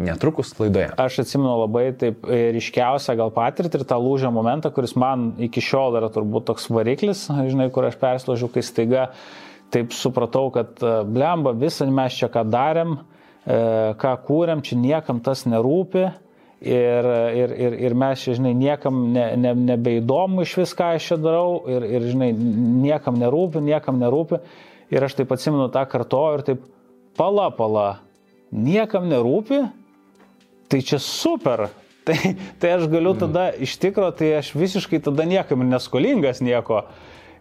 netrukus laidoje. Aš atsimenu labai taip e, ryškiausią gal patirtį ir tą lūžio momentą, kuris man iki šiol yra turbūt toks variklis, žinai, kur aš perslaužiu, kai staiga taip supratau, kad e, blemba, visą mes čia ką darėm, e, ką kūrėm, čia niekam tas nerūpi. Ir, ir, ir, ir mes žinai, niekam ne, ne, nebeįdomu iš viską aš čia darau ir, ir, žinai, niekam nerūpi, niekam nerūpi. Ir aš taip atsimenu tą kartoju ir taip, pala, pala, niekam nerūpi, tai čia super. Tai, tai aš galiu tada, iš tikro, tai aš visiškai tada niekam neskolingas nieko.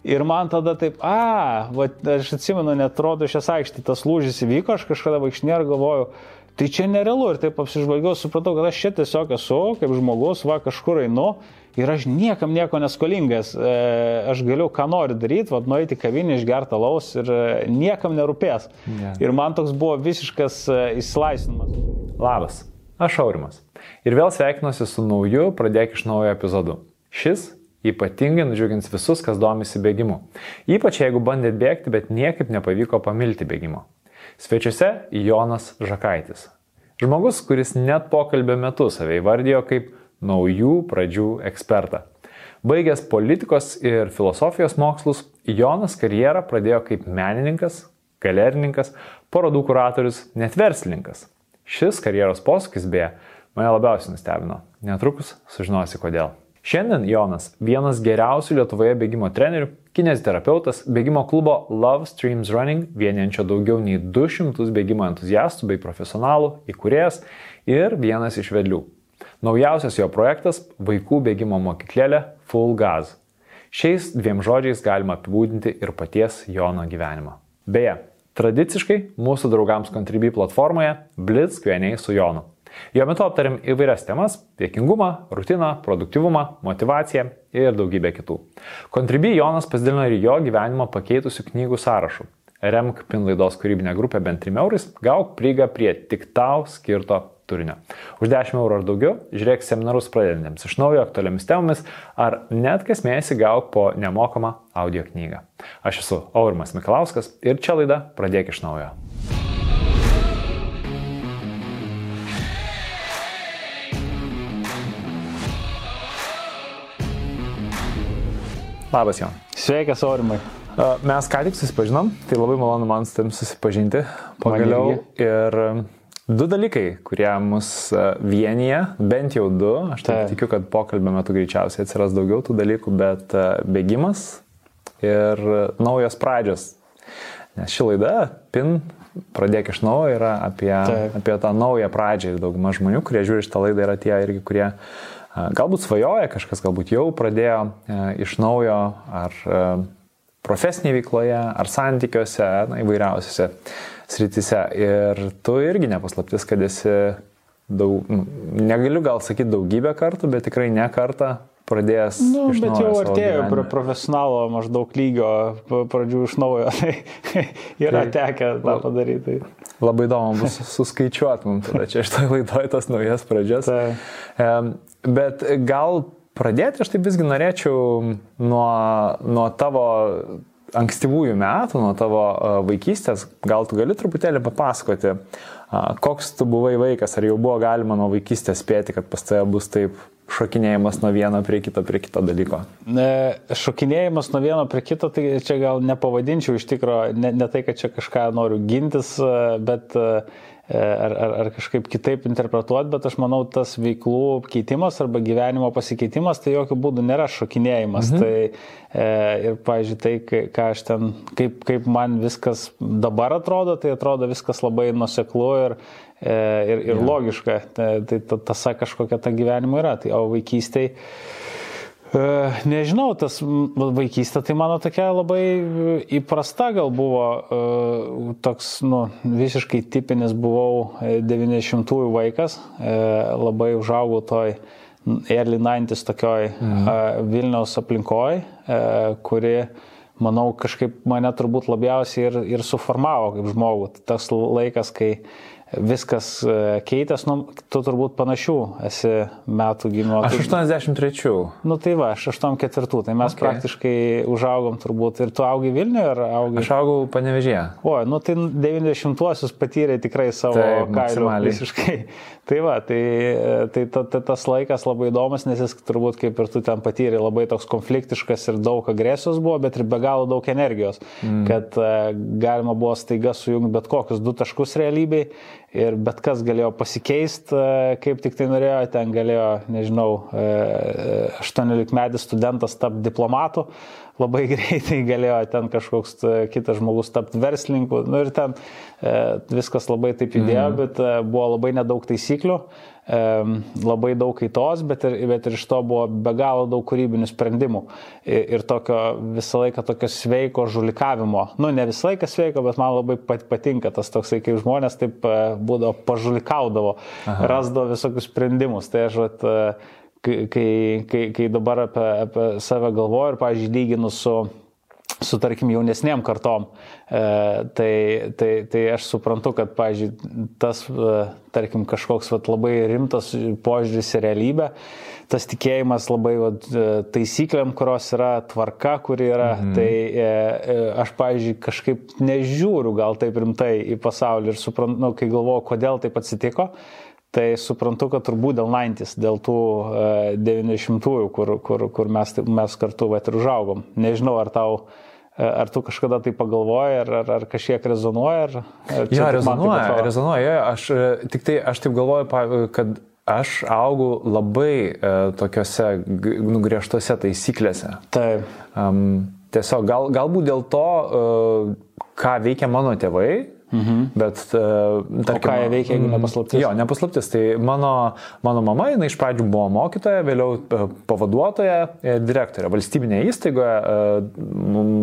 Ir man tada taip, a, va, aš atsimenu, net rodo šias aikštį, tas lūžis įvyko, aš kažkada vaikšnė ir galvoju, tai čia nerealu. Ir taip apsižvalgiau, supratau, kad aš čia tiesiog esu, kaip žmogus, va, kažkur einu ir aš niekam nieko neskolingas. E, aš galiu ką noriu daryti, vad nueiti kavinį, išgerti alaus ir e, niekam nerūpės. Yeah. Ir man toks buvo visiškas e, įsilaisvinimas. Labas, aš Aurimas. Ir vėl sveikinuosi su nauju Pradėk iš naujo epizodu. Šis ypatingai nudžiugins visus, kas domisi bėgimu. Ypač jeigu bandėt bėgti, bet niekaip nepavyko pamilti bėgimo. Svečiuose Jonas Žakaitis. Žmogus, kuris net pokalbio metu save įvardijo kaip naujų pradžių ekspertą. Baigęs politikos ir filosofijos mokslus, Jonas karjerą pradėjo kaip menininkas, galerininkas, parodų kuratorius, net verslininkas. Šis karjeros posūkis beje mane labiausiai nustebino. Netrukus sužinosi kodėl. Šiandien Jonas vienas geriausių Lietuvoje bėgimo trenerių, kineziterapeutas, bėgimo klubo Love Streams Running, vieniančio daugiau nei 200 bėgimo entuziastų bei profesionalų, įkūrėjas ir vienas iš vedlių. Naujausias jo projektas - vaikų bėgimo mokyklėlė Full Gas. Šiais dviem žodžiais galima apibūdinti ir paties Jono gyvenimą. Beje, tradiciškai mūsų draugams Contribui platformoje Blitz kvieniai su Jonu. Jo metu aptarim įvairias temas - dėkingumą, rutiną, produktivumą, motivaciją ir daugybę kitų. Contribui Jonas pasidalino ir jo gyvenimą pakeitusių knygų sąrašų. Remk pinlaidos kūrybinę grupę bent 3 eurais, gauk prieigą prie tik tau skirto turinio. Už 10 eurų ar daugiau žiūrėk seminarus pradedantiems iš naujo aktualiamis temomis ar net kas mėnesį gauk po nemokamą audio knygą. Aš esu Aurimas Mikalauskas ir čia laida Pradėk iš naujo. Labas, Jon. Sveikas, Aurimai. Mes ką tik susipažinom, tai labai malonu man su tavim susipažinti pagaliau. Ir Du dalykai, kurie mus e, vienyje, bent jau du, aš tai tikiu, kad pokalbio metu greičiausiai atsiras daugiau tų dalykų, bet e, bėgimas ir naujos pradžios. Nes ši laida, PIN, pradėk iš naujo, yra apie, Taip. apie tą naują pradžią ir dauguma žmonių, kurie žiūri šitą laidą, yra tie irgi, kurie e, galbūt svajoja, kažkas galbūt jau pradėjo iš naujo, ar profesinėje veikloje, ar santykiuose, na, įvairiausiose srityse. Ir tu irgi nepaslaptis, kad esi daug, nu, negaliu gal sakyti daugybę kartų, bet tikrai ne kartą pradėjęs. Nu, bet jau artėjau prie profesionalo maždaug lygio, pradžių iš naujo, tai yra tai, tekę tą padaryti. Labai įdomu bus suskaičiuoti mums tada čia šitoje laidoje tas naujas pradžias. Tai. Bet gal pradėti aš taip visgi norėčiau nuo, nuo tavo ankstyvųjų metų, nuo tavo vaikystės, gal tu gali truputėlį papasakoti, koks tu buvai vaikas, ar jau buvo galima nuo vaikystės spėti, kad pas tave bus taip šokinėjimas nuo vieno prie kito, prie kito dalyko? Šokinėjimas nuo vieno prie kito, tai čia gal nepavadinčiau iš tikrųjų, ne, ne tai, kad čia kažką noriu gintis, bet uh, E, ar, ar, ar kažkaip kitaip interpretuoti, bet aš manau, tas veiklų keitimas arba gyvenimo pasikeitimas tai jokių būdų nėra šokinėjimas. Mhm. Tai e, ir, pažiūrėjau, tai, ką aš ten, kaip, kaip man viskas dabar atrodo, tai atrodo viskas labai nuseklu ir, e, ir, ir ja. logiška. Tai, ta tasa kažkokia ta gyvenimo yra. Tai, o vaikystėje E, nežinau, tas vaikystė tai mano tokia labai įprasta gal buvo, e, toks, nu, visiškai tipinis buvau 90-ųjų e, vaikas, labai užaugau toj early 90s tokioj mhm. Vilniaus aplinkoj, kuri, manau, kažkaip mane turbūt labiausiai ir, ir suformavo kaip žmogų. Tas laikas, kai viskas e, keitės, nu, tu turbūt panašių esi metų gimimo. Aš 83. Nu tai va, aš 84, tai mes okay. praktiškai užaugom turbūt. Ir tu augai Vilniuje ar augai? Aš augau Panevežėje. O, nu tai 90-uosius patyrė tikrai savo kailių visiškai. Tai va, tai, tai ta, ta, tas laikas labai įdomus, nes jis turbūt kaip ir tu ten patyrė labai toks konfliktiškas ir daug agresijos buvo, bet ir be galo daug energijos, mm. kad uh, galima buvo staiga sujungti bet kokius du taškus realybėj ir bet kas galėjo pasikeisti, uh, kaip tik tai norėjo, ten galėjo, nežinau, uh, 18 metais studentas tapti diplomatu, labai greitai galėjo ten kažkoks kitas žmogus tapti verslininku, nu ir ten e, viskas labai taip judėjo, mm. bet e, buvo labai nedaug taisyklių, labai daug kaitos, bet ir, bet ir iš to buvo be galo daug kūrybinių sprendimų. Ir, ir tokio visą laiką tokio sveiko žulikavimo. Nu, ne visą laiką sveiko, bet man labai patinka tas toksai, kaip žmonės taip e, būdavo pažulikaudavo, Aha. rasdavo visokius sprendimus. Tai aš, vat, e, kai, kai, kai, dabar apie, apie save galvoju ir, pažiūrėjau, lyginu su su, tarkim, jaunesniem kartom. E, tai, tai, tai aš suprantu, kad, pažiūrėjau, tas, e, tarkim, kažkoks vat, labai rimtas požiūris į realybę, tas tikėjimas labai vat, e, taisyklėm, kurios yra tvarka, kuri yra, mhm. tai e, e, aš, pažiūrėjau, kažkaip nežiūriu gal taip rimtai į pasaulį ir suprantu, nu, kai galvoju, kodėl taip atsitiko. Tai suprantu, kad turbūt dėl 90, dėl tų uh, 90-ųjų, kur, kur, kur mes, mes kartu vat, ir užaugom. Nežinau, ar tau uh, Ar tu kažkada tai pagalvoji, ar, ar, ar kažkiek rezonuoja? Ar, ar ja, rezonuoja, rezonuoja. Aš e, tik tai, aš taip galvoju, kad aš augau labai e, tokiuose nugriežtose taisyklėse. Taip. Um, tiesiog gal, galbūt dėl to, uh, ką veikia mano tėvai, Mhm. Bet, uh, tarkim, o ką jie veikia, jeigu nepaslaptis? Jo, nepaslaptis. Tai mano, mano mama, jinai iš pradžių buvo mokytoja, vėliau uh, pavaduotoja, direktorė valstybinėje įstaigoje,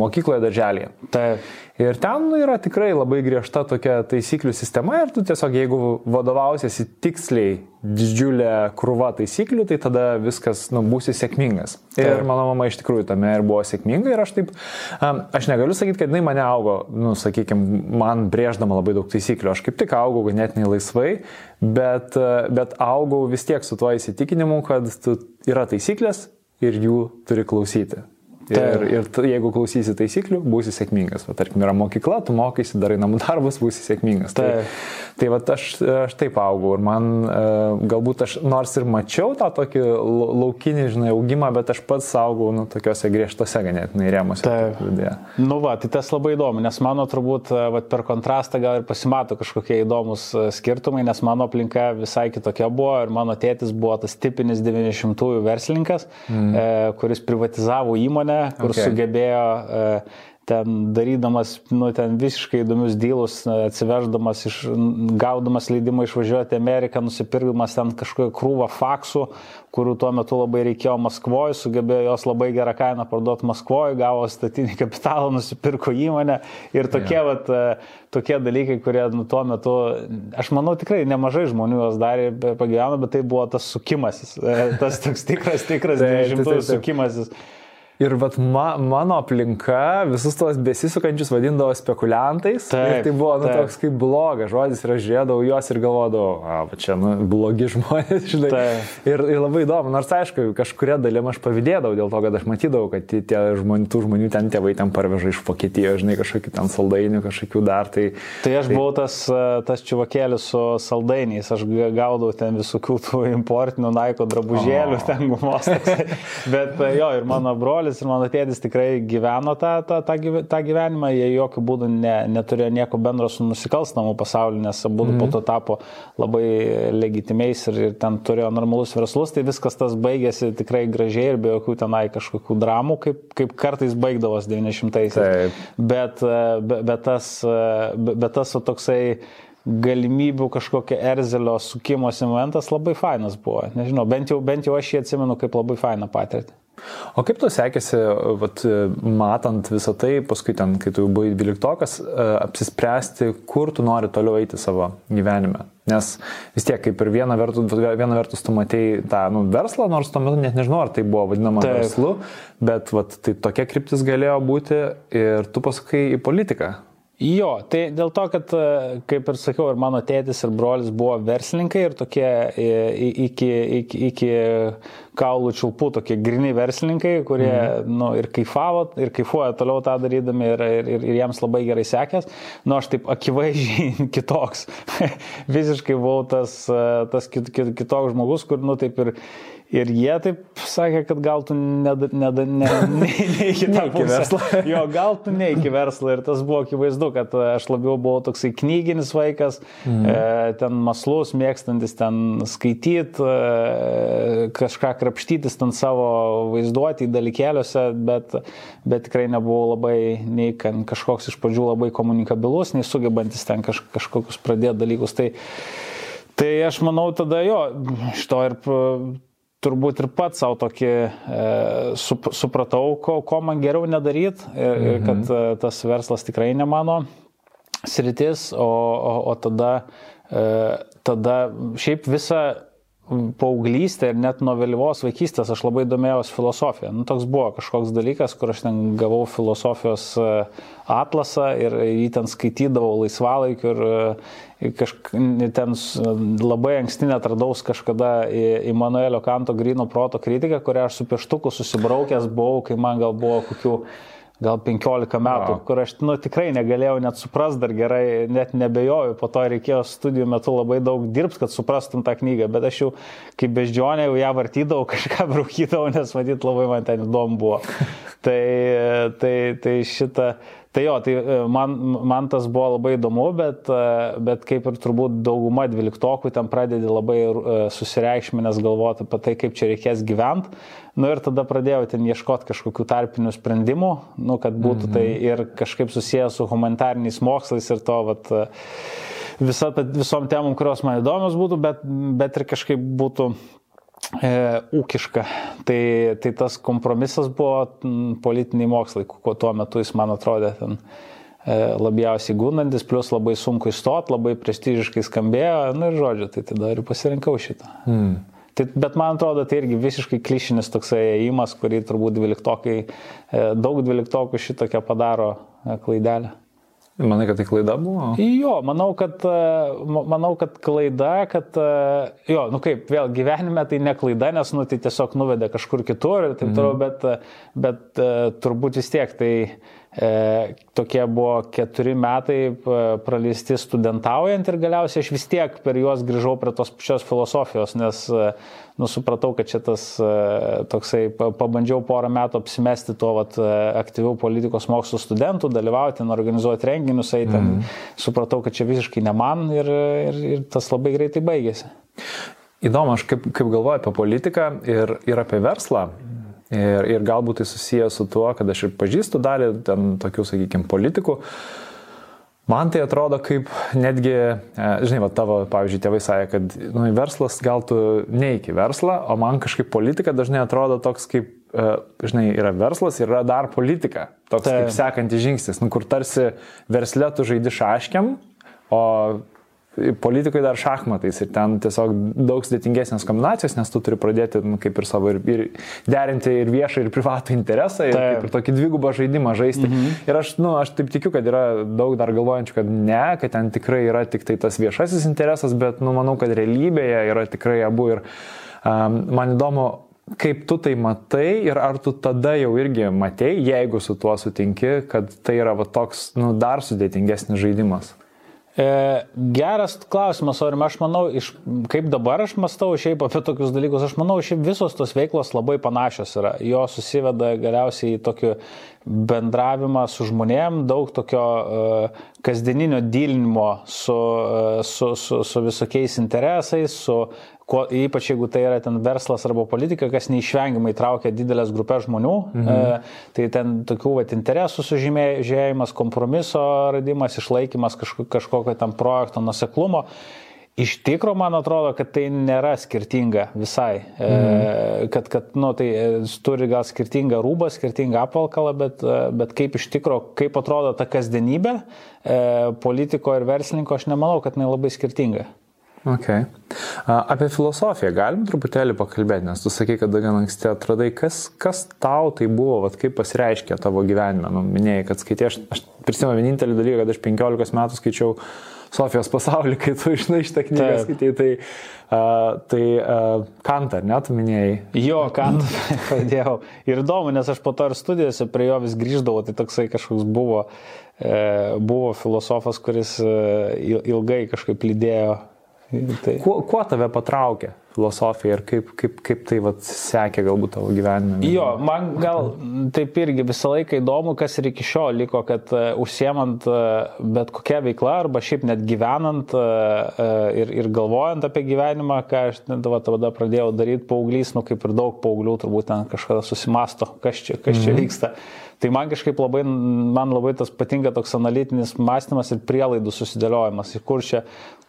mokykloje, darželėje. Taip. Ir ten yra tikrai labai griežta tokia taisyklių sistema ir tu tiesiog jeigu vadovausiesi tiksliai didžiulė krūva taisyklių, tai tada viskas, nu, būsi sėkmingas. Taip. Ir mano mama iš tikrųjų tame ir buvo sėkminga ir aš taip, aš negaliu sakyti, kad jinai mane augo, nu, sakykime, man brėždama labai daug taisyklių, aš kaip tik augau ganėtinai laisvai, bet, bet augau vis tiek su tuo įsitikinimu, kad yra taisyklės ir jų turi klausyti. Ir, ir tu, jeigu klausysi taisyklių, būsi sėkmingas. Va, tarkim, yra mokykla, tu mokysi, darai namų darbus, būsi sėkmingas. Tai, tai va, aš, aš taip augau ir man e, galbūt aš nors ir mačiau tą tokį laukinį, žinai, augimą, bet aš pats augau, nu, tokiuose griežtose ganėtinai rėmose. Taip. Nu, va, tai tas labai įdomu, nes mano turbūt e, va, per kontrastą gal ir pasimato kažkokie įdomus e, skirtumai, nes mano aplinka visai kitokia buvo ir mano tėtis buvo tas tipinis 90-ųjų verslininkas, mm. e, kuris privatizavo įmonę kur okay. sugebėjo e, ten darydamas, nu, ten visiškai įdomius dylus, atsiveždamas, iš, gaudamas leidimą išvažiuoti į Ameriką, nusipirkdamas ten kažkokią krūvą faksų, kurių tuo metu labai reikėjo Maskvoje, sugebėjo jos labai gerą kainą parduoti Maskvoje, gavo statinį kapitalą, nusipirko įmonę ir tokie, ja. vat, e, tokie dalykai, kurie nu, tuo metu, aš manau, tikrai nemažai žmonių jos darė, pagyveno, bet tai buvo tas sukimasis, e, tas toks tikras, tikras 90-ųjų sukimasis. Ir vat ma, mano aplinka visus tos besisukančius vadindavo spekuliantais. Taip, ir tai buvo nu, taip. toks kaip blogas žodis ir aš žiūrėdavau juos ir galvodavau, a, čia nu, blogi žmonės, žinai. Ir, ir labai įdomu, nors aišku, kažkuria dalim aš pavydėdavau dėl to, kad aš matydavau, kad tie žmonių, tų žmonių ten tėvai ten parveža iš Vokietijos, žinai, kažkokių ten saldainių, kažkokių dar. Tai, tai aš tai... buvau tas, tas čivakėlis su saldainiais, aš gaudavau ten visokių tų importinių naiko drabužėlių, o. ten gumos. Bet jo, ir mano brolis brolis ir mano tėtis tikrai gyveno tą, tą, tą, tą gyvenimą, jie jokių būdų ne, neturėjo nieko bendro su nusikalstamu pasauliu, nes abu mm -hmm. po to tapo labai legitimiais ir, ir ten turėjo normalus verslus, tai viskas tas baigėsi tikrai gražiai ir be jokių tenai kažkokių dramų, kaip, kaip kartais baigdavos 90-aisiais. Bet, bet, bet tas, bet, bet tas toksai galimybių kažkokio erzelio sukimosi momentas labai fainas buvo. Nežinau, bent jau, bent jau aš jį atsimenu kaip labai fainą patirtį. O kaip tu sekėsi, vat, matant visą tai, paskui ten, kai tu buvai dvyliktokas, e, apsispręsti, kur tu nori toliau eiti savo gyvenime? Nes vis tiek, kaip ir viena vertus, viena vertus tu matei tą nu, verslą, nors tuo metu net nežinau, ar tai buvo vadinama Taip. verslu, bet vat, tai tokia kryptis galėjo būti ir tu pasakai į politiką. Jo, tai dėl to, kad, e, kaip ir sakiau, ir mano tėtis, ir brolis buvo verslininkai ir tokie e, iki, iki, iki kaulų čiulpų, tokie grini verslininkai, kurie mm. nu, ir kaifavo, ir kaifuoja toliau tą darydami ir, ir, ir, ir jiems labai gerai sekės. Nu, aš taip akivaizdžiai kitoks. Visiškai buvau tas, e, tas kit, kit, kitoks žmogus, kur, nu, taip ir Ir jie taip sakė, kad gal tu ne, ne, ne, ne, ne, tą verslą. Jo, gal tu ne iki verslą. Ir tas buvo akivaizdu, kad aš labiau buvau toksai knyginis vaikas, mm. e, ten maslus, mėgstantis ten skaityti, e, kažką krapštytis ten savo vaizduoti dalykėliuose, bet, bet tikrai nebuvau labai nei kažkoks iš pradžių labai komunikabilus, nei sugebantis ten kaž, kažkokius pradėti dalykus. Tai, Tai aš manau tada jo, šito ir turbūt ir pats savo tokį e, sup, supratau, ko, ko man geriau nedaryti ir, mhm. kad e, tas verslas tikrai ne mano sritis, o, o, o tada, e, tada šiaip visą paauglystę ir net nuo vėlyvos vaikystės aš labai domėjausi filosofiją. Nu, toks buvo kažkoks dalykas, kur aš ten gavau filosofijos e, atlasą ir jį ten skaitydavau laisvalaikiu ir e, kažk, ten labai anksti atradau kažkada Immanuelio Kanto grino proto kritiką, kurią aš su pieštuku susibraukęs buvau, kai man gal buvo kokių gal 15 metų, wow. kur aš nu, tikrai negalėjau net suprast dar gerai, net nebejoju, po to reikėjo studijų metu labai daug dirbti, kad suprastum tą knygą, bet aš jau kaip beždžionė jau ją vartydavau, kažką braukydavau, nes matyt labai man ten įdomu buvo. tai, tai, tai šitą, Tai jo, tai e, man, man tas buvo labai įdomu, bet, e, bet kaip ir turbūt dauguma dvyliktokų ten pradedi labai e, susireikšminęs galvoti apie tai, kaip čia reikės gyventi. Nu ir tada pradėjau ten ieškoti kažkokių tarpinių sprendimų, nu, kad būtų tai mhm. ir kažkaip susijęs su humanitariniais mokslais ir to, vat, visa, visom temom, kurios man įdomios būtų, bet, bet ir kažkaip būtų e, ūkiška. Tai, tai tas kompromisas buvo politiniai mokslai, kuo tuo metu jis man atrodė ten e, labiausiai gundantis, plus labai sunku įstoti, labai prestižiškai skambėjo, na ir žodžiu, tai tada ir pasirinkau šitą. Hmm. Tai, bet man atrodo, tai irgi visiškai klišinis toksai įėjimas, kurį turbūt dvyliktokai, e, daug dvyliktokų šitokią padaro e, klaidelę. Manai, kad tai klaida buvo? Jo, manau, kad, e, manau, kad klaida, kad, e, jo, nu kaip, vėl gyvenime tai ne klaida, nes, nu, tai tiesiog nuvedė kažkur kitur ir taip toliau, mm. bet, bet e, turbūt vis tiek tai tokie buvo keturi metai praleisti studentaujant ir galiausiai aš vis tiek per juos grįžau prie tos pačios filosofijos, nes e, nusupratau, kad čia tas e, toksai, pabandžiau porą metų apsimesti tuo vat, aktyvių politikos mokslų studentų, dalyvauti, organizuoti renginius, eiti, mm. supratau, kad čia visiškai ne man ir, ir, ir tas labai greitai baigėsi. Įdomu, aš kaip, kaip galvoju apie politiką ir, ir apie verslą, Ir, ir galbūt tai susijęs su tuo, kad aš ir pažįstu dalį ten tokių, sakykime, politikų. Man tai atrodo kaip netgi, e, žinai, va, tavo, pavyzdžiui, tėvai sakė, kad nu, verslas gal tu neiki verslą, o man kažkaip politika dažnai atrodo toks kaip, e, žinai, yra verslas ir yra dar politika. Toks tai. kaip sekantis žingsnis, nu, kur tarsi verslė tu žaidi šaškiam, o politikoje dar šachmatais ir ten tiesiog daug sudėtingesnės kombinacijos, nes tu turi pradėti nu, kaip ir savo ir, ir derinti ir viešą, ir privatų interesą, ir, taip. ir tokį dvigubą žaidimą žaisti. Mhm. Ir aš, nu, aš taip tikiu, kad yra daug dar galvojančių, kad ne, kad ten tikrai yra tik tai tas viešasis interesas, bet nu, manau, kad realybėje yra tikrai abu. Ir um, man įdomu, kaip tu tai matai ir ar tu tada jau irgi matei, jeigu su tuo sutinki, kad tai yra va, toks nu, dar sudėtingesnis žaidimas. E, geras klausimas, Aurim, aš manau, iš, kaip dabar aš mastau šiaip apie tokius dalykus, aš manau, šiaip visos tos veiklos labai panašios yra. Jo susiveda galiausiai į tokį bendravimą su žmonėm, daug tokio uh, kasdieninio dylinimo su, uh, su, su, su visokiais interesais, su Ko, ypač jeigu tai yra ten verslas arba politika, kas neišvengiamai traukia didelės grupės žmonių, mhm. e, tai ten tokių vat, interesų sužymėjimas, kompromiso radimas, išlaikymas kažkokio, kažkokio tam projekto nuseklumo. Iš tikro, man atrodo, kad tai nėra skirtinga visai. E, mhm. Kad, kad nu, tai e, turi gal skirtingą rūbą, skirtingą apvalkalą, bet, e, bet kaip iš tikro, kaip atrodo ta kasdienybė e, politiko ir verslininko, aš nemanau, kad jinai labai skirtinga. Okay. Apie filosofiją galim truputėlį pakalbėti, nes tu sakai, kad gan anksti atradai, kas, kas tau tai buvo, vat, kaip pasireiškė tavo gyvenime. Nu, minėjai, kad skaitai, aš, aš prisimenu vienintelį dalyką, kad aš 15 metų skaičiau Sofijos pasaulį, kai tu žinai šitą knygą skaitai, tai, uh, tai uh, Kantą, net minėjai. Jo, Kantą pradėjau. Ir įdomu, nes aš po to ir studijose prie jo vis grįždavau, tai toksai kažkoks buvo, e, buvo filosofas, kuris e, ilgai kažkaip lydėjo Tai... Kuo, kuo tave patraukė filosofija ir kaip, kaip, kaip tai vat, sekė galbūt tavo gyvenime? Jo, man gal taip irgi visą laiką įdomu, kas ir iki šiol liko, kad uh, užsiemant uh, bet kokią veiklą arba šiaip net gyvenant uh, ir, ir galvojant apie gyvenimą, ką aš va, tada pradėjau daryti paauglys, nu kaip ir daug paauglių turbūt ten kažkada susimasto, kas čia, kas čia mhm. vyksta. Tai man kažkaip labai, man labai tas patinka toks analitinis mąstymas ir prielaidų susidėliojimas. Kur čia,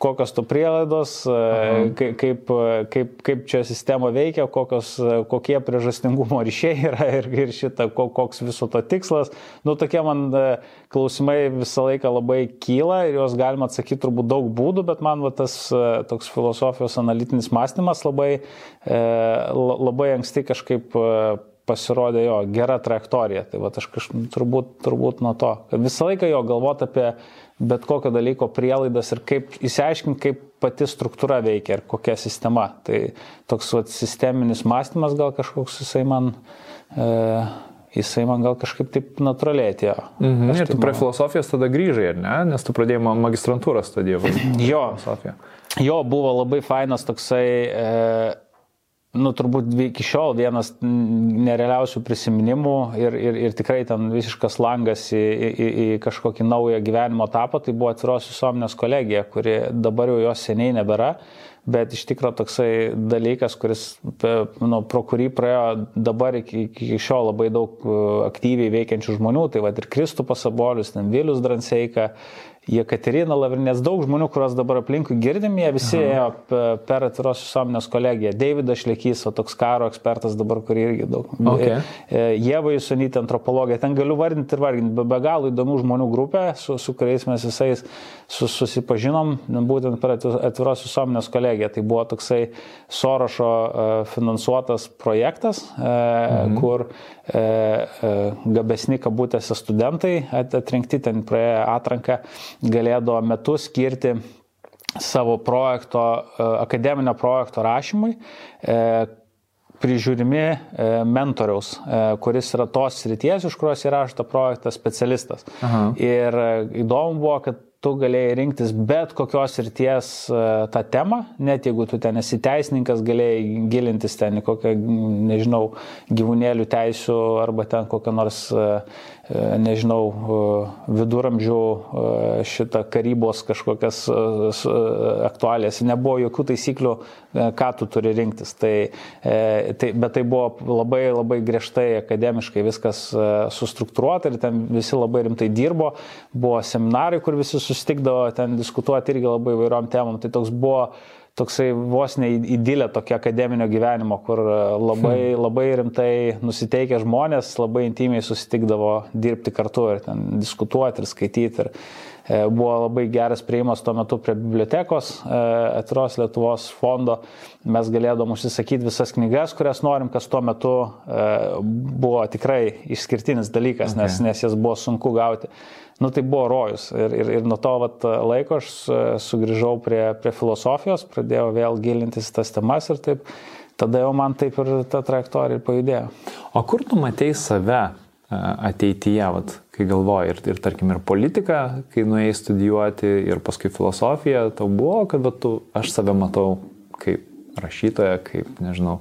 kokios to prielaidos, Aha. kaip, kaip, kaip, kaip čia sistema veikia, kokios, kokie priežastingumo ryšiai yra ir, ir šita, koks viso to tikslas. Nu, tokie man e, klausimai visą laiką labai kyla ir juos galima atsakyti turbūt daug būdų, bet man va, tas e, toks filosofijos analitinis mąstymas labai, e, labai anksti kažkaip pasirodė jo gera trajektorija. Tai va aš kažkaip turbūt, turbūt nuo to, visą laiką jo galvoti apie bet kokio dalyko prielaidas ir kaip įsiaiškinti, kaip pati struktūra veikia ir kokia sistema. Tai toks va, sisteminis mąstymas gal kažkoks jisai man... E, jisai man gal kažkaip taip natūraliai atėjo. Mhm. Ir tu prie man... filosofijos tada grįžai, ar ne? Nes tu pradėjai magistrantūrą studijavai. jo. Jo, buvo labai fainas toksai e, nu, turbūt iki šiol vienas nerealiausių prisiminimų ir, ir, ir tikrai ten visiškas langas į, į, į kažkokį naują gyvenimo etapą, tai buvo atviros visuomenės kolegija, kuri dabar jau jos seniai nebėra, bet iš tikrųjų toksai dalykas, kuris, nu, pro kurį praėjo dabar iki, iki šiol labai daug uh, aktyviai veikiančių žmonių, tai va ir Kristupas Abolius, ten Vilius Dranseika, Jekaterina Lavrinės, daug žmonių, kuriuos dabar aplinkui girdim, jie visi Aha. ėjo per atviros visuomenės kolegiją. Davidas Šlekys, o toks karo ekspertas dabar, kurį irgi daug. Okay. Jėva Jusonytė, antropologija, ten galiu vardinti ir vardinti, be, be galo įdomių žmonių grupė, su, su kuriais mes visais su, susipažinom, būtent per atviros visuomenės kolegiją. Tai buvo toksai Sorošo e, finansuotas projektas, e, mhm. kur e, gabesni kabutėse studentai atrinkti ten praėję atranką galėdavo metus skirti savo projekto, e, akademinio projekto rašymui, e, prižiūrimi e, mentoriaus, kuris yra tos srities, iš kurios įrašo tą projektą specialistas. Aha. Ir įdomu buvo, kad tu galėjai rinktis bet kokios ryties tą temą, net jeigu tu ten esi teisininkas, galėjai gilintis ten į kokią, nežinau, gyvūnėlių teisų arba ten kokią nors nežinau, e, viduramžių e, šitą karybos kažkokias aktualės. Nebuvo jokių taisyklių, ką tu turi rinktis. Tai, tai, bet tai buvo labai, labai griežtai akademiškai viskas sustruktūruota ir ten visi labai rimtai dirbo. Buvo seminarai, kur visi sustikdavo ten diskutuoti irgi labai vairiom temom. Tai toks buvo toksai vos ne įdylė tokia akademinio gyvenimo, kur e, labai, hmm. labai rimtai nusiteikę žmonės labai intimiai susitikdavo dirbti kartu ir ten diskutuoti ir skaityti. Ir buvo labai geras prieimas tuo metu prie bibliotekos e, Atros Lietuvos fondo. Mes galėdom užsisakyti visas knygas, kurias norim, kas tuo metu buvo tikrai išskirtinis dalykas, okay. nes, nes jas buvo sunku gauti nu, tai buvo rojus. Ir, ir, ir nuo to vat, laiko aš sugrįžau prie, prie filosofijos, pradėjau vėl gilintis tas temas ir taip, tada jau man taip ir ta trajektorija pajudėjo. O kur tu matei save e, ateityje, vat, kai galvoji ir, ir tarkim ir politiką, kai nuėjai studijuoti ir paskui filosofiją, tau buvo, kad vat, tu, aš save matau kaip rašytoja, kaip, nežinau,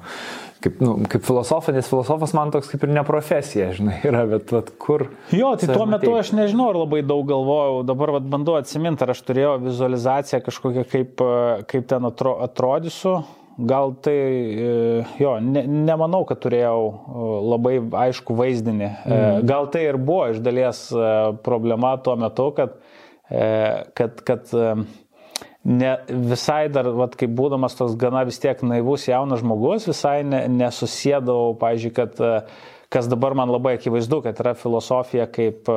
kaip, nu, kaip filosofas, nes filosofas man toks kaip ir ne profesija, žinai, yra, bet vat, kur. Jo, tai tuo metu matei? aš nežinau, ar labai daug galvojau, dabar vat, bandau atsiminti, ar aš turėjau vizualizaciją kažkokią, kaip, kaip ten atro, atrodysiu. Gal tai, e, jo, ne, nemanau, kad turėjau e, labai aišku vaizdinį. Mm. Gal tai ir buvo iš dalies problema tuo metu, kad, kad, kad ne, visai dar, vat, kaip būdamas toks gana vis tiek naivus jaunas žmogus, visai ne, nesusėdavau, pažiūrėjau, kad, kas dabar man labai akivaizdu, kad yra filosofija kaip e,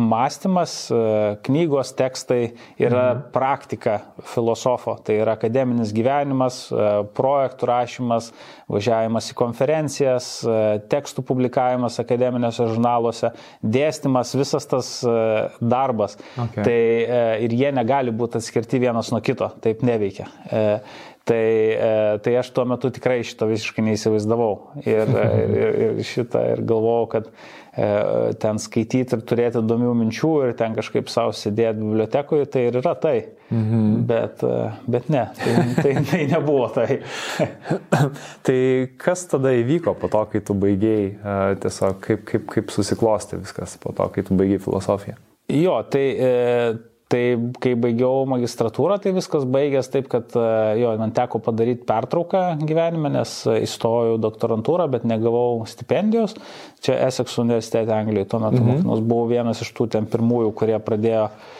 mąstymas, e, knygos, tekstai yra mhm. praktika filosofo. Tai yra akademinis gyvenimas, e, projektų rašymas, važiavimas į konferencijas, tekstų publikavimas akademinėse žurnaluose, dėstymas, visas tas darbas. Okay. Tai ir jie negali būti atskirti vienas nuo kito, taip neveikia. Tai, e, tai aš tuo metu tikrai šito visiškai neįsivaizdavau. Ir, ir, ir šitą ir galvojau, kad e, ten skaityti ir turėti įdomių minčių ir ten kažkaip savo sėdėti bibliotekoje, tai ir yra tai. Mhm. Bet, e, bet ne, tai, tai, tai nebuvo tai. tai kas tada įvyko po to, kai tu baigiai, tiesiog kaip, kaip, kaip susiklosti viskas po to, kai tu baigiai filosofiją? Jo, tai Tai kai baigiau magistratūrą, tai viskas baigės taip, kad e, jo, man teko padaryti pertrauką gyvenime, nes įstojau doktorantūrą, bet negavau stipendijos. Čia Essex universitete Anglijoje tuo metu mhm. Mm buvau vienas iš tų ten pirmųjų, kurie pradėjo uh,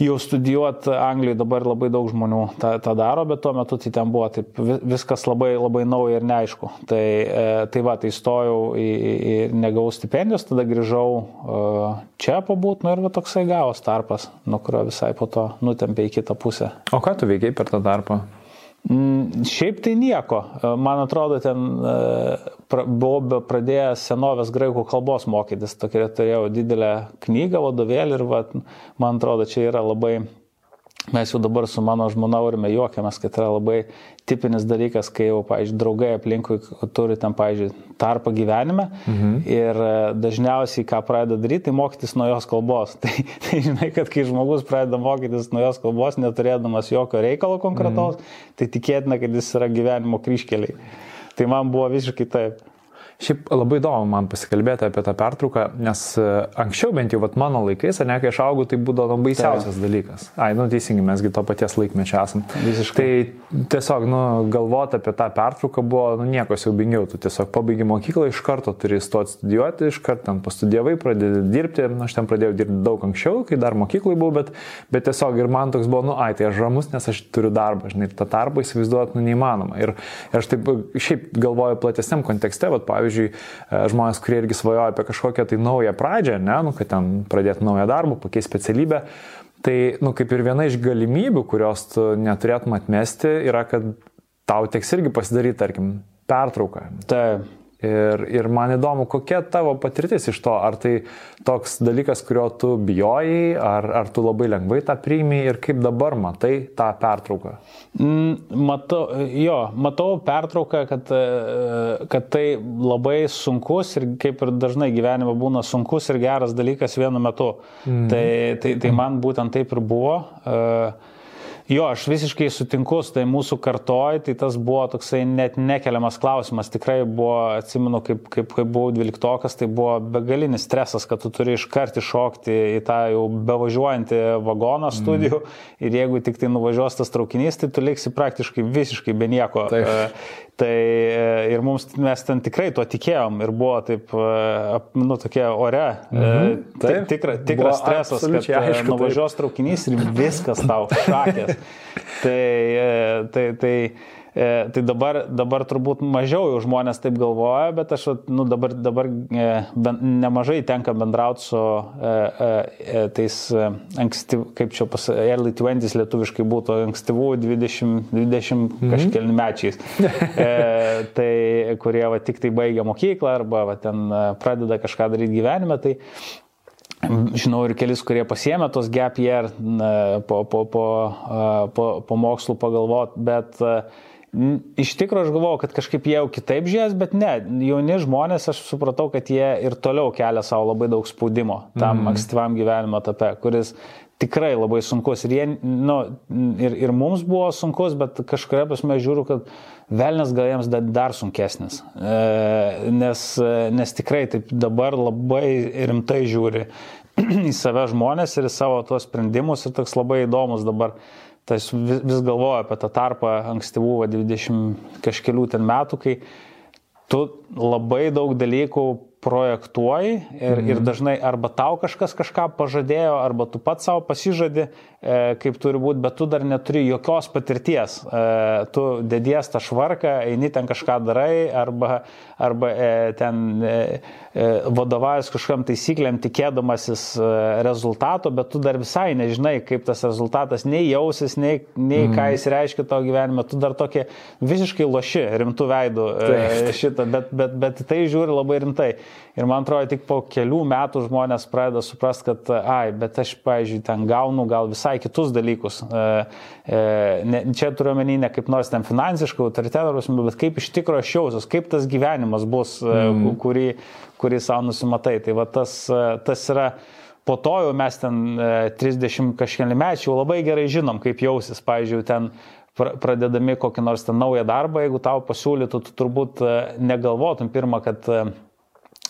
jau studijuoti Anglijoje dabar labai daug žmonių tą, tą daro, bet tuo metu tai ten buvo taip, viskas labai, labai nauja ir neaišku. Tai, e, tai va, tai stojau į, į negavau stipendijos, tada grįžau e, čia pabūt, nu ir va toksai gavos tarpas, nuo kurio visai po to nutempė į kitą pusę. O ką tu veikiai per tą tarpą? Mm, šiaip tai nieko. E, man atrodo, ten e, buvau pradėjęs senovės graikų kalbos mokytis. Tokia turėjau didelę knygą, vadovėlį ir va, man atrodo, čia yra labai Mes jau dabar su mano žmona aurime juokiamės, kad yra labai tipinis dalykas, kai jau, pavyzdžiui, draugai aplinkui turi tam, pavyzdžiui, tarpą gyvenime mhm. ir e, dažniausiai ką pradeda daryti, tai mokytis nuo jos kalbos. Tai, tai žinai, kad kai žmogus pradeda mokytis nuo jos kalbos, neturėdamas jokio reikalo konkretaus, mhm. tai tikėtina, kad jis yra gyvenimo kryškeliai. Tai man buvo visiškai taip. Šiaip labai įdomu man pasikalbėti apie tą pertrauką, nes e, anksčiau bent jau vat, mano laikais, ar ne, kai aš augau, tai būdavo baisiausias tai. dalykas. Ai, nu teisingai, mesgi to paties laikmečio esam. Visiškai. Tai tiesiog, nu, galvoti apie tą pertrauką buvo, nu, nieko siaubingiau. Tu tiesiog pabaigi mokyklą, iš karto turi stoti studijuoti, iš karto ten pastudijavai, pradėjai dirbti, nu, aš ten pradėjau dirbti daug anksčiau, kai dar mokyklai buvau, bet, bet tiesiog ir man toks buvo, nu, ai, tai aš ramus, nes aš turiu darbą, žinai, tą darbą įsivaizduoti, nu, neįmanoma. Ir, ir aš taip šiaip galvoju platesniam kontekste, bet pavyzdžiui, pavyzdžiui, e, žmonės, kurie irgi svajoja apie kažkokią tai naują pradžią, ne, nu, kad ten pradėti naują darbą, pakeisti specialybę, tai, nu, kaip ir viena iš galimybių, kurios tu neturėtum atmesti, yra, kad tau teks irgi pasidaryti, tarkim, pertrauką. Taip. Ir, ir man įdomu, kokia tavo patirtis iš to, ar tai toks dalykas, kurio tu bijojai, ar, ar tu labai lengvai tą priimi ir kaip dabar matai tą pertrauką? Mm, matau, jo, matau pertrauką, kad, e, kad tai labai sunkus ir kaip ir dažnai gyvenime būna sunkus ir geras dalykas vienu metu. Mm. Tai, tai, tai man būtent taip ir buvo. Uh, Jo, aš visiškai sutinku, tai mūsų kartoj, tai tas buvo toksai net nekeliamas klausimas. Tikrai buvo, atsimenu, kaip, kaip, kaip buvau dvyliktokas, tai buvo begalinis stresas, kad tu turi iškart iššokti į tą jau bevažiuojantį vagoną mhm. studijų mm. ir jeigu tik tai nuvažiuos tas traukinys, tai tu liksi praktiškai visiškai be nieko. Taip. E, Tai e, ir mums, mes ten tikrai tuo tikėjom ir buvo taip, e, nu, tokia ore, mhm. Taip, tikra, tikras stresas, kad aišku, nuvažiuos traukinys ir viskas tau šakės. tai, tai, tai E, tai dabar, dabar turbūt mažiau jau žmonės taip galvoja, bet aš nu, dabar, dabar e, ben, nemažai tenka bendrauti su e, e, tais e, ankstyv, kaip čia pas early 20s lietuviškai būtų ankstyvų 20, 20 mhm. kažkelni mečiais. e, tai kurie va, tik tai baigia mokyklą arba va, ten e, pradeda kažką daryti gyvenime. Tai Žinau ir kelis, kurie pasiemė tos gap year po, po, po, po, po mokslų pagalvot, bet uh, Iš tikrųjų, aš galvojau, kad kažkaip jie jau kitaip žies, bet ne, jauni žmonės, aš supratau, kad jie ir toliau kelia savo labai daug spaudimo tam mm. ankstyvam gyvenimo etape, kuris tikrai labai sunkus. Ir, jie, nu, ir, ir mums buvo sunkus, bet kažkuria prasme žiūriu, kad velnės gal jiems dar sunkesnis. E, nes, nes tikrai taip dabar labai rimtai žiūri į save žmonės ir į savo tuos sprendimus ir toks labai įdomus dabar Aš vis, vis galvoju apie tą tarpą ankstyvų, va, 20 kažkelių ten metų, kai tu labai daug dalykų projektuoji ir, mhm. ir dažnai arba tau kažkas kažką pažadėjo, arba tu pats savo pasižadi, e, kaip turi būti, bet tu dar neturi jokios patirties. E, tu dedies tą švarką, eini ten kažką darai, arba, arba e, ten e, e, vadovaujas kažkam taisyklėm, tikėdamasis e, rezultato, bet tu dar visai nežinai, kaip tas rezultatas nei jausis, nei, nei mhm. ką jis reiškia tavo gyvenime. Tu dar tokie visiškai loši, rimtų veidų e, šitą, bet, bet, bet tai žiūri labai rimtai. Ir man atrodo, tik po kelių metų žmonės pradeda suprasti, kad, ai, bet aš, pavyzdžiui, ten gaunu gal visai kitus dalykus. E, e, ne, čia turiu omeny ne kaip nors ten finansiškai, autoritetarus, bet kaip iš tikrųjų aš jausiuos, kaip tas gyvenimas bus, e, mm. kurį, kurį savo nusimatai. Tai va tas, tas yra po to jau mes ten 30 kažkėlį mečių jau labai gerai žinom, kaip jausis. Pavyzdžiui, ten pradedami kokį nors ten naują darbą, jeigu tau pasiūlytų, tu turbūt negalvotum pirmą, kad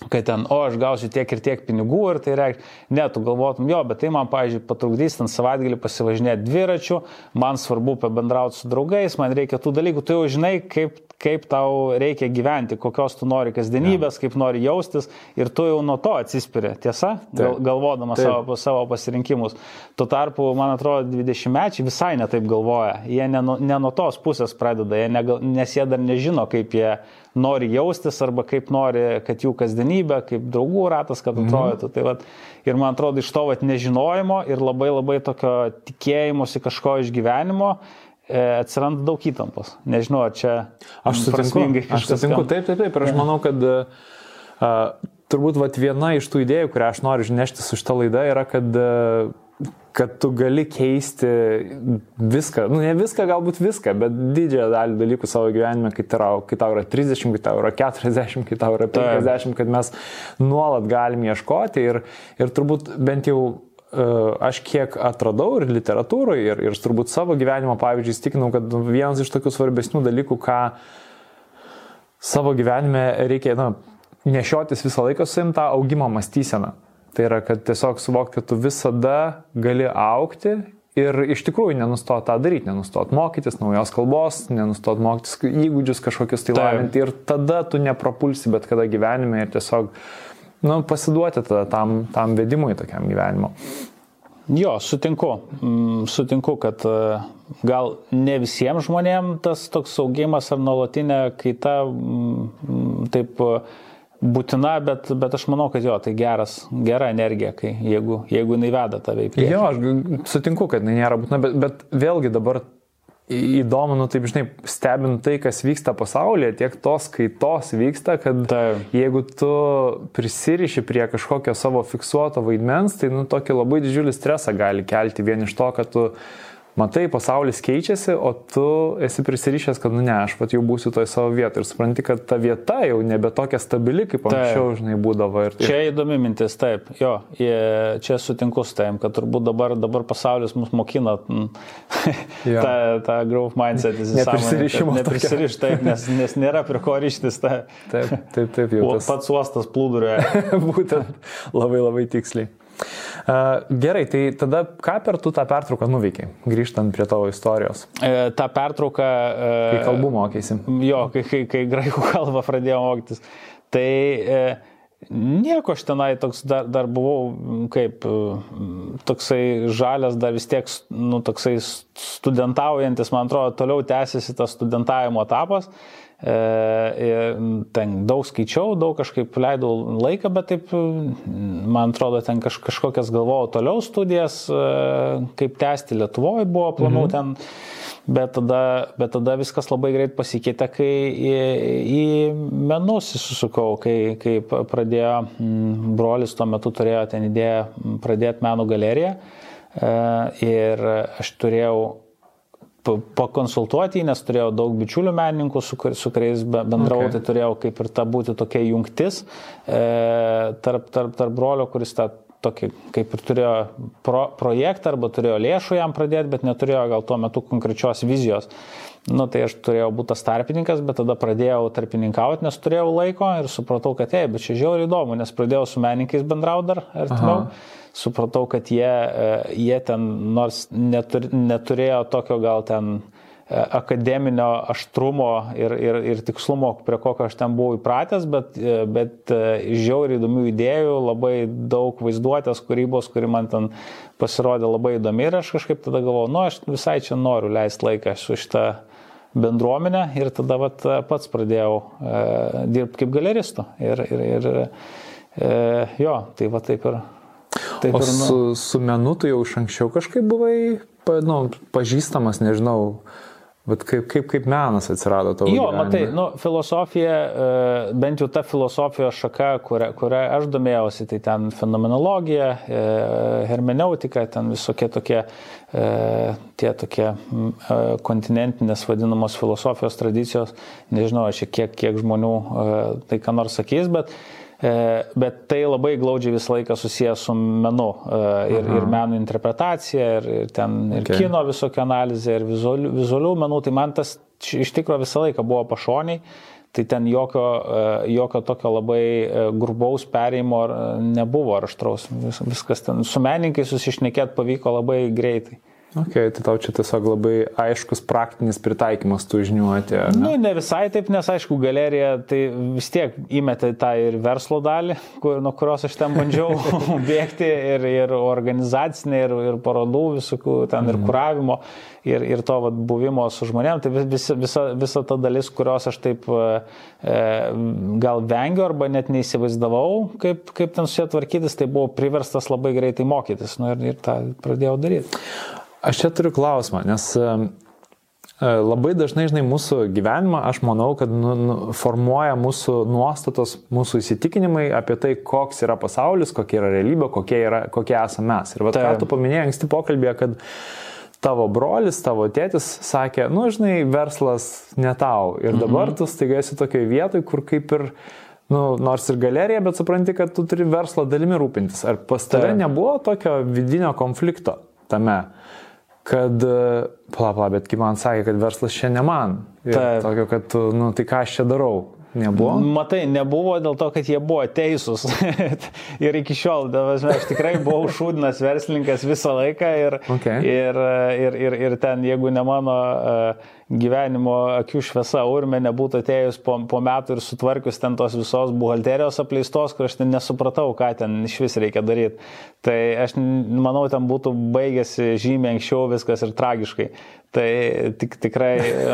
kad ten, o aš gausiu tiek ir tiek pinigų ir tai reikia, ne, tu galvotum, jo, bet tai man, pavyzdžiui, patrukdys ten savaitgalį pasivažinėti dviračiu, man svarbu pabendrauti su draugais, man reikia tų dalykų, tu jau žinai, kaip, kaip tau reikia gyventi, kokios tu nori kasdienybės, ja. kaip nori jaustis ir tu jau nuo to atsispiri, tiesa, Gal, galvodamas Taip. savo, savo pasirinkimus. Tuo tarpu, man atrodo, 20 mečiai visai netaip galvoja, jie ne, ne nuo tos pusės pradeda, jie negal, nes jie dar nežino, kaip jie nori jaustis arba kaip nori, kad jų kasdienybė, kaip draugų ratas, kad mhm. atrodytų. Mhm. Tai vat, ir man atrodo, iš to vat, nežinojimo ir labai labai tokio tikėjimuose kažko iš gyvenimo e, atsiranda daug įtampos. Nežinau, ar čia aš sutinku. Aš sutinku, taip, taip, taip. Ir aš manau, kad uh, turbūt vat, viena iš tų idėjų, kurią aš noriu žinešti su šitą laidą, yra, kad uh, kad tu gali keisti viską, nu ne viską, galbūt viską, bet didžiąją dalį dalykų savo gyvenime, kai tau, kai tau yra 30, kai tau yra 40, kai tau yra 50, kad mes nuolat galim ieškoti ir, ir turbūt bent jau e, aš kiek atradau ir literatūroje, ir, ir turbūt savo gyvenimo pavyzdžiui įstikinau, kad vienas iš tokių svarbesnių dalykų, ką savo gyvenime reikia na, nešiotis visą laiką su savim tą augimo mąstyseną. Tai yra, kad tiesiog suvokti, kad tu visada gali aukti ir iš tikrųjų nenustot tą daryti, nenustot mokytis naujos kalbos, nenustot mokytis įgūdžius kažkokius tai lavinti ir tada tu nepropulsi bet kada gyvenime ir tiesiog nu, pasiduoti tada tam, tam vedimui tokiam gyvenimo. Jo, sutinku. Mm, sutinku, kad e, gal ne visiems žmonėms tas toks augimas ar nuolatinė kaita mm, taip būtina, bet, bet aš manau, kad jo, tai geras, gera energija, kai, jeigu, jeigu jinai veda tave į priekį. Jo, aš sutinku, kad jinai nėra būtina, bet, bet vėlgi dabar įdomu, nu taip, žinai, stebint tai, kas vyksta pasaulyje, tiek tos kaitos vyksta, kad tai. jeigu tu prisiriši prie kažkokio savo fiksuoto vaidmens, tai, nu, tokį labai didžiulį stresą gali kelti vien iš to, kad tu matai, pasaulis keičiasi, o tu esi prisirišęs, kad, nu ne, aš pat jau būsiu toje savo vietoje ir supranti, kad ta vieta jau nebe tokia stabili, kaip anksčiau, taip. žinai, būdavo. Ir, ir... Čia įdomi mintis, taip, jo, čia sutinku su tavim, kad turbūt dabar, dabar pasaulis mus mokina tą, tą growth mindset, neprisirišimo. Neprisiriš, taip, nes, nes nėra prie ko ryštis. Ta... Taip, taip, taip, jau. Tas... Pats uostas plūdurė. Būtent labai labai tiksliai. Gerai, tai tada ką per tu tą pertrauką nuveikiai, grįžtant prie tavo istorijos? E, ta pertrauka. E, kai kalbų mokėsi. Jo, kai, kai, kai graikų kalbą pradėjau mokytis. Tai e, nieko aš tenai toks dar, dar buvau kaip e, toksai žalias, dar vis tiek, nu, toksai studentaujantis, man atrodo, toliau tęsiasi tas studentavimo etapas. E, ten daug skaičiau, daug kažkaip leidau laiką, bet taip, man atrodo, ten kaž, kažkokias galvojau toliau studijas, e, kaip tęsti Lietuvoje buvo planų mhm. ten. Bet tada, bet tada viskas labai greit pasikeitė, kai į, į menus įsusukau, kai, kai pradėjo, brolis tuo metu turėjo ten idėją pradėti menų galeriją. E, ir aš turėjau pakonsultuoti, nes turėjau daug bičiulių menininkų, su, su kuriais bendravau, okay. tai turėjau kaip ir ta būti tokia jungtis e, tarp, tarp, tarp brolio, kuris tą tokį kaip ir turėjo pro, projektą arba turėjo lėšų jam pradėti, bet neturėjo gal tuo metu konkrečios vizijos. Nu, tai aš turėjau būti tas tarpininkas, bet tada pradėjau tarpininkauti, nes turėjau laiko ir supratau, kad, ei, bet čia žiauriai įdomu, nes pradėjau su menininkais bendrauti dar artimiau. Aha supratau, kad jie, e, jie ten nors netur, neturėjo tokio gal ten akademinio aštrumo ir, ir, ir tikslumo, prie kokio aš ten buvau įpratęs, bet, bet žiauriai įdomių idėjų, labai daug vaizduotės, kūrybos, kuri man ten pasirodė labai įdomi ir aš kažkaip tada galvojau, nu aš visai čia noriu leisti laiką su šitą bendruomenę ir tada vat, pats pradėjau e, dirbti kaip galeristu. Ir, ir, ir e, jo, tai va taip ir. Taip o nu... su, su menu tu jau iš anksčiau kažkaip buvai nu, pažįstamas, nežinau, Bet kaip, kaip, kaip menas atsirado tavo? Jo, gyvenime? matai, nu, filosofija, e, bent jau ta filosofijos šaka, kuria, kuria aš domėjausi, tai ten fenomenologija, e, hermeneutika, ten visokie tokie, e, tie tokie kontinentinės vadinamos filosofijos tradicijos, nežinau, aš kiek, kiek žmonių tai ką nors sakys, bet bet tai labai glaudžiai visą laiką susijęs su menu e, ir, Aha. ir meno interpretacija, ir, ir ten ir okay. kino visokio analizė, ir vizualių, vizualių menų, tai man tas iš tikrųjų visą laiką buvo pašoniai. Tai ten jokio, e, jokio tokio labai grubaus perėjimo nebuvo ar aštraus. Vis, viskas ten su menininkai susišnekėt pavyko labai greitai. Ok, tai tau čia tiesiog labai aiškus praktinis pritaikymas tų žinių atėjo. Ne? Nu, ne visai taip, nes aišku, galerija tai vis tiek įmetė tą ir verslo dalį, kur, nuo kurios aš ten bandžiau bėgti ir, ir organizacinė, ir, ir parodų visokių, ten ir mhm. kuravimo, ir, ir to vat, buvimo su žmonėm. Tai vis, visa, visa ta dalis, kurios aš taip e, gal vengiu arba net neįsivaizdavau, kaip, kaip ten su ja tvarkytis, tai buvau priverstas labai greitai mokytis. Nu, ir, ir tą pradėjau daryti. Aš čia turiu klausimą, nes e, labai dažnai, žinai, mūsų gyvenimą, aš manau, kad nu, nu, formuoja mūsų nuostatos, mūsų įsitikinimai apie tai, koks yra pasaulis, kokia yra realybė, kokie, yra, kokie esame mes. Ir vat, ką tu paminėjai anksti pokalbėje, kad tavo brolis, tavo tėtis sakė, nu, žinai, verslas ne tau. Ir dabar mhm. tu staiga esi tokioje vietoje, kur kaip ir nu, nors ir galerija, bet supranti, kad tu turi verslo dalimi rūpintis. Ar pas tave nebuvo tokio vidinio konflikto tame? Kad, pala, pala, bet kai man sakė, kad verslas čia ne man. Tokio, kad, nu, tai ką aš čia darau. Nebuvo? Matai, nebuvo dėl to, kad jie buvo teisūs. ir iki šiol, aš tikrai buvau šūdinas verslininkas visą laiką ir, okay. ir, ir, ir, ir ten, jeigu ne mano uh, gyvenimo akių šviesa urme nebūtų atėjus po, po metų ir sutvarkius ten tos visos buhalterijos apleistos, kur aš ten nesupratau, ką ten iš vis reikia daryti. Tai aš manau, ten būtų baigėsi žymiai anksčiau viskas ir tragiškai. Tai tik, tikrai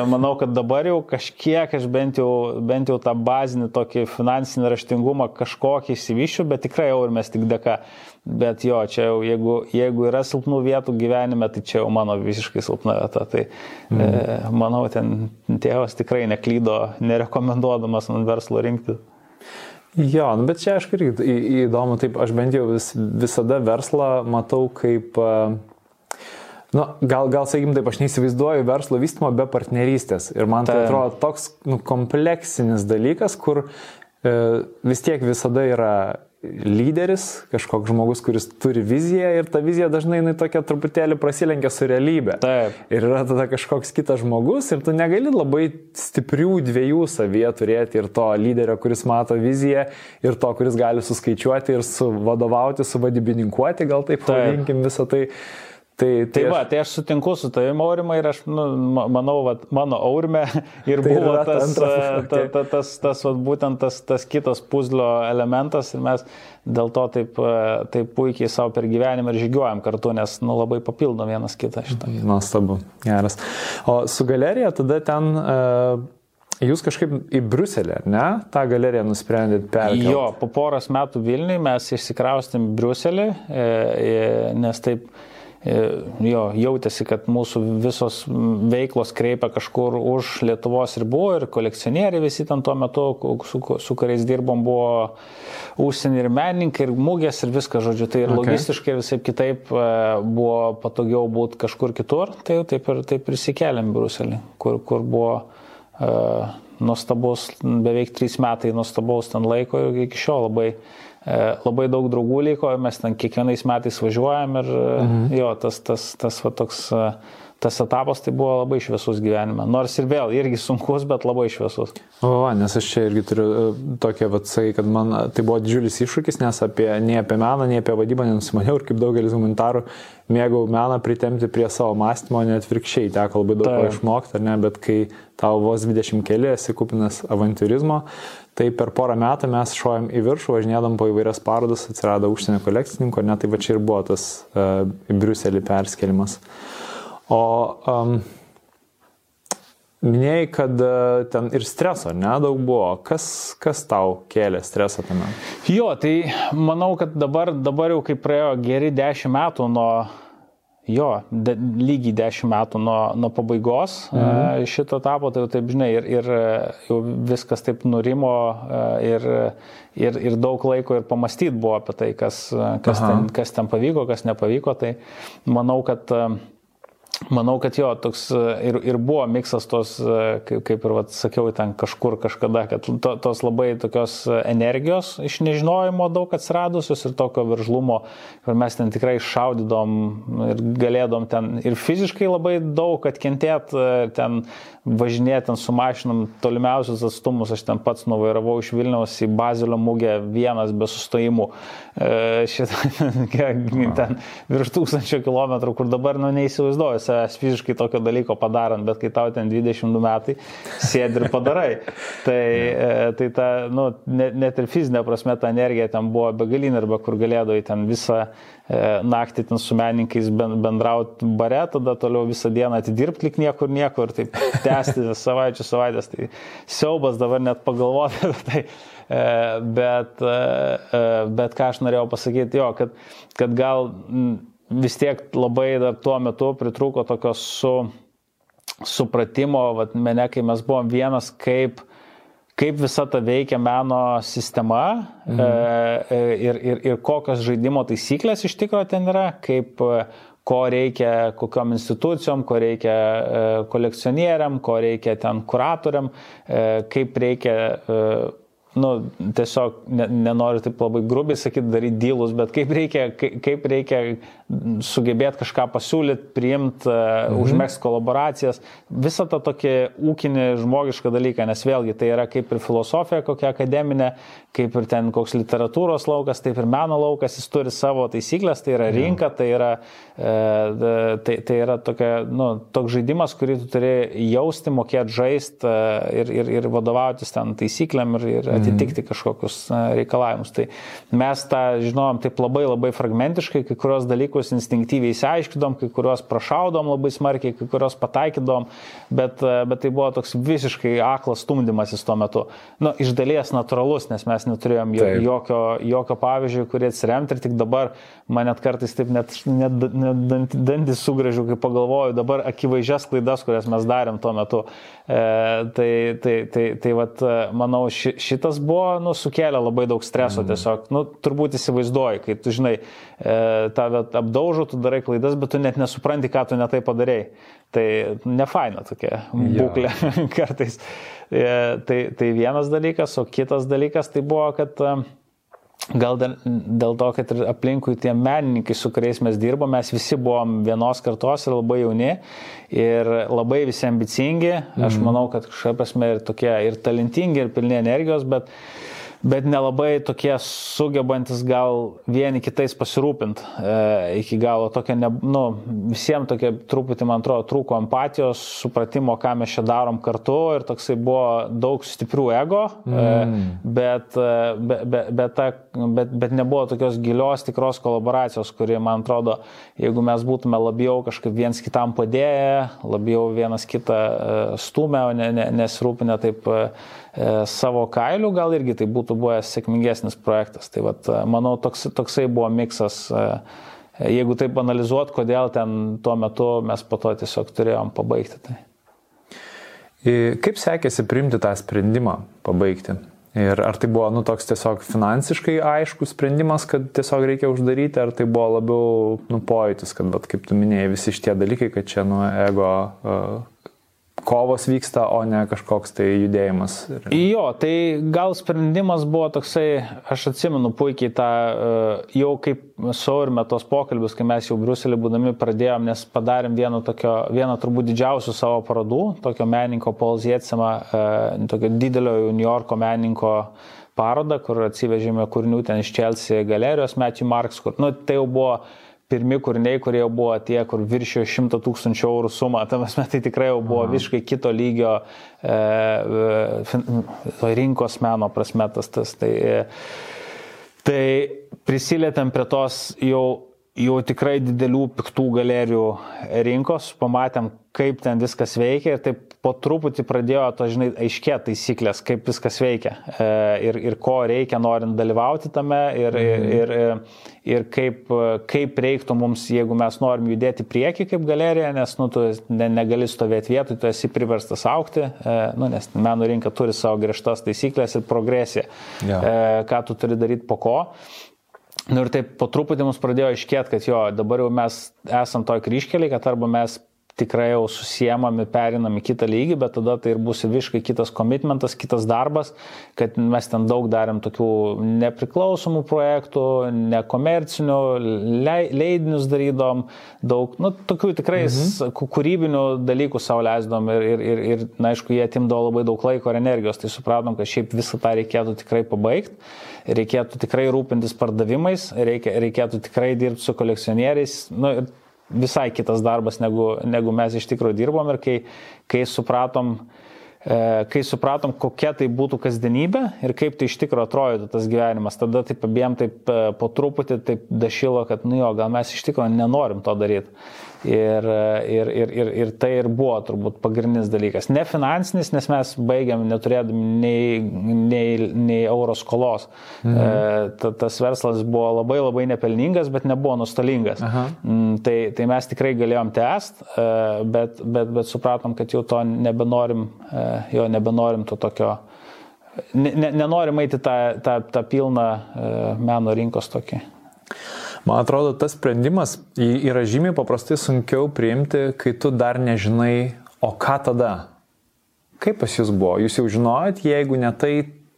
manau, kad dabar jau kažkiek aš bent jau, bent jau tą bazinį tokį finansinį raštingumą kažkokį įsivyšiu, bet tikrai jau ir mes tik dėka. Bet jo, čia jau jeigu, jeigu yra silpnų vietų gyvenime, tai čia jau mano visiškai silpna vieta. Tai mm. e, manau, ten tėvas tikrai neklydo, nerekomenduodamas man verslo rinkti. Jo, nu, bet čia aš irgi įdomu, taip aš bent jau vis, visada verslą matau kaip, nu, gal, gal sakykim taip, aš neįsivaizduoju verslo vystymo be partnerystės. Ir man tai atrodo toks nu, kompleksinis dalykas, kur e, vis tiek visada yra lyderis, kažkoks žmogus, kuris turi viziją ir ta vizija dažnai jinai tokia truputėlį prasilenkia su realybė. Taip. Ir yra tada kažkoks kitas žmogus ir tu negali labai stiprių dviejų savyje turėti ir to lyderio, kuris mato viziją, ir to, kuris gali suskaičiuoti ir suvadovauti, suvadybininkuoti, gal taip pavadinkim visą tai. Tai, tai, tai aš... va, tai aš sutinku su tavimi aurimai ir aš nu, manau, va, mano aurime ir tai buvo tas, antras, okay. ta, ta, tas, tas va, būtent tas, tas kitas puzlio elementas ir mes dėl to taip, taip puikiai savo per gyvenimą ir žygiuojam kartu, nes nu, labai papildo vienas kitą šitą. Nuostabu, geras. O su galerija tada ten... Uh... Jūs kažkaip į Bruselį, ne? tą galeriją nusprendėt perkelti? Jo, po poros metų Vilniui mes išsikraustėm Bruselį, e, e, nes taip E, jo, jautėsi, kad mūsų visos veiklos kreipia kažkur už Lietuvos ribų ir kolekcionieriai visi ten tuo metu, su, su kuriais dirbom, buvo užsienį ir menininkai, ir mūgės, ir viskas, žodžiu, tai ir okay. logistiškai ir visai kitaip e, buvo patogiau būti kažkur kitur, tai taip ir, taip ir įsikeliam Bruselį, kur, kur buvo uh, nuostabus, beveik trys metai nuostabaus ten laiko ir iki šiol labai E, labai daug draugų liko, mes ten kiekvienais metais važiuojam ir e, mhm. jo, tas, tas, tas va, toks, e, tas etapas tai buvo labai šviesus gyvenime. Nors ir vėl, irgi sunkus, bet labai šviesus. O, nes aš čia irgi turiu e, tokią vatsai, kad man tai buvo didžiulis iššūkis, nes apie, nei apie meną, nei apie vadybą nenusimaniau ir kaip daugelis humanitarų mėgau meną pritemti prie savo mąstymo, net virkščiai teko labai daug ko išmokti, ar ne, bet kai tau vos 20 keli esi kupinas avantūrizmo, tai per porą metų mes šojom į viršų, važinėdam po įvairias parodas, atsirado užsienio kolekcininkų, ar ne, tai va čia ir buvo tas uh, į Briuselį perskelimas. O um, minėjai, kad uh, ten ir streso nedaug buvo. Kas, kas tau kėlė stresą tame? Jo, tai manau, kad dabar, dabar jau kaip praėjo geri dešimt metų nuo Jo, de, lygiai 10 metų nuo, nuo pabaigos mhm. šito etapo, tai jau taip žinai, ir, ir jau viskas taip nurimo ir, ir, ir daug laiko ir pamastyti buvo apie tai, kas, kas, ten, kas ten pavyko, kas nepavyko. Tai manau, kad Manau, kad jo, toks e, ir, ir buvo miksas tos, e, kaip, kaip ir vat, sakiau, ten kažkur kažkada, kad to, tos labai tokios energijos iš nežinojimo daug atsiradusios ir tokio veržlumo, kur mes ten tikrai šaudydom ir galėdom ten ir fiziškai labai daug atkentėt, e, ten važinėti su mašinom tolimiausius atstumus, aš ten pats nuvairavau iš Vilniaus į Bazilio mūgę vienas be sustojimų, šitą ten virš tūkstančio kilometrų, kur dabar, nu, neįsivaizduoju savęs fiziškai tokio dalyko padarant, bet kai tau ten 22 metai sėdi ir padarai, tai, e, tai ta, nu, net, net ir fizinė prasme ta energija ten buvo begalinė arba kur galėdavai ten visą e, naktį ten su menininkais bendrauti bare, tada toliau visą dieną atidirbti lik niekur niekur, taip tęsti savaičių savaitės, tai siaubas dabar net pagalvoti apie tai. E, bet, bet ką aš norėjau pasakyti, jo, kad, kad gal vis tiek labai dar tuo metu pritruko tokios su, supratimo, vat, mene, kai mes buvom vienas, kaip, kaip visa ta veikia meno sistema mhm. e, ir, ir, ir kokios žaidimo taisyklės iš tikrųjų ten yra, kaip ko reikia kokiam institucijom, ko reikia e, kolekcionieriam, ko reikia ten kuratoriam, e, kaip reikia e, nu, tiesiog ne, nenoriu taip labai grubiai sakyti, daryti dylus, bet kaip reikia, kaip reikia sugebėti kažką pasiūlyti, priimti, e, mhm. užmėgsti kolaboracijas, visą tą tokį ūkinį žmogišką dalyką, nes vėlgi tai yra kaip ir filosofija kokia akademinė, kaip ir ten koks literatūros laukas, taip ir meno laukas, jis turi savo taisyklės, tai yra rinka, tai yra, e, tai, tai yra tokia, nu, toks žaidimas, kurį tu turi jausti, mokėti žaisti e, ir, ir, ir vadovautis ten taisyklėm ir, ir mhm. atitikti kažkokius reikalavimus. Tai mes tą žinom taip labai labai fragmentiškai, kai kurios dalykus dalykus instinktyviai įsiaiškidom, kai kuriuos prašaudom labai smarkiai, kai kuriuos pataikydom, bet, e, bet tai buvo toks visiškai aklas stumdymasis tuo metu. Nu, iš dalies natūralus, nes mes neturėjom Taip. jokio, jokio pavyzdžio, kurį atsiremti ir tik dabar man net kartais taip net, net, net dantis sugražiu, kai pagalvoju dabar akivaizdžias klaidas, kurias mes darėm tuo metu. E, tai, tai, tai, tai vat, e, manau, ši, šitas buvo, nu, sukėlė labai daug streso mm. tiesiog, nu, turbūt įsivaizduoji, kai tu žinai, e, tave apdaužo, tu darai klaidas, bet tu net nesupranti, ką tu netai padarėjai. Tai nefaina tokia būklė ja. kartais. E, tai, tai vienas dalykas, o kitas dalykas tai buvo, kad e, Gal dėl to, kad ir aplinkui tie menininkai, su kuriais mes dirbom, mes visi buvom vienos kartos ir labai jauni ir labai visi ambicingi. Aš mhm. manau, kad kažkaip prasme ir tokie ir talentingi, ir pilni energijos, bet uh, bet nelabai tokie sugebantis gal vieni kitais pasirūpinti e, iki galo. Tokia, ne, nu, visiems tokia truputį, man atrodo, trūko empatijos, supratimo, ką mes čia darom kartu ir toksai buvo daug stiprių ego, e, mm. bet, e, bet, bet, bet, ta, bet, bet nebuvo tokios gilios, tikros kolaboracijos, kuri, man atrodo, jeigu mes būtume labiau kažkaip viens kitam padėję, labiau vienas kitą e, stumę, o ne, ne, nesirūpinę taip E, savo kailių, gal irgi tai būtų buvęs sėkmingesnis projektas. Tai vat, e, manau, toks, toksai buvo miksas, e, jeigu taip analizuot, kodėl ten tuo metu mes po to tiesiog turėjom pabaigti. Tai. Kaip sekėsi priimti tą sprendimą pabaigti? Ir ar tai buvo nu, toks tiesiog finansiškai aiškus sprendimas, kad tiesiog reikia uždaryti, ar tai buvo labiau nu, pojūtis, kad, bet, kaip tu minėjai, visi šitie dalykai, kad čia nuo ego uh, kovos vyksta, o ne kažkoks tai judėjimas. Jo, tai gal sprendimas buvo toksai, aš atsimenu puikiai tą, e, jau kaip saurime tos pokalbius, kai mes jau Bruselį būdami pradėjom, nes padarėm vieną, tokio, vieną turbūt didžiausių savo parodų, tokio meninko Paul Zietsimą, e, tokio didelio New Yorko meninko parodą, kur atsivežėme kūrinių ten iš Chelsea galerijos, Matthew Marks, kur, nu, tai jau buvo pirmi kūriniai, kurie buvo tie, kur viršijo 100 tūkstančių eurų sumą, tam mes tai tikrai jau buvo Aha. visiškai kito lygio e, e, rinkos meno prasmetas tas. Tai, e, tai prisilietėm prie tos jau jau tikrai didelių piktų galerijų rinkos, pamatėm, kaip ten viskas veikia ir taip po truputį pradėjo to, žinai, aiškė taisyklės, kaip viskas veikia e, ir, ir ko reikia norint dalyvauti tame ir, mhm. ir, ir, ir kaip, kaip reiktų mums, jeigu mes norim judėti prieki kaip galerija, nes nu, tu ne, negali stovėti vietoj, tu esi priverstas aukti, e, nu, nes meno rinka turi savo griežtas taisyklės ir progresiją, ja. e, ką tu turi daryti po ko. Nu ir taip po truputį mums pradėjo iškėti, kad jo, dabar jau mes esam toj kryškeliai, kad arba mes tikrai jau susiemami, perinam į kitą lygį, bet tada tai ir bus visiškai kitas komitmentas, kitas darbas, kad mes ten daug darėm tokių nepriklausomų projektų, nekomercinių, leidinius darydom, daug, nu, tokių tikrai mhm. kūrybinių dalykų savo leisdom ir, ir, ir, ir na, aišku, jie atimdavo labai daug laiko ir energijos, tai supratom, kad šiaip visą tą reikėtų tikrai pabaigti, reikėtų tikrai rūpintis pardavimais, reikia, reikėtų tikrai dirbti su kolekcionieriais. Nu, visai kitas darbas, negu, negu mes iš tikrųjų dirbom ir kai, kai supratom, e, kai supratom, kokia tai būtų kasdienybė ir kaip tai iš tikrųjų atrodytų tas gyvenimas, tada taip abiem taip e, po truputį taip dašilo, kad, nu jo, gal mes iš tikrųjų nenorim to daryti. Ir, ir, ir, ir, ir tai ir buvo turbūt pagrindinis dalykas. Ne finansinis, nes mes baigiam neturėdami nei, nei, nei euro skolos. Mhm. E, tas verslas buvo labai labai nepelningas, bet nebuvo nustolingas. Aha. Mm, tai, tai mes tikrai galėjom tęst, e, bet, bet, bet supratom, kad jau to nebenorim, e, jo nebenorim to tokio. Ne, ne, nenorim eiti tą, tą, tą pilną e, meno rinkos tokį. Man atrodo, tas sprendimas yra žymiai paprastai sunkiau priimti, kai tu dar nežinai, o ką tada. Kaip pas jūs buvo? Jūs jau žinojot, jeigu ne tai,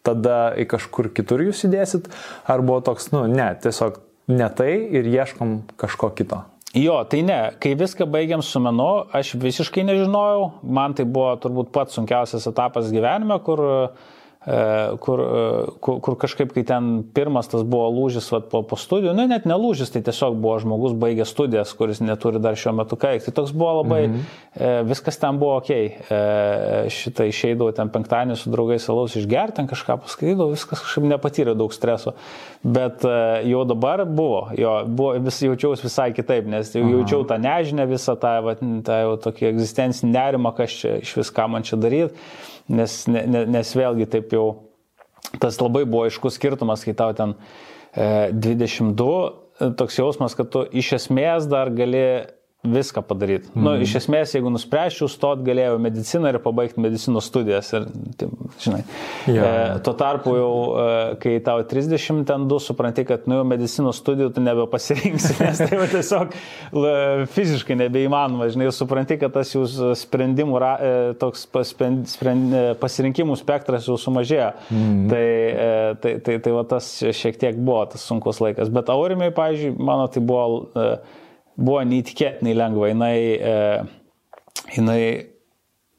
tada į kažkur kitur jūs įdėsit, ar buvo toks, nu, ne, tiesiog ne tai ir ieškom kažko kito. Jo, tai ne, kai viską baigiam su menu, aš visiškai nežinojau, man tai buvo turbūt pats sunkiausias etapas gyvenime, kur uh, kur, e, kur, kur kažkaip, kai ten pirmas tas buvo lūžis vat, po, po studijų, nu net ne lūžis, tai tiesiog buvo žmogus baigęs studijas, kuris neturi dar šiuo metu ką veikti. Tai toks buvo labai, mhm. e, viskas ten buvo ok. E, šitą išeidavau ten penktadienį su draugais alaus išgerti, ten kažką paskaitydavau, viskas kažkaip nepatyrė daug streso. Bet e, jau dabar buvo, jo, buvo vis, jaučiausi visai kitaip, nes jau jaučiau tą nežinę, visą tą, va, tą jau tokį egzistencinį nerimą, kas čia iš viską man čia daryti nes, ne, nes vėlgi taip jau tas labai buvo aiškus skirtumas, kai tau ten e, 22, toks jausmas, kad tu iš esmės dar gali viską padaryti. Mm. Nu, iš esmės, jeigu nuspręsčiau stot, galėjau mediciną ir pabaigti medicinos studijas. Ir, tai, žinai, ja. e, tuo tarpu jau, e, kai tau 30 ten du, supranti, kad nu, medicinos studijų tu nebepasirinksi, nes tai jau tiesiog l, fiziškai nebeįmanoma. Žinai, supranti, kad tas jūsų sprendimų, ra, e, toks sprend, sprend, e, pasirinkimų spektras jau sumažėjo. Mm. Tai, e, tai, tai, tai va tas šiek tiek buvo tas sunkus laikas. Bet aurimai, pavyzdžiui, mano tai buvo... E, buvo neįtikėtinai lengva. Jinai, e, jinai,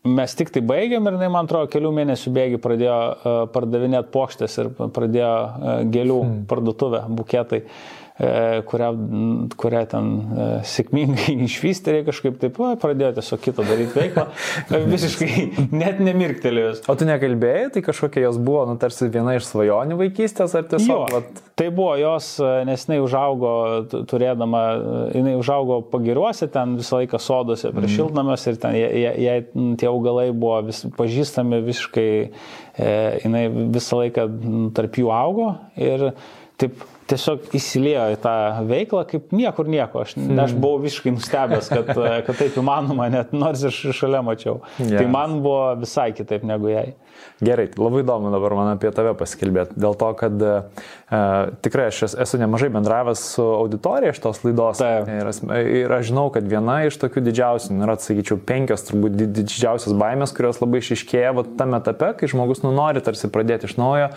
mes tik tai baigėm ir jinai, man atrodo, kelių mėnesių bėgi pradėjo e, pardavinėti plokštės ir pradėjo e, gėlių hmm. parduotuvę, buketai. E, kurią, kurią ten e, sėkmingai išvystė, kažkaip taip pradėjo tiesiog kitą daryti veiklą, e, visiškai net nemirktelėjus. O tu nekalbėjai, tai kažkokia jos buvo, nu, tarsi viena iš svajonių vaikystės, ar tiesiog? Jo, vat... Tai buvo jos, nes jinai užaugo, turėdama, jinai užaugo pagiriuose, ten visą laiką sodose, prie mm. šiltnamės ir ten jai tie augalai buvo vis, pažįstami visiškai, e, jinai visą laiką tarp jų augo ir taip tiesiog įsilėjo į tą veiklą kaip niekur nieko. Aš, mm. aš buvau visiškai nustebęs, kad, kad taip įmanoma, net nors ir šalia mačiau. Yes. Tai man buvo visai kitaip negu jai. Gerai, labai įdomu dabar man apie tave pasikalbėti. Dėl to, kad e, tikrai aš esu nemažai bendravęs su auditorija iš tos laidos. Taip. Ir, ir aš žinau, kad viena iš tokių didžiausių, nu, yra, sakyčiau, penkios turbūt didžiausias baimės, kurios labai išiškėja tame etape, kai žmogus nu, nori tarsi pradėti iš naujo.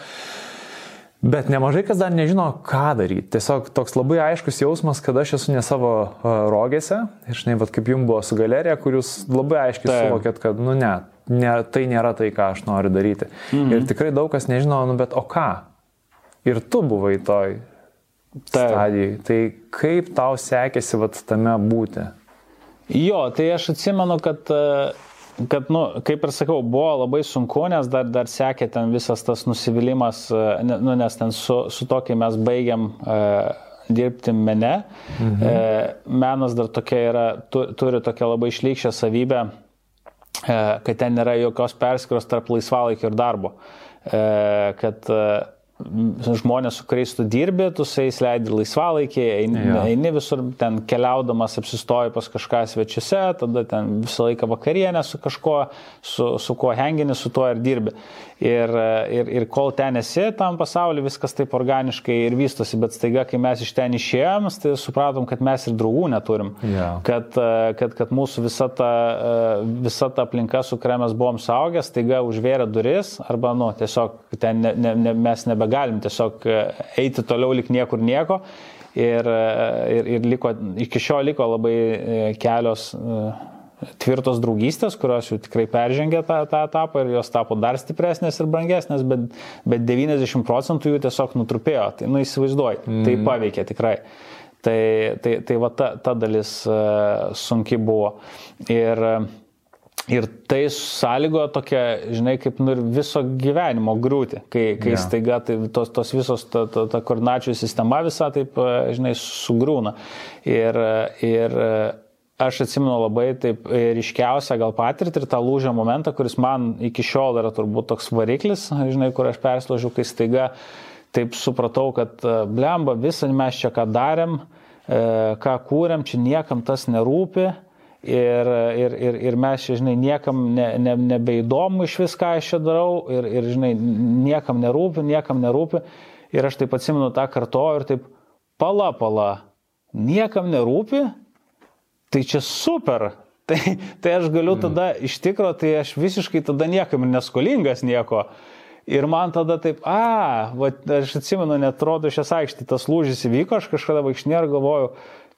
Bet nemažai kas dar nežino, ką daryti. Tiesiog toks labai aiškus jausmas, kad aš esu ne savo rogėse. Ir žinai, vat, kaip jums buvo su galerija, kur jūs labai aiškiai Taip. suvokėt, kad, nu ne, ne, tai nėra tai, ką aš noriu daryti. Mhm. Ir tikrai daug kas nežino, nu bet o ką? Ir tu buvai toj Taip. stadijai. Tai kaip tau sekėsi vat, tame būti? Jo, tai aš atsimenu, kad uh kad, nu, kaip ir sakau, buvo labai sunku, nes dar, dar sekė ten visas tas nusivylimas, e, nu, nes ten su, su to, kai mes baigiam uh, dirbti mene, mhm. uh, menas dar tokia yra, tu, turi tokią labai išlykščią savybę, uh, kad ten nėra jokios perskiros tarp laisvalaikio ir darbo. Uh, kad uh, žmonės, su kuriais tu dirbi, tu su jais leidi laisvalaikį, eini, ja. eini visur, ten keliaudamas apsistoji pas kažką svečiuose, tada ten visą laiką vakarienę su kažkuo, su, su kuo hengini, su tuo ir dirbi. Ir, ir, ir kol ten esi, tam pasauliu viskas taip organiškai ir vystosi, bet staiga, kai mes iš ten išėjom, tai supratom, kad mes ir draugų neturim. Yeah. Kad, kad, kad mūsų visa ta, visa ta aplinka, su kuria mes buvom saugę, staiga užvėrė duris, arba, nu, tiesiog ten ne, ne, ne, mes nebegalim tiesiog eiti toliau lik niekur nieko. Ir, ir, ir liko, iki šio liko labai kelios tvirtos draugystės, kurios jau tikrai peržengė tą, tą etapą ir jos tapo dar stipresnės ir brangesnės, bet, bet 90 procentų jų tiesiog nutrupėjo. Tai, nu, įsivaizduoji, mm. tai paveikė tikrai. Tai, tai, tai va ta, ta dalis uh, sunki buvo. Ir, ir tai sąlygo tokia, žinai, kaip nu, viso gyvenimo griūti, kai, kai yeah. staiga tai, tos, tos visos, ta, ta, ta koordinačių sistema visa taip, žinai, sugrūna. Ir, ir aš atsimenu labai taip e, ryškiausią gal patirtį ir tą lūžio momentą, kuris man iki šiol yra turbūt toks variklis, žinai, kur aš perslaužiu, kai staiga taip supratau, kad e, blemba, visą mes čia ką darėm, e, ką kūrėm, čia niekam tas nerūpi. Ir, ir, ir, ir mes žinai, niekam ne, ne, nebeįdomu iš viską aš čia darau ir, ir, žinai, niekam nerūpi, niekam nerūpi. Ir aš taip atsimenu tą kartoju ir taip, pala, pala, niekam nerūpi, tai čia super. Tai, tai aš galiu mm. tada, iš tikro, tai aš visiškai tada niekam neskolingas nieko. Ir man tada taip, a, va, aš atsimenu, netrodo šias aikštį, tas lūžis įvyko, aš kažkada vaikšnė ir galvoju,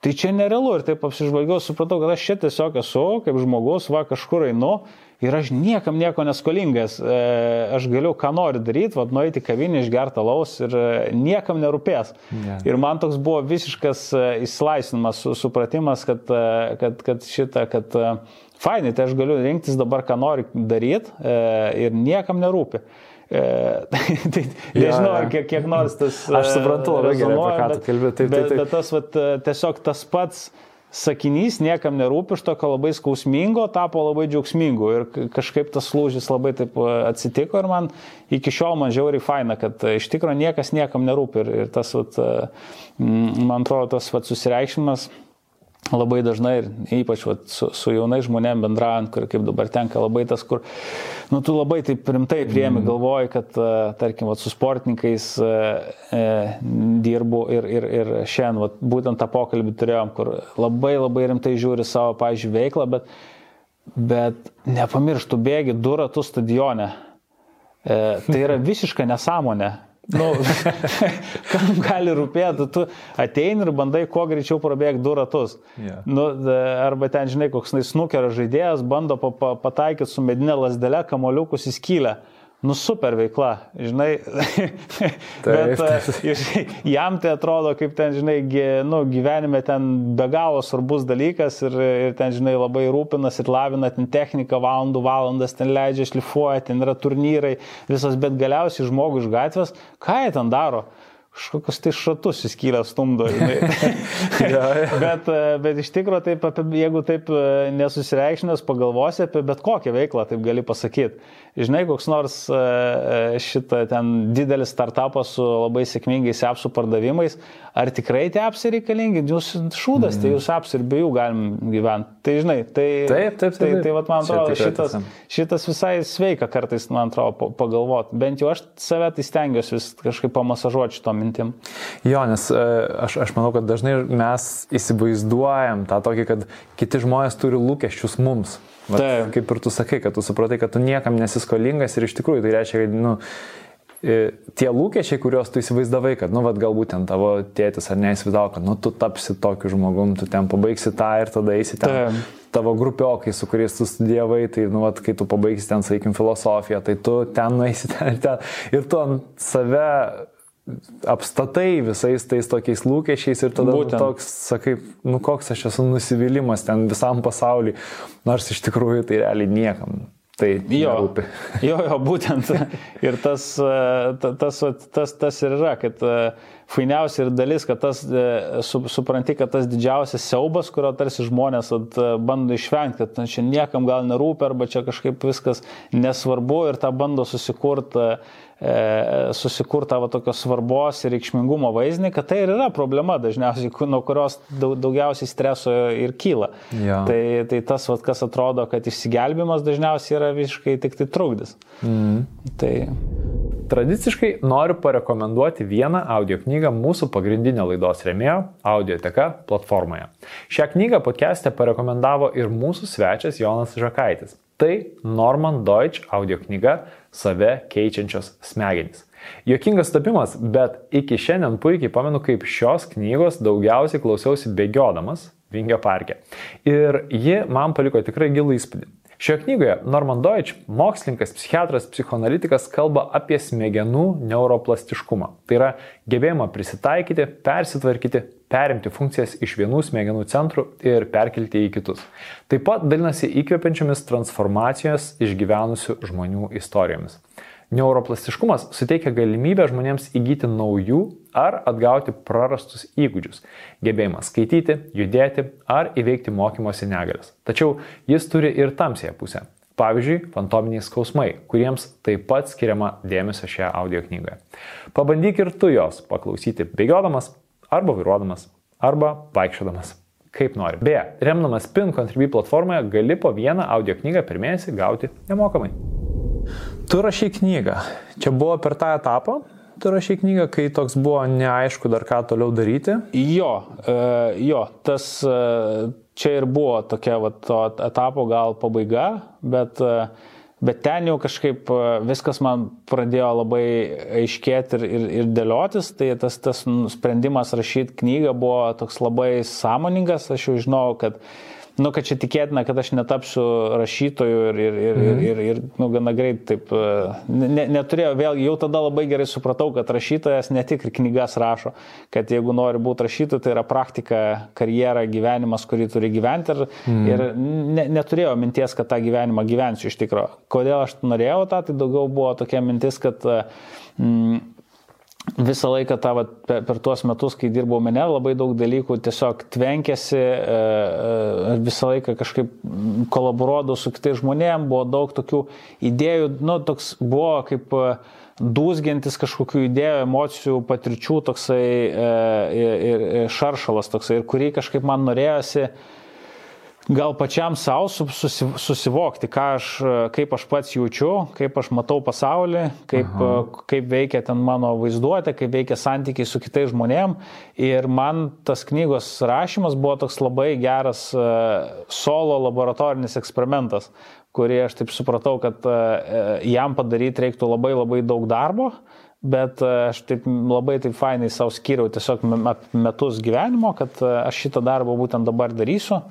tai čia nerealu. Ir taip apsižvalgiau, supratau, kad aš čia tiesiog esu, kaip žmogus, va, kažkur einu ir aš niekam nieko neskolingas, e, aš galiu ką noriu daryti, vad nueiti kavinį, išgerti laus ir e, niekam nerūpės. Yeah. Ir man toks buvo visiškas įsilaisvinimas, e, supratimas, kad, kad, kad šitą, kad fainai, tai aš galiu rinktis dabar, ką noriu daryti ir niekam nerūpi. Tai, tai nežinau, ja, ja. kiek, kiek nors tas. Aš suprantu labai gerai, apie ką tu kalbė. Taip, taip, taip. Bet, tas vat, tiesiog tas pats sakinys niekam nerūpi, iš tokio labai skausmingo tapo labai džiaugsmingu. Ir kažkaip tas lūžis labai taip e, atsitiko ir man iki šiol man žiauriai faina, kad e, iš tikrųjų niekas niekam nerūpi. Ir, ir tas, vat, e, man atrodo, tas vat, susireikšmimas labai dažnai ir ypač vat, su, su jaunai žmonėm bendraujant, kur kaip dabar tenka labai tas, kur, nu, tu labai taip rimtai priemi, mm. galvoji, kad, uh, tarkim, vat, su sportininkais uh, uh, dirbu ir, ir, ir šiandien, vat, būtent tą pokalbį turėjom, kur labai labai rimtai žiūri savo, pažiūrėjau, veiklą, bet, bet nepamirštų bėgi du ratus stadione. Uh, tai yra visiška nesąmonė. Nu, kam gali rūpėti, tu ateini ir bandai kuo greičiau prabėgti du ratus. Yeah. Nu, arba ten, žinai, koks snukerio žaidėjas bando pataikyti su medinė lasdelė kamoliukus į skylę nu super veikla, žinai, bet žinai, jam tai atrodo kaip ten, žinai, nu, gyvenime ten be galo svarbus dalykas ir, ir ten, žinai, labai rūpinas ir lavina ten techniką, valandų valandas ten leidžia, šlifuoja, ten yra turnyrai, visas, bet galiausiai žmogus iš gatvės, ką jie ten daro? Kažkokius tai šatus įskylę stumdo. bet, bet iš tikrųjų, taip, jeigu taip nesusireikšinęs pagalvosi apie bet kokią veiklą, taip gali pasakyti. Žinai, koks nors šitą ten didelis startupas su labai sėkmingais apsų pardavimais, ar tikrai tie apsai reikalingi? Jūs šūdas, mm. tai jūs apsai ir be jų galim gyventi. Tai žinai, tai... Taip, taip, taip. Tai, tai vat, man atrodo, šitas, šitas visai sveika kartais, man atrodo, pagalvoti. Bent jau aš save tai stengiuosi vis kažkaip pamasažuoti šito mintim. Jo, nes e, aš, aš manau, kad dažnai mes įsivaizduojam tą tokį, kad kiti žmonės turi lūkesčius mums. Vat. Kaip ir tu sakai, kad tu supratai, kad tu niekam nesiskolingas ir iš tikrųjų tai reiškia, kad, nu, tie lūkesčiai, kuriuos tu įsivaizdavai, kad, nu, vad, galbūt ten tavo tėtis ar neįsivaizdavo, kad, nu, tu tapsi tokiu žmogum, tu ten pabaigsi tą ir tada eisi ten. Taip tavo grupiokai, su kuriais tu studijavai, tai, nu, vat, kai tu pabaigsi ten, sakykim, filosofiją, tai tu ten nueisi ten ir ten. Ir tu ant save apstatai visais tais tokiais lūkesčiais ir tada nu, toks, sakai, nu koks aš esu nusivylimas ten visam pasauliu, nors iš tikrųjų tai realiai niekam. Tai jo, nerūpi. jo, jo, būtent. Ir tas, tas, tas, tas ir yra, kad fainiausia ir dalis, kad tas, e, su, supranti, kad tas didžiausias siaubas, kurio tarsi žmonės at, e, bando išvengti, kad čia niekam gal nerūpi arba čia kažkaip viskas nesvarbu ir tą bando susikurti e, susikurta va tokios svarbos ir reikšmingumo vaizdinį, kad tai ir yra problema dažniausiai, nuo kurios daugiausiai streso ir kyla. Ja. Tai, tai tas, va, kas atrodo, kad išsigelbimas dažniausiai yra visiškai tik tai trukdis. Mm. Tai... Tradiciškai noriu parekomenduoti vieną audio knygą mūsų pagrindinio laidos remėjo Audioteka platformoje. Šią knygą podcast'e parekomendavo ir mūsų svečias Jonas Žakaitis. Tai Norman Deutsch audio knyga Save keičiančios smegenys. Jokingas tapimas, bet iki šiandien puikiai pamenu, kaip šios knygos daugiausiai klausiausi bėgiodamas Vingio parke. Ir ji man paliko tikrai gilų įspūdį. Šioje knygoje Norman Deutsch, mokslininkas, psichiatras, psichoanalitikas kalba apie smegenų neuroplastiškumą. Tai yra gebėjimą prisitaikyti, persitvarkyti, perimti funkcijas iš vienų smegenų centrų ir perkelti į kitus. Taip pat dalinasi įkvepiančiomis transformacijos išgyvenusių žmonių istorijomis. Neuroplastiškumas suteikia galimybę žmonėms įgyti naujų ar atgauti prarastus įgūdžius - gebėjimą skaityti, judėti ar įveikti mokymosi negalės. Tačiau jis turi ir tamsėje pusę. Pavyzdžiui, fantominiai skausmai, kuriems taip pat skiriama dėmesio šioje audio knygoje. Pabandyk ir tu jos paklausyti bėgiodamas arba vairuodamas arba vaikščiodamas. Kaip nori. Beje, remdamas PIN Contribui platformoje gali po vieną audio knygą per mėnesį gauti nemokamai. Tu rašy knygą. Čia buvo per tą etapą, tu rašy knygą, kai toks buvo neaišku dar ką toliau daryti? Jo, e, jo, tas e, čia ir buvo tokia va, to etapo gal pabaiga, bet, e, bet ten jau kažkaip e, viskas man pradėjo labai aiškėti ir, ir, ir dėliotis, tai tas, tas sprendimas rašyti knygą buvo toks labai sąmoningas, aš jau žinojau, kad nu, kad čia tikėtina, kad aš netapsiu rašytoju ir, ir, ir, mm. ir, ir nu, gana greit taip, e, ne, neturėjau, vėl jau tada labai gerai supratau, kad rašytojas ne tik ir knygas rašo, kad jeigu nori būti rašytoju, tai yra praktika, karjera, gyvenimas, kurį turi gyventi ir, mm. ir ne, neturėjau minties, kad tą gyvenimą gyvensiu iš tikrųjų. Kodėl aš norėjau tą, tai daugiau buvo tokia mintis, kad mm, visą laiką tą, vat, per, per tuos metus, kai dirbau mene, labai daug dalykų tiesiog tvenkėsi, e, e, visą laiką kažkaip kolaboruodavau su kitais žmonėmis, buvo daug tokių idėjų, nu, toks buvo kaip e, dūsgiantis kažkokių idėjų, emocijų, patirčių toksai ir, ir šaršalas toksai, ir kurį kažkaip man norėjosi gal pačiam savo susivokti, aš, kaip aš pats jaučiu, kaip aš matau pasaulį, kaip, Aha. kaip veikia ten mano vaizduotė, kaip veikia santykiai su kitais žmonėm. Ir man tas knygos rašymas buvo toks labai geras e, solo laboratorinis eksperimentas, kurį aš taip supratau, kad e, jam padaryti reiktų labai labai daug darbo bet e, aš taip labai taip fainai savo skyriau tiesiog metus gyvenimo, kad aš šitą darbą būtent dabar darysiu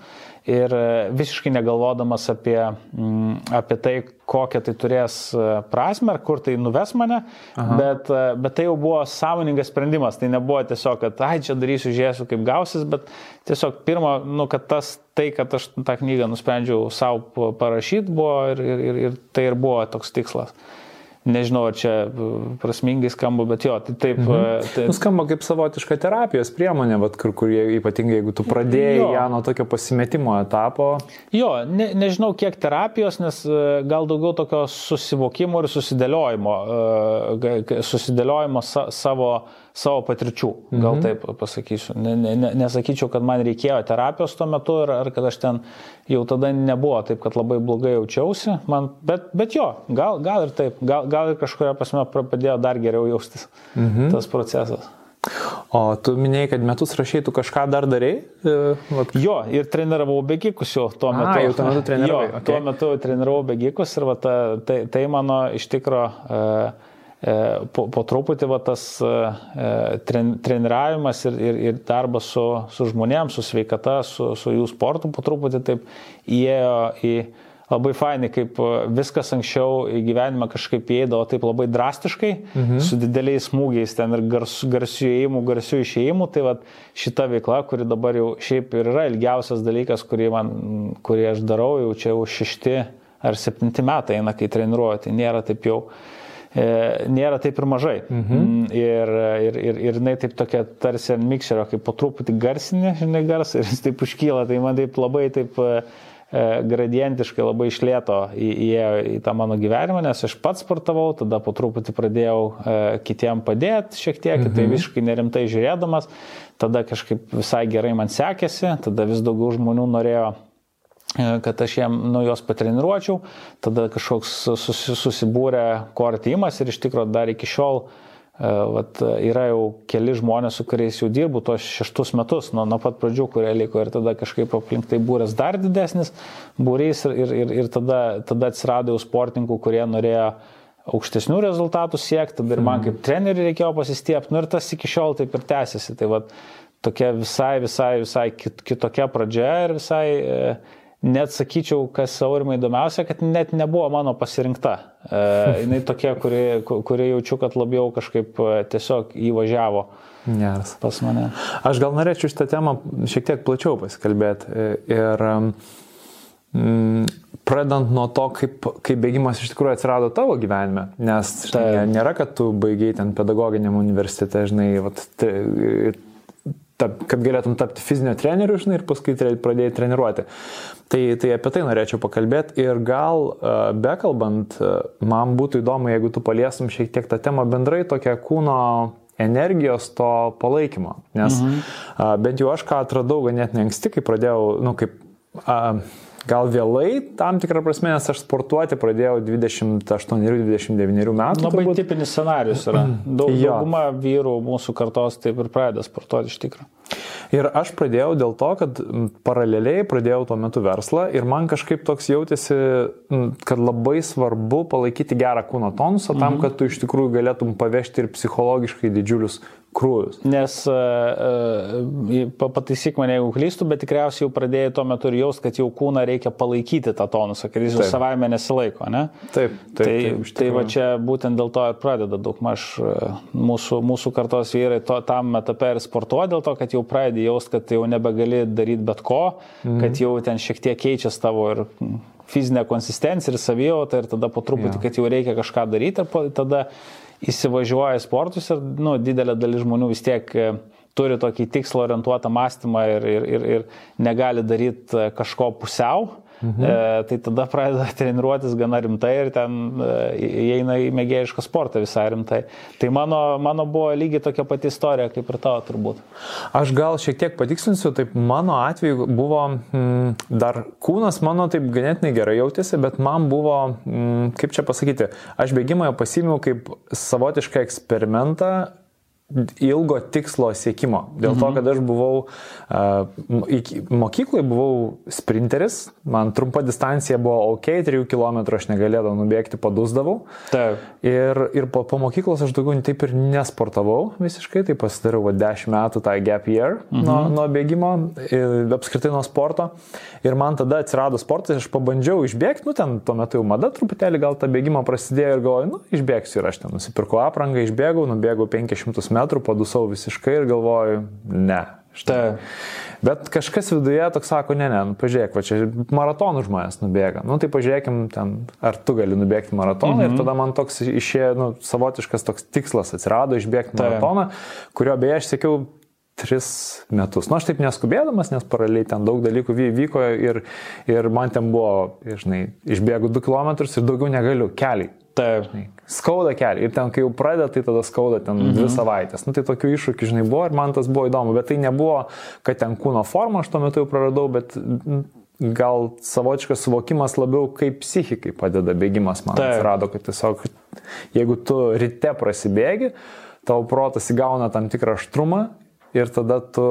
ir e, visiškai negalvodamas apie, mm, apie tai, kokią tai turės e, prasme ar kur tai nuves mane, Aha. bet, e, bet tai jau buvo sąmoningas sprendimas, tai nebuvo tiesiog, kad, ai, čia darysiu, žiūrėsiu, kaip gausis, bet tiesiog pirma, nu, kad tas, tai, kad aš tą knygą nusprendžiau savo parašyti, buvo ir, ir, ir, ir tai ir buvo toks tikslas. Nežinau, ar čia prasmingai skamba, bet jo, tai taip. Mhm. Tai... Nuskamba kaip savotiška terapijos priemonė, vat, kur, kur ypatingai jeigu tu pradėjai jo. ją nuo tokio pasimetimo etapo. Jo, ne, nežinau kiek terapijos, nes gal daugiau tokio susivokimo ir susidėliojimo, susidėliojimo sa, savo savo patirčių, gal mhm. taip pasakysiu. Ne, ne, ne, nesakyčiau, kad man reikėjo terapijos tuo metu ar, ar kad aš ten jau tada nebuvo taip, kad labai blogai jaučiausi, man, bet, bet jo, gal, gal ir taip, gal, gal ir kažkuria prasme padėjo dar geriau jaustis mhm. tas procesas. O tu minėjai, kad metus rašai, tu kažką dar darai? E, vat. Jo, ir treniravau bėgikus jau tuo metu. A, jau tuo metu treniravau. Okay. Tuo metu treniravau bėgikus ir va, ta, tai, tai mano iš tikro uh, po, po truputį va, tas e, e, tren, treniravimas ir, ir, ir darbas su, su žmonėms, su sveikata, su, su jų sportu po truputį taip įėjo į labai fainai, kaip viskas anksčiau į gyvenimą kažkaip įeidavo taip labai drastiškai, mhm. su dideliais smūgiais ten ir gars, garsių įėjimų, garsių išėjimų. Tai va šita veikla, kuri dabar jau šiaip ir yra ilgiausias dalykas, kurį, man, kurį aš darau, jau čia jau šešti ar septinti metai eina, kai treniruoju, tai nėra taip jau E, nėra taip ir mažai. Mhm. Mm, ir, ir, ir, ir jinai taip tokia tarsi ant mikserio, kaip po truputį garsinė, žinai, garsą ir jis taip užkyla, tai man taip labai taip e, e, gradientiškai labai išlėto įėjo į tą mano gyvenimą, nes aš pats sportavau, tada po truputį pradėjau kitiem padėti šiek tiek, tai mhm. tai visiškai nerimtai žiūrėdamas, tada kažkaip visai gerai man sekėsi, tada vis daugiau žmonių norėjo E, kad aš jiem nu, juos patreniruočiau, tada kažkoks susibūrė kortimas ir iš tikrųjų dar iki šiol e, vat, yra jau keli žmonės, su kuriais jau dirbu tos šeštus metus, nuo, nuo pat pradžių, kurie liko ir tada kažkaip aplink tai būrės dar didesnis būrys ir, ir, ir, ir tada, tada atsirado jau sportininkų, kurie norėjo aukštesnių rezultatų siekti, tada ir man mhm. kaip treneriui reikėjo pasistiepti, nu ir tas iki šiol taip ir tęsiasi. Tai vat, tokia visai, visai, visai kitokia pradžia ir visai e, net sakyčiau, kas aurimai įdomiausia, kad net nebuvo mano pasirinkta. E, jinai tokia, kuri, kuri jaučiu, kad labiau kažkaip e, tiesiog įvažiavo Geras. pas mane. Aš gal norėčiau šitą temą šiek tiek plačiau pasikalbėti. E, ir mm, pradant nuo to, kaip, kaip bėgimas iš tikrųjų atsirado tavo gyvenime, nes žinai, nėra, kad tu baigiai ten pedagoginiam universitete, žinai, vat, tap, kad galėtum tapti fizinio treneriu, žinai, ir paskui tre, pradėjai treniruoti. Tai, tai apie tai norėčiau pakalbėti ir gal bekalbant, man būtų įdomu, jeigu tu paliesum šiek tiek tą temą bendrai, tokią kūno energijos to palaikymo. Nes mhm. bent jau aš ką atradau ganėtinai anksti, kai pradėjau, nu, kaip a, gal vėlai tam tikrą prasme, nes aš sportuoti pradėjau 28-29 metų. Labai turbūt. tipinis scenarius yra. Daug, dauguma vyrų mūsų kartos taip ir pradeda sportuoti iš tikrųjų. Ir aš pradėjau dėl to, kad paraleliai pradėjau tuo metu verslą ir man kažkaip toks jautėsi, kad labai svarbu palaikyti gerą kūno tonusą mhm. tam, kad tu iš tikrųjų galėtum pavežti ir psichologiškai didžiulius krūvius. Nes, uh, pataisyk mane, jeigu klystu, bet tikriausiai jau pradėjai tuo metu ir jaust, kad jau kūną reikia palaikyti tą tonusą, kad jis jau savaime nesilaiko, ne? Taip, taip. Tai, taip, tai va čia būtent dėl to ir pradeda daug maž mūsų, mūsų kartos vyrai to, tam etape ir sportuoja, dėl to, kad jau pradedi jaust, kad jau nebegali daryti bet ko, mhm. kad jau ten šiek tiek keičiasi tavo ir fizinė konsistencija ir savijauta ir tada po truputį, ja. kad jau reikia kažką daryti ir tada įsivažiuoja sportus ir nu, didelė dalis žmonių vis tiek e, turi tokį tikslo orientuotą mąstymą ir, ir, ir, ir negali daryti e, kažko pusiau. Mhm. E, tai tada pradeda treniruotis gana rimtai ir ten e, įeina į mėgėjišką sportą visai rimtai. Tai mano, mano buvo lygiai tokia pati istorija kaip ir tavo turbūt. Aš gal šiek tiek patikslinsiu, taip mano atveju buvo mm, dar kūnas mano taip ganėtinai gerai jautėsi, bet man buvo, mm, kaip čia pasakyti, aš bėgimą pasimiau kaip savotišką eksperimentą ilgo tikslo siekimo. Dėl to, mhm. kad aš buvau, uh, mokykloje buvau sprinteris, man trumpa distancija buvo ok, 3 km aš negalėdavau nubėgti, padusdavau. Taip. Ir, ir po, po mokyklos aš daugiau taip ir nesportavau visiškai, tai pasidariau va, 10 metų tą gap year mhm. nuo, nuo bėgimo, apskritai nuo sporto. Ir man tada atsirado sportas, aš pabandžiau išbėgti, nu ten tuo metu jau mada truputėlį gal tą bėgimą prasidėjo ir galvoju, nu išbėgsiu ir aš ten nusipirkau aprangą, išbėgau, nubėgau 500 metrų, padusau visiškai ir galvoju, ne. Štai. Bet kažkas viduje toks sako, ne, ne, nu, pažiūrėk, va čia maratonų žmonės nubėga. Nu tai pažiūrėkim ten, ar tu gali nubėgti maratoną. Mhm. Ir tada man toks išėjo, nu, savotiškas toks tikslas atsirado išbėgti maratoną, kurio beje aš sėkiau tris metus. Na, nu, aš taip neskubėdamas, nes paraliai ten daug dalykų vyko ir, ir man ten buvo, žinai, išbėgu 2 km ir daugiau negaliu, keliai. Taip. Skauda kelią. Ir ten, kai jau pradeda, tai tada skauda ten mhm. dvi savaitės. Nu, tai tokių iššūkių, žinai, buvo ir man tas buvo įdomu. Bet tai nebuvo, kad ten kūno formą aš tuo metu jau praradau, bet gal savotiškas suvokimas labiau kaip psichikai padeda bėgimas man Taip. atsirado, kad tiesiog jeigu tu ryte prasibėgi, tavo protas įgauna tam tikrą aštrumą ir tada tu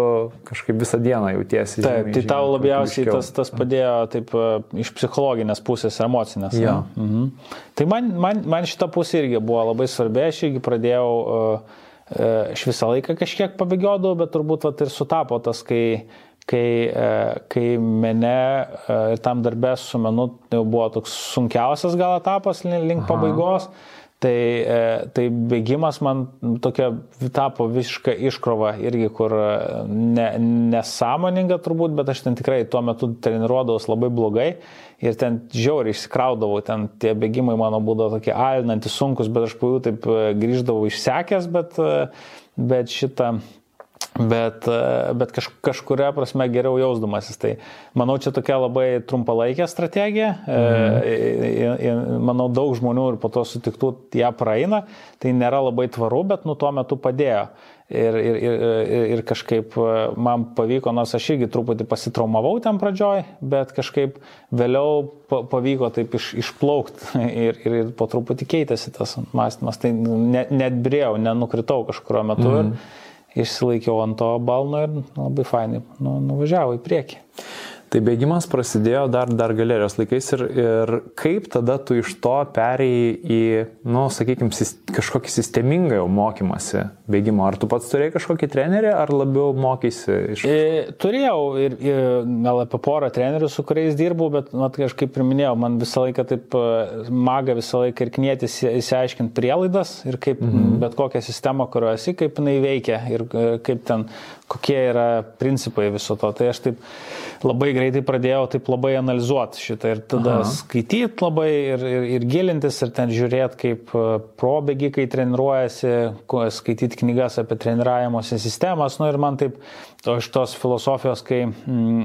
kažkaip visą dieną jautiesi. Taip, žymiai, tai žymiai, tau labiausiai tas, tas padėjo taip e, iš psichologinės pusės, emocinės. Ja. Mhm. Tai man, man, man šita pusė irgi buvo labai svarbi, aš irgi pradėjau, uh, uh, aš visą laiką kažkiek pabėgiodavau, bet turbūt vat, ir sutapo tas, kai kai, kai mene ir tam darbė su menu jau buvo toks sunkiausias gal etapas link Aha. pabaigos. Tai, e, tai bėgimas man tokia tapo visiška iškrova irgi, kur e, ne, nesąmoninga turbūt, bet aš ten tikrai tuo metu treniruodavau labai blogai ir ten žiauriai išsikraudavau, ten tie bėgimai mano būdavo tokie alinantys, sunkus, bet aš po jų taip e, grįždavau išsekęs, bet, bet šitą bet, bet kaž, kažkuria prasme geriau jausdamasis. Tai manau, čia tokia labai trumpalaikė strategija. Mhm. Manau, daug žmonių ir po to sutiktų ją praeina. Tai nėra labai tvaru, bet nu tuo metu padėjo. Ir, ir, ir, ir kažkaip man pavyko, nors aš irgi truputį pasitraumavau ten pradžioj, bet kažkaip vėliau pavyko taip iš, išplaukti ir, ir po truputį keitėsi tas mąstymas. Tai net, net brėjau, nenukritau kažkurio metu. Mhm. Ir, išsilaikiau ant to balno ir labai fainai nu, nuvažiavo į priekį. Tai bėgimas prasidėjo dar, dar galerijos laikais ir, ir kaip tada tu iš to perėjai į, nu, sakykime, kažkokį sistemingą jau mokymasi bėgimo. Ar tu pats turėjai kažkokį trenerį, ar labiau mokysi iš... E, turėjau ir, ir gal apie porą trenerių, su kuriais dirbau, bet, na, aš kaip ir minėjau, man visą laiką taip e, maga visą laiką ir knėtis įsiaiškinti prielaidas ir kaip mhm. bet kokią sistemą, kurioje esi, kaip jinai veikia ir e, kaip ten kokie yra principai viso to. Tai aš taip labai greitai pradėjau taip labai analizuoti šitą ir tada Aha. skaityti labai ir, ir, ir gilintis ir ten žiūrėti, kaip e, probėgikai treniruojasi, skaityti knygas apie treniravimosi sistemas. Nu ir man taip to iš tos filosofijos, kai mm,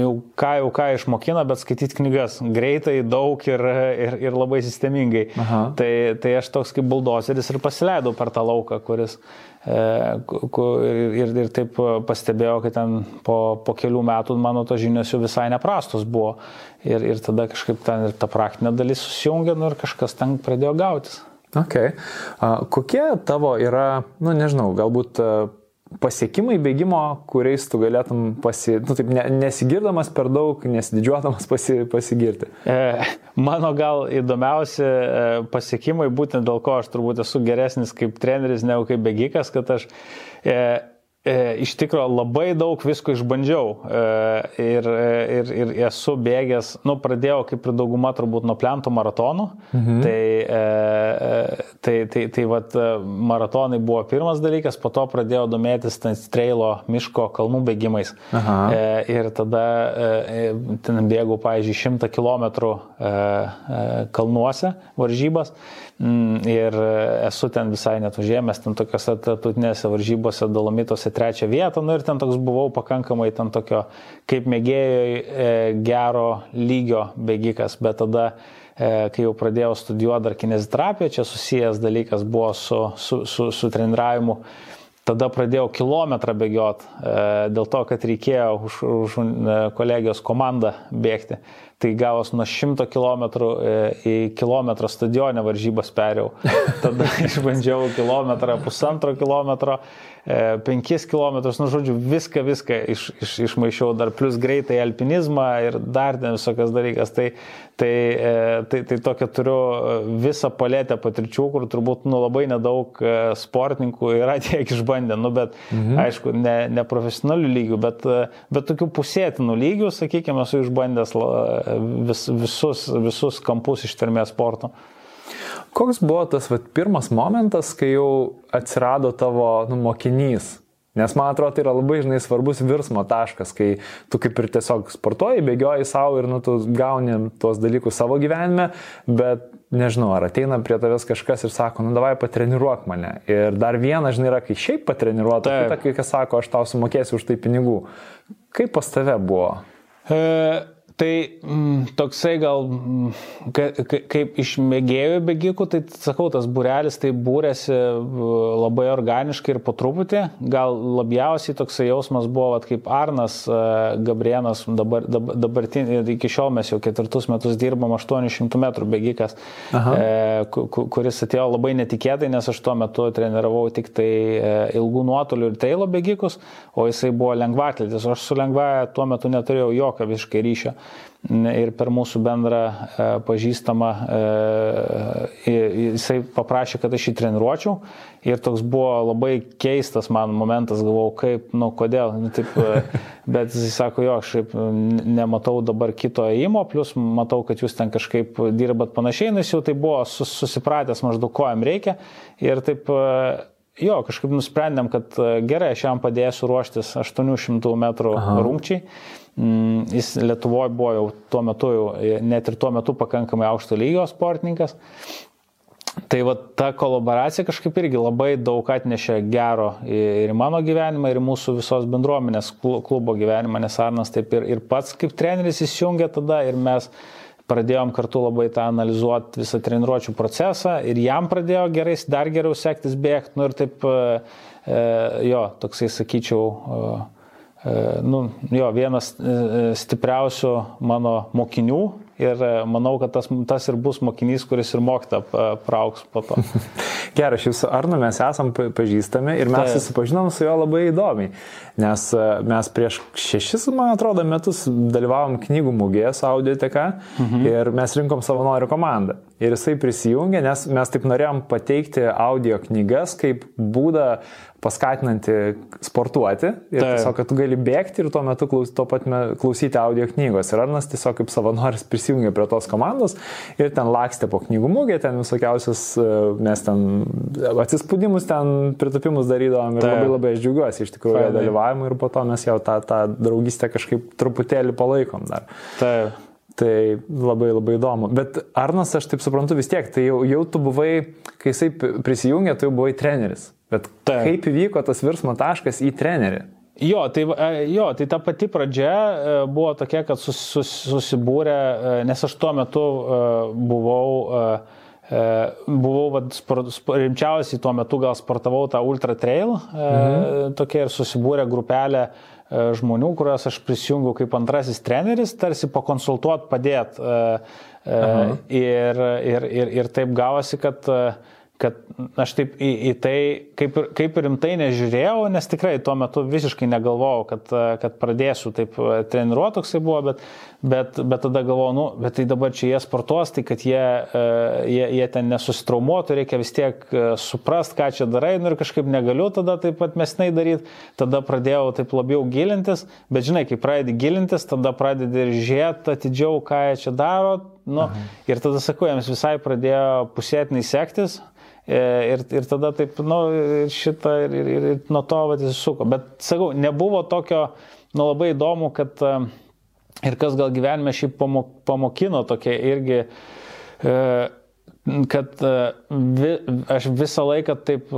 jau ką jau ką išmokina, bet skaityti knygas greitai, daug ir, ir, ir labai sistemingai. Aha. Tai, tai aš toks kaip buldozeris ir pasileidau per tą lauką, kuris ir, ir taip pastebėjau, kad ten po, po kelių metų mano tos žinios jau visai neprastos buvo. Ir, ir tada kažkaip ten ir ta praktinė dalis susijungė nu, ir kažkas ten pradėjo gautis. Okay. Kokie tavo yra, nu nežinau, galbūt pasiekimai bėgimo, kuriais tu galėtum pasi, nu, taip, ne, nesigirdamas per daug, nesididžiuodamas pasi, pasigirti? E, mano gal įdomiausi e, pasiekimai, būtent dėl ko aš turbūt esu geresnis kaip treneris negu kaip bėgikas, kad aš e, E, iš tikrųjų labai daug visko išbandžiau e, ir, ir, ir esu bėgęs, nu, pradėjau kaip ir dauguma turbūt nuo plento maratonų. Mhm. Tai, e, tai, tai, tai vat, maratonai buvo pirmas dalykas, po to pradėjau domėtis ten streilo miško kalnų bėgimais. Aha. Ir tada ten bėgau, pavyzdžiui, 100 km kalnuose varžybas. Mm, ir esu ten visai net užėmęs, ten tokiuose tautinėse varžybose, dolomitose trečią vietą, nu ir ten toks buvau pakankamai ten tokio kaip mėgėjai e, gero lygio bėgikas, bet tada e, kai jau pradėjau studijuoti dar kineziterapiją, čia susijęs dalykas buvo su, su, su, su treniravimu. Tada pradėjau kilometrą bėgioti, e, dėl to, kad reikėjo už, už kolegijos komandą bėgti tai gavos nuo 100 km e, į kilometrą stadione varžybas perėjau. Tada išbandžiau kilometrą, pusantro kilometro, 5 e, km, nu žodžiu, viską, viską iš, iš, išmaišiau, dar plus greitai alpinizmą ir dar ten visokias dalykas. Tai, tai, e, tai, tai tokia turiu visą paletę patirčių, kur turbūt nu, labai nedaug sportininkų yra tiek išbandę, nu, bet mhm. aišku, ne, ne profesionalių lygių, bet, bet tokių pusėtinų lygių, sakykime, esu išbandęs vis, visus, visus kampus ištvermės sporto. Koks buvo tas vat, pirmas momentas, kai jau atsirado tavo nu, mokinys? Nes man atrodo, tai yra labai, žinai, svarbus virsmo taškas, kai tu kaip ir tiesiog sportuoji, bėgioji savo ir, nu, tu gauni tuos dalykus savo gyvenime, bet nežinau, ar ateina prie tavęs kažkas ir sako, nu, davai patreniruok mane. Ir dar viena, žinai, yra, kai šiaip patreniruoti, kita, kai kas sako, aš tau sumokėsiu už tai pinigų. Kaip pas tave buvo? E Tai mm, toksai gal, mm, ka, ka, kaip iš mėgėjų bėgikų, tai sakau, tas būrelis tai būrėsi labai organiškai ir po truputį. Gal labiausiai toksai jausmas buvo, vat, kaip Arnas e, Gabrienas, dabar, dabar, dabartinį, iki šiol mes jau ketvirtus metus dirbam 800 metrų bėgikas, Aha. e, kuris atėjo labai netikėtai, nes aš tuo metu treniravau tik tai e, ilgų nuotolių ir teilo bėgikus, o jisai buvo lengvatlis. Aš su lengvaja tuo metu neturėjau jokio visiškai ryšio ir per mūsų bendrą e, pažįstamą e, jisai paprašė, kad aš jį treniruočiau ir toks buvo labai keistas man momentas, galvojau, kaip, nu kodėl, nu, taip, e, bet jis sako, jo, aš nematau dabar kito įimo, plus matau, kad jūs ten kažkaip dirbat panašiai, nes jau tai buvo susipratęs maždaug, ko jam reikia ir taip jo, kažkaip nusprendėm, kad gerai, aš jam padėsiu ruoštis 800 metrų Aha. rungčiai. Mm, jis Lietuvoje buvo jau tuo metu, jau, net ir tuo metu pakankamai aukšto lygio sportininkas. Tai va ta kolaboracija kažkaip irgi labai daug atnešė gero ir mano gyvenimą, ir mūsų visos bendruomenės klubo gyvenimą, nes Arnas taip ir, ir pats kaip treneris įsijungė tada ir mes pradėjom kartu labai tą analizuoti visą treniruočio procesą ir jam pradėjo gerai, dar geriau sektis bėgti, nu ir taip, e, e, jo, toksai sakyčiau, E, nu, jo, vienas e, stipriausių mano mokinių ir e, manau, kad tas, tas ir bus mokinys, kuris ir mokytą prauks po to. Gerai, aš jūsų Arnu mes esam pažįstami ir mes susipažinom su juo labai įdomiai, nes mes prieš šešis, man atrodo, metus dalyvavom knygų mugėje su audioteka mhm. ir mes rinkom savanorių komandą. Ir jisai prisijungė, nes mes taip norėjom pateikti audio knygas kaip būdą paskatinanti sportuoti ir tai. tiesiog, kad tu gali bėgti ir tuo metu klaus, tuo pat klausyti audio knygos. Ir Arnas tiesiog kaip savanoris prisijungė prie tos komandos ir ten lakstė po knygų mūgę, ten visokiausius, e, mes ten atsispūdimus, ten pritapimus darydavom ir tai. labai labai aš džiaugiuosi iš tikrųjų dalyvavimu ir po to mes jau tą, tą draugystę kažkaip truputėlį palaikom dar. Tai. Tai labai labai įdomu. Bet Arnas, aš taip suprantu vis tiek, tai jau, jau tu buvai, kai jisai prisijungė, tu jau buvai treneris. Bet Taip. kaip įvyko tas virsmo taškas į trenerį? Jo tai, e, jo, tai ta pati pradžia e, buvo tokia, kad sus, sus, susibūrė, e, nes aš tuo metu buvau, buvau sport, rimčiausiai tuo metu gal sportavau tą Ultra Trail, mhm. tokia ir susibūrė grupelė žmonių, kuriuos aš prisijungiau kaip antrasis treneris, tarsi pakonsultuot, padėt. Ir, ir, ir, ir taip gavosi, kad kad aš taip į, į tai kaip ir, kaip ir rimtai nežiūrėjau, nes tikrai tuo metu visiškai negalvojau, kad, kad pradėsiu taip e, treniruoti, toksai buvo, bet, bet, bet tada galvojau, nu, bet tai dabar čia jie sportuos, tai kad jie, e, jie, jie ten nesusitraumuotų, reikia vis tiek e, suprast, ką čia darai, nu ir kažkaip negaliu tada taip pat mesnai daryti, tada pradėjau taip labiau gilintis, bet žinai, kai pradedi gilintis, tada pradedi ir žiūrėti atidžiau, ką jie čia daro, nu, Aha. ir tada sakau, jiems visai pradėjo pusėtinai sektis, ir, ir tada taip, nu, šitą ir, ir, ir, ir nuo to vat įsisuko. Bet, sakau, nebuvo tokio, nu, labai įdomu, kad e, ir kas gal gyvenime šį pamokino tokia irgi, e, kad vi, aš visą laiką taip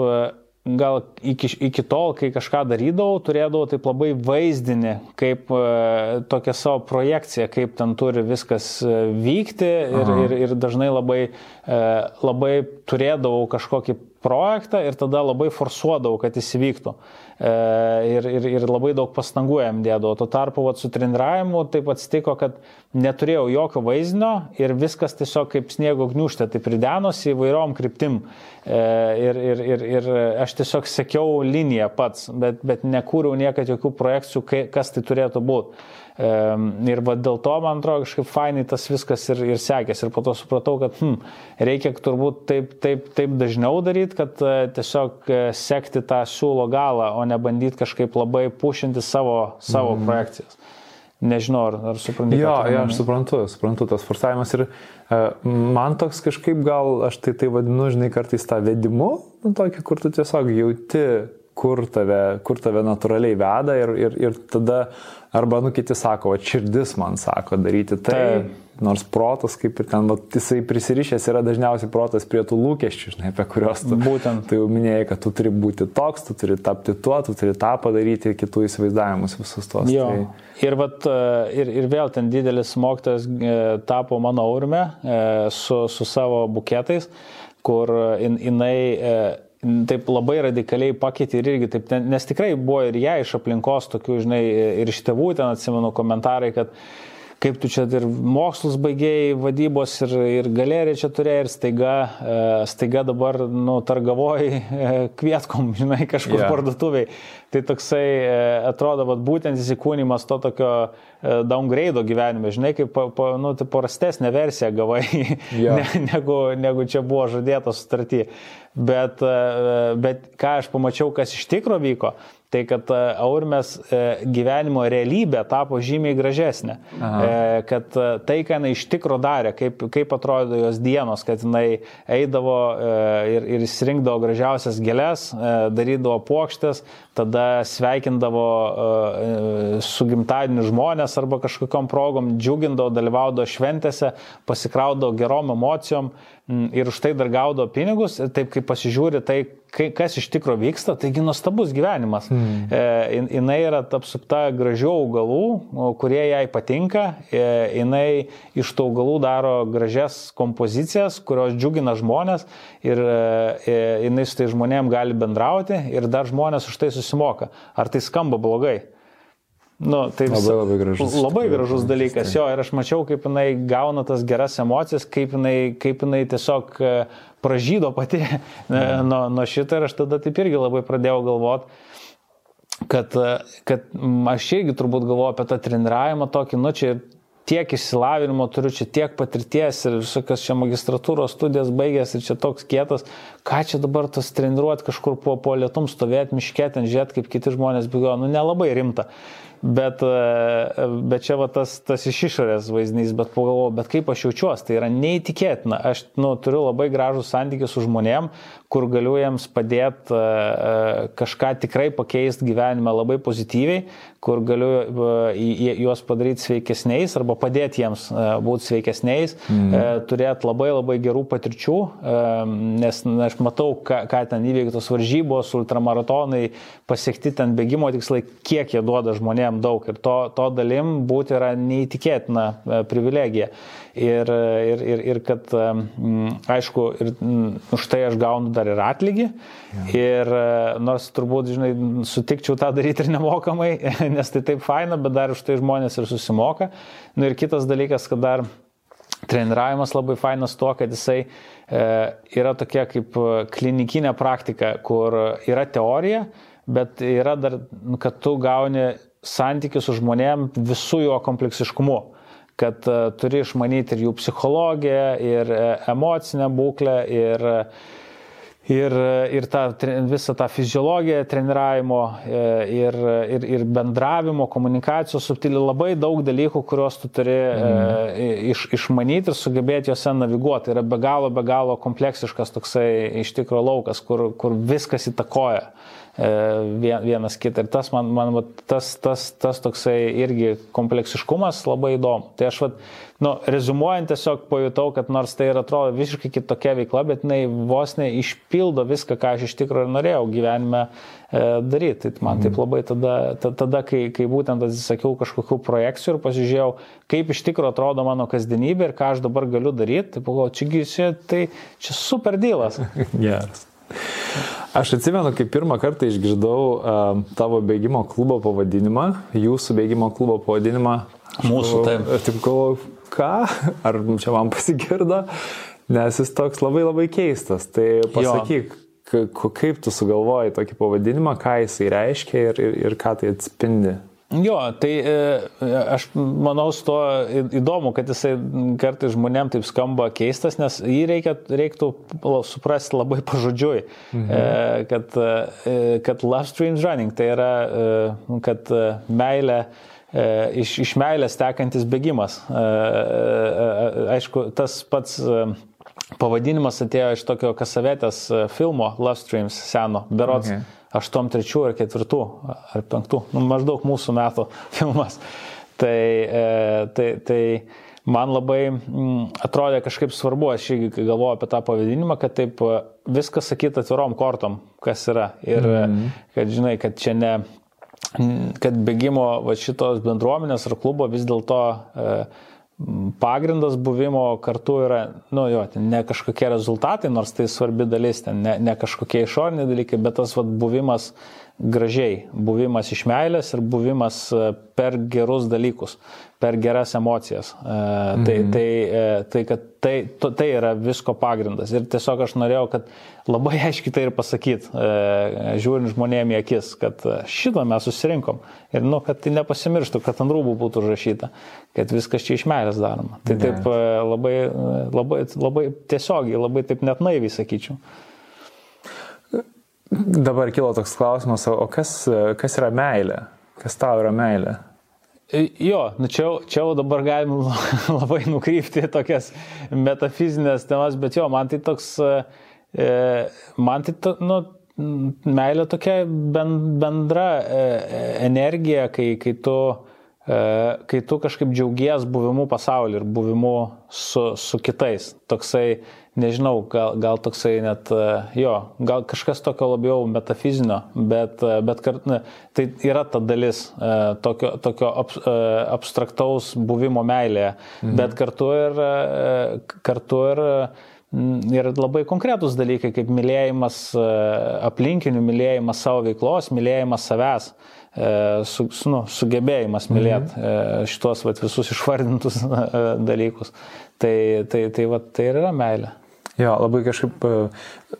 gal iki, iki tol, kai kažką darydavau, turėdavau taip labai vaizdinį, kaip e, tokią savo projekciją, kaip ten turi viskas e, vykti ir, ir, ir dažnai labai, e, labai turėdavau kažkokį projektą ir tada labai forsuodavau, kad jis įvyktų. E, ir, ir, ir labai daug pastangų jam dėdavau. Tuo tarpu vat, su treniravimu taip atsitiko, kad neturėjau jokio vaizdinio ir viskas tiesiog kaip sniego gniužtė, tai pridenosi įvairiom kryptim. E, ir, ir, ir, ir aš tiesiog sekiau liniją pats, bet, bet nekūriau niekad jokių projekcijų, kas tai turėtų būti. Ir va, dėl to, man atrodo, kažkaip fainai tas viskas ir, ir sekėsi. Ir po to supratau, kad hm, reikia turbūt taip, taip, taip dažniau daryti, kad e, tiesiog e, sekti tą siūlo galą, o ne bandyti kažkaip labai pušinti savo, savo mm. projekcijas. Nežinau, ar, ar suprantu. Jo, jo, aš suprantu, suprantu tas forsavimas ir uh, man toks kažkaip gal, aš tai tai vadinu, žinai, kartais tą vedimu, nu, tokį, kur tu tiesiog jauti, kur tave, kur tave natūraliai veda ir, ir, ir tada arba, nu, kiti sako, va, širdis man sako daryti tai. tai Nors protas, kaip ir ten, vat, jisai prisirišęs yra dažniausiai protas prie tų lūkesčių, žinai, apie kuriuos tu, Būtent. tu jau minėjai, kad tu turi būti toks, tu turi tapti tuo, tu turi tą padaryti, kitų įsivaizdavimus visus tos. Jo. Tai... Ir, vat, e, ir, ir vėl ten didelis mokytas e, tapo mano aurime e, su, su savo buketais, kur in, jinai taip labai radikaliai pakeitė ir irgi taip, nes tikrai buvo ir ją iš aplinkos tokių, žinai, ir iš tėvų ten atsimenu komentarai, kad kaip tu čia ir mokslus baigėjai, vadybos ir, ir galeriją čia turėjai ir staiga, e, staiga dabar, nu, targavoji e, kvietkom, žinai, kažkur yeah. parduotuviai. Tai toksai e, atrodo, vat, būtent įsikūnymas to tokio downgrade gyvenime, žinai, kaip pa, pa, nu, tai prastesnė versija gavai, yeah. ne, negu, negu čia buvo žadėta sutartį. Bet, bet ką aš pamačiau, kas iš tikro vyko, tai kad e, Aurmės e, gyvenimo realybė tapo žymiai gražesnė. Aha. E, kad tai, ką jinai iš tikro darė, kaip, kaip atrodo jos dienos, kad jinai eidavo ir, ir įsirinkdavo gražiausias gėlės, darydavo plokštės, tada sveikindavo su gimtadieniu žmonės arba kažkokiam progom, džiugindavo, dalyvaudavo šventėse, pasikraudavo gerom emocijom ir už tai dar gaudo pinigus, taip kaip pasižiūri tai, kas iš tikrųjų vyksta, taigi nuostabus gyvenimas. Mm. E, jinai yra apsupta gražių augalų, kurie jai patinka, e, jinai iš tų augalų daro gražias kompozicijas, kurios džiugina žmonės ir e, e jinai su tai žmonėm gali bendrauti ir dar žmonės už tai susimoka. Ar tai skamba blogai? Nu, tai vis, labai, labai gražus. Labai gražus dalykas, jo, ir aš mačiau, kaip jinai gauna tas geras emocijas, kaip jinai, kaip jinai tiesiog e, pražydo pati e, nuo, nuo šito ir aš tada taip irgi labai pradėjau galvoti, kad, e, kad aš irgi turbūt galvoju apie tą treniravimą tokį, nu čia tiek išsilavinimo turiu, čia tiek patirties ir visokios čia magistratūros studijas baigęs ir čia toks kietas, ką čia dabar tas treniruoti kažkur po, po lietum stovėti miškė, ten žiūrėti, kaip kiti žmonės bėgioja, nu nelabai rimta. Bet, e, bet čia va tas, tas iš išorės vaizdinys, bet pagalvoju, bet kaip aš jaučiuosi, tai yra neįtikėtina. Aš nu, turiu labai gražų santykį su žmonėm, kur galiu jiems padėti e, e, kažką tikrai pakeisti gyvenime labai pozityviai, kur galiu juos padaryti sveikesniais arba padėti jiems būti sveikesniais, mm. turėti labai labai gerų patirčių, nes aš matau, ką, ką ten įveiktos varžybos, ultramaratonai, pasiekti ten bėgimo tikslai, kiek jie duoda žmonėms jam daug ir to, to dalim būti yra neįtikėtina e, privilegija. Ir, ir, ir, ir kad, aišku, ir už tai aš gaunu dar ir atlygį. Ja. Ir e, nors turbūt, žinai, sutikčiau tą daryti ir nemokamai, nes tai taip faina, bet dar už tai žmonės ir susimoka. Na nu, ir kitas dalykas, kad dar treniravimas labai fainas tuo, kad jisai e, yra tokia kaip klinikinė praktika, kur yra teorija, bet yra dar, kad tu gauni santykių su žmonėm visų jo kompleksiškumu kad uh, turi išmanyti ir jų psichologiją, ir uh, emocinę būklę, ir, ir, ir tą, visą tą fiziologiją treniravimo, e, ir, ir, ir bendravimo, komunikacijos subtiliai, labai daug dalykų, kuriuos tu turi mm. iš, išmanyti ir sugebėti juose naviguoti. Tai yra be galo, be galo kompleksiškas toksai iš tikrųjų laukas, kur, kur viskas įtakoja. E, vienas kitą. Ir tas man, man tas, tas, tas toksai irgi kompleksiškumas labai įdomu. Tai aš, vat, nu, rezumuojant, tiesiog pajutau, kad nors tai ir atrodo visiškai kitokia veikla, bet jinai vos ne išpildo viską, ką aš iš tikrųjų ir norėjau gyvenime e, daryti. Tai man taip mhm. labai tada, tada kai, kai būtent atsisakiau kažkokių projekcijų ir pasižiūrėjau, kaip iš tikrųjų atrodo mano kasdienybė ir ką aš dabar galiu daryti, tai pagalvojau, čiagi, tai čia super dylas. Geras. Aš atsimenu, kai pirmą kartą išgirdau uh, tavo bėgimo klubo pavadinimą, jūsų bėgimo klubo pavadinimą. Mūsų, taip. Aš taip galvoju, ką? Ar čia man pasigirdo? Nes jis toks labai labai keistas. Tai pasakyk, jo. kaip tu sugalvojai tokį pavadinimą, ką jisai reiškia ir, ir, ir ką tai atspindi. Jo, tai e, aš manau, su to įdomu, kad jisai kartais žmonėm taip skamba keistas, nes jį reikia, reiktų suprasti labai pažodžiui, mhm. E, kad, e, kad love streams running, tai yra, kad meilė iš, iš meilės tekantis bėgimas. Aišku, tas pats pavadinimas atėjo iš tokio kasavetės e, filmo Love Streams seno, berots okay. 83 ar 4 ar 5, nu, maždaug mūsų metų filmas. Tai, e, tai, tai man labai mm, atrodė kažkaip svarbu, aš irgi galvoju apie tą pavadinimą, kad taip e, viskas sakyt atvirom kortom, kas yra. Ir mm -hmm. kad žinai, kad čia ne, kad bėgimo va, šitos bendruomenės ar klubo vis dėlto e, pagrindas buvimo kartu yra, nu jo, ne kažkokie rezultatai, nors tai svarbi dalis, ten ne, ne kažkokie išoriniai dalykai, bet tas vat, buvimas gražiai, buvimas iš meilės ir buvimas e, per gerus dalykus per geras emocijas. E, tai, mhm. tai, e, tai, kad tai, tai yra visko pagrindas. Ir tiesiog aš norėjau, kad labai aiškiai tai ir pasakyt, žiūrint žmonėm į akis, kad šitą mes susirinkom. Ir, nu, kad tai nepasimirštų, kad ant rūbų būtų užrašyta, kad viskas čia iš meilės daroma. Tai ne. taip labai, labai, labai tiesiogiai, labai taip net naiviai sakyčiau. Dabar kilo toks klausimas, o kas, kas yra meilė? Kas tau yra meilė? Jo, nu čia, čia dabar galim labai nukrypti tokias metafizinės temas, bet jo, man tai toks, e, man tai, to, nu, meilė tokia bendra e, energija, kai, kai tu E, kai tu kažkaip džiaugies buvimu pasauliu ir buvimu su, su kitais. Toksai, nežinau, gal, gal toksai net, e, jo, gal kažkas tokio labiau metafizinio, bet, e, bet kart, ne, tai yra ta dalis tokio, tokio ab, abstraktaus buvimo meilėje, mhm. bet kartu ir, kartu ir Ir labai konkretus dalykai, kaip mylėjimas aplinkinių, mylėjimas savo veiklos, mylėjimas savęs. E, su, nu, sugebėjimas mylėti mhm. šitos vat, visus išvardintus e, dalykus. Tai, tai, tai, vat, tai ir yra meilė. Jo, labai kažkaip, e,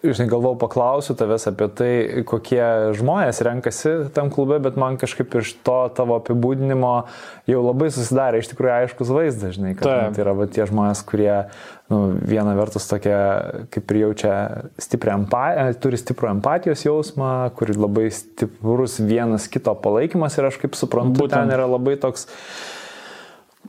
žinai, galvau, paklausiu tavęs apie tai, kokie žmonės renkasi tam klube, bet man kažkaip iš to tavo apibūdinimo jau labai susidarė iš tikrųjų aiškus vaizdas, žinai, kad nu, tai yra va, tie žmonės, kurie nu, viena vertus tokia, kaip ir jaučia stiprią empatiją, turi stiprų empatijos jausmą, kur labai stiprus vienas kito palaikymas ir aš kaip suprantu, Būtent. ten yra labai toks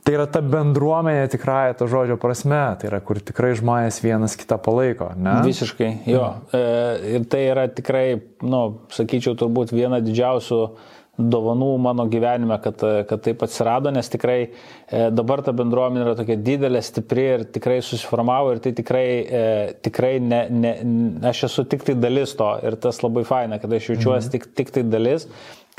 Tai yra ta bendruomenė tikrąją to žodžio prasme, tai yra kur tikrai žmonės vienas kitą palaiko, ne? Visiškai, jo. Mm. Ir tai yra tikrai, nu, sakyčiau, turbūt viena didžiausių dovanų mano gyvenime, kad, kad taip atsirado, nes tikrai e, dabar ta bendruomenė yra tokia didelė, stipri ir tikrai susiformavo ir tai tikrai, e, tikrai ne, ne, aš esu tik tai dalis to ir tas labai faina, kad aš jaučiuosi mm. tik, tik tai dalis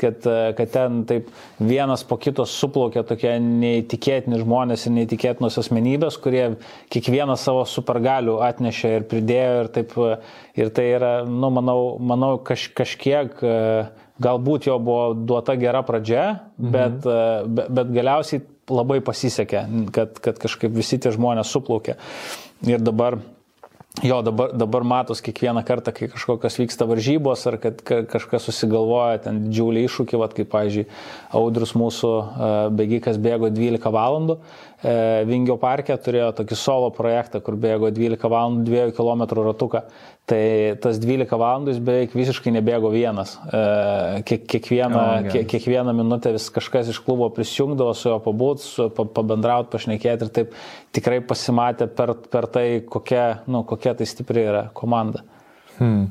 kad, e, kad ten taip vienas po kitos suplaukė tokie neįtikėtini žmonės ir neįtikėtinos asmenybės, kurie kiekvieną savo supergalių atnešė ir pridėjo ir taip, e, ir tai yra, nu, manau, manau kaž, kažkiek, e, galbūt jo buvo duota gera pradžia, mhm. bet, bet, bet galiausiai labai pasisekė, kad, kad kažkaip visi tie žmonės suplaukė. Ir dabar Jo, dabar, dabar matos kiekvieną kartą, kai kažkokios vyksta varžybos ar kad kažkas susigalvoja ten didžiulį iššūkį, vad kaip, pavyzdžiui, Audrius mūsų e, bėgikas bėgo 12 valandų, Vingio parke turėjo tokį solo projektą, kur bėgo 12 valandų 2 km ratuką. Tai tas 12 valandų jis beveik visiškai nebėgo vienas. E, kiek, kiekvieną, oh, kiek, kiekvieną minutę vis kažkas iš klubo prisijungdavo su juo pabūt, su, pabendrauti, pašnekėti ir taip tikrai pasimatė per, per tai, kokia, nu, kokia tai stipri yra komanda. Hmm.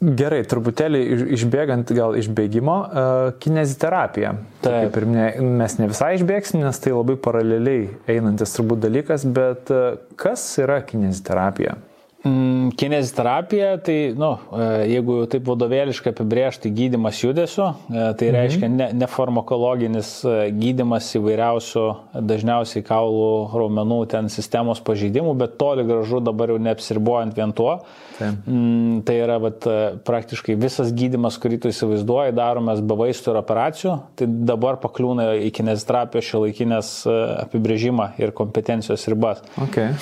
Gerai, truputėlį išbėgant gal iš bėgimo, kineziterapija. Taip. Kaip ir mes ne visai išbėgsim, nes tai labai paraleliai einantis turbūt dalykas, bet kas yra kineziterapija? Mm, kineziterapija, tai, nu, e, jeigu taip vadovėliškai apibrėžti gydimas judesiu, e, tai mhm. reiškia ne, nefarmakologinis e, gydimas įvairiausių, dažniausiai kaulų, raumenų, ten sistemos pažeidimų, bet toli gražu dabar jau neapsiribuojant vien tuo. Taip. Mm, tai yra vat, praktiškai visas gydimas, kurį tu įsivaizduoji, daromas be vaistų ir operacijų, tai dabar pakliūna į kineziterapijos šio laikinės apibrėžimą ir kompetencijos ribas. Okay.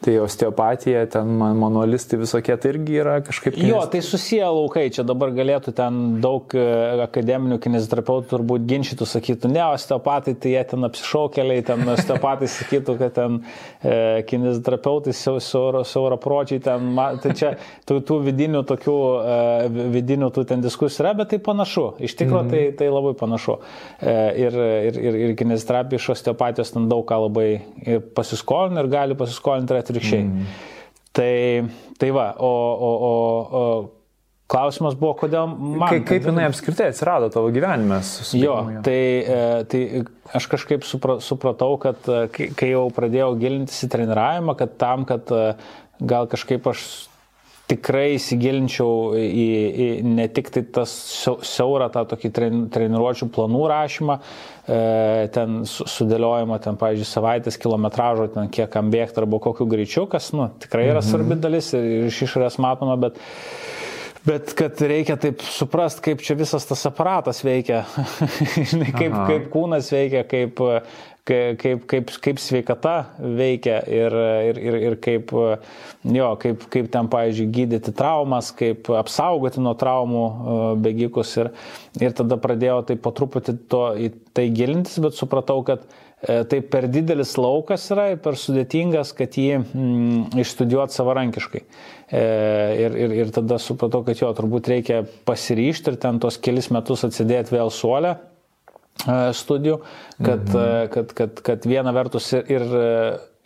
Tai osteopatija, ten manualistai visokie, tai irgi yra kažkaip... Jo, tai susiję laukai, čia dabar galėtų ten daug e, akademinių kineziterapeutų turbūt ginčytų, sakytų, ne, osteopatai, tai jie ten apsišaukeliai, ten osteopatai sakytų, kad ten e, kineziterapeutai siauro, siauro pročiai, ten, tai čia tų, tų vidinių tokių, e, vidinių tų ten diskusijų yra, bet tai panašu, iš tikrųjų mm -hmm. tai, tai labai panašu. E, ir, ir, ir, ir kineziterapija iš osteopatijos ten daug ką labai pasiskolina ir gali pasiskolinti atvirkščiai. Mm. Tai, tai va, o, o, o, o Klausimas buvo, kodėl man. Kaip, kaip jinai apskritai atsirado tavo gyvenime? Jo, tai, e, tai aš kažkaip supra, supratau, kad e, kai jau pradėjau gilintis į treniravimą, kad tam, kad e, gal kažkaip aš tikrai įsigilinčiau į, į ne tik tai tas siaurą tą tokį treniruočių planų rašymą, ten sudėliojimą, ten, pavyzdžiui, savaitės kilometražo, ten kiek kam bėgti arba kokiu greičiu, kas, nu, tikrai yra mhm. svarbi dalis ir iš išorės matoma, bet Bet kad reikia taip suprast, kaip čia visas tas aparatas veikia, kaip, Aha. kaip kūnas veikia, kaip, kaip, kaip, kaip sveikata veikia ir, ir, ir, ir kaip, jo, kaip, kaip ten, pavyzdžiui, gydyti traumas, kaip apsaugoti nuo traumų e, bėgikus. Ir, ir tada pradėjau taip po truputį to, į tai gilintis, bet supratau, kad E, tai per didelis laukas yra per sudėtingas, kad jį mm, išstudijuoti savarankiškai. E, ir, ir, ir tada supratau, kad jo turbūt reikia pasiryšti ir ten tos kelis metus atsidėti vėl suolę studijų, kad, mhm. kad, kad, kad viena vertus ir,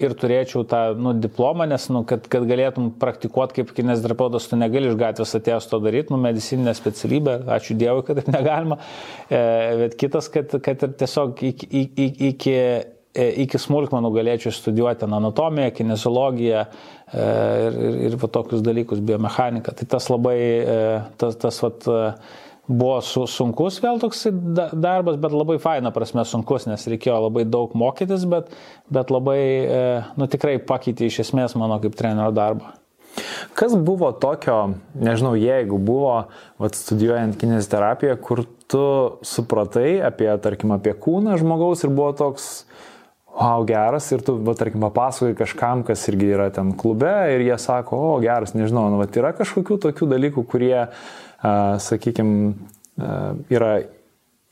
ir turėčiau tą nu, diplomą, nes nu, kad, kad galėtum praktikuoti kaip kinesterapeutas, tu negali iš gatvės atėjęs to daryti, nu, medicininė specialybė, ačiū Dievui, kad taip negalima, e, bet kitas, kad, kad ir tiesiog iki, iki, iki, e, iki smulkmenų galėčiau studijuoti anatomiją, kinesiologiją e, ir, ir, ir tokius dalykus, biomechaniką. Tai tas labai, e, tas, tas vat, buvo su, sunkus vėl toks darbas, bet labai faina prasme sunkus, nes reikėjo labai daug mokytis, bet, bet labai, e, nu tikrai pakeitė iš esmės mano kaip trenerio darbą. Kas buvo tokio, nežinau, jeigu buvo, vat, studijuojant kineziterapiją, kur tu supratai apie, tarkim, apie kūną žmogaus ir buvo toks, wow, geras, ir tu, va, tarkim, papasakoji kažkam, kas irgi yra ten klube ir jie sako, o, geras, nežinau, nu, va, yra kažkokių tokių dalykų, kurie sakykime, yra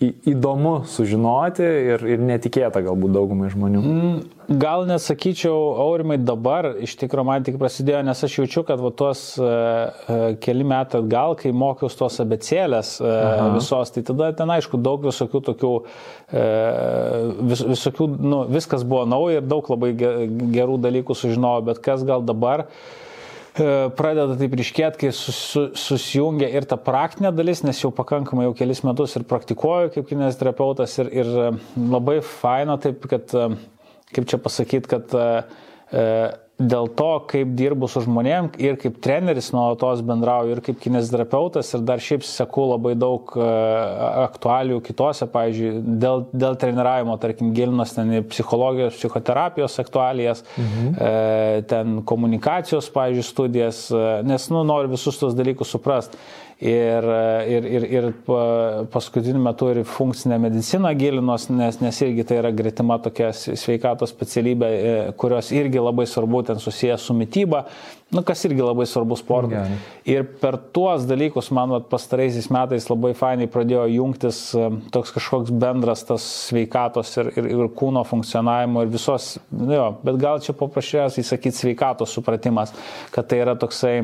įdomu sužinoti ir, ir netikėta galbūt daugumai žmonių. Mm, gal nesakyčiau, aurimai dabar, iš tikrųjų man tik prasidėjo, nes aš jaučiu, kad va, tuos uh, keli metai atgal, kai mokiausi tos abecėlės uh, Aha. visos, tai tada ten aišku daug visokių tokių, uh, vis, visokių, nu, viskas buvo nauja ir daug labai gerų dalykų sužinojau, bet kas gal dabar uh, pradeda taip ryškėti, kai sus, susijungia ir ta praktinė dalis, nes jau pakankamai jau kelis metus ir praktikuoju kaip kinesterapeutas ir, ir e, labai faina taip, kad, e, kaip čia pasakyti, kad dėl to, kaip dirbu su žmonėm ir kaip treneris nuolatos bendrauju ir kaip kinesterapeutas ir dar šiaip seku labai daug e, aktualių kitose, pavyzdžiui, dėl, dėl treniravimo, tarkim, gilinos ten į psichologijos, psichoterapijos aktualijas, mhm. E, ten komunikacijos, pavyzdžiui, studijas, e, nes, nu, noriu visus tos dalykus suprasti ir, ir, ir, ir paskutiniu metu ir funkcinę mediciną gilinos, nes, nes irgi tai yra gretima tokia sveikatos specialybė, e, kurios irgi labai svarbu ten susijęs su mytyba, nu, kas irgi labai svarbu sportui. Gerai. Ir per tuos dalykus man vat, pastaraisiais metais labai fainai pradėjo jungtis e, toks kažkoks bendras tas sveikatos ir, ir, ir kūno funkcionavimo ir visos, nu, jo, bet gal čia paprasčiausiai sakyti sveikatos supratimas, kad tai yra toksai,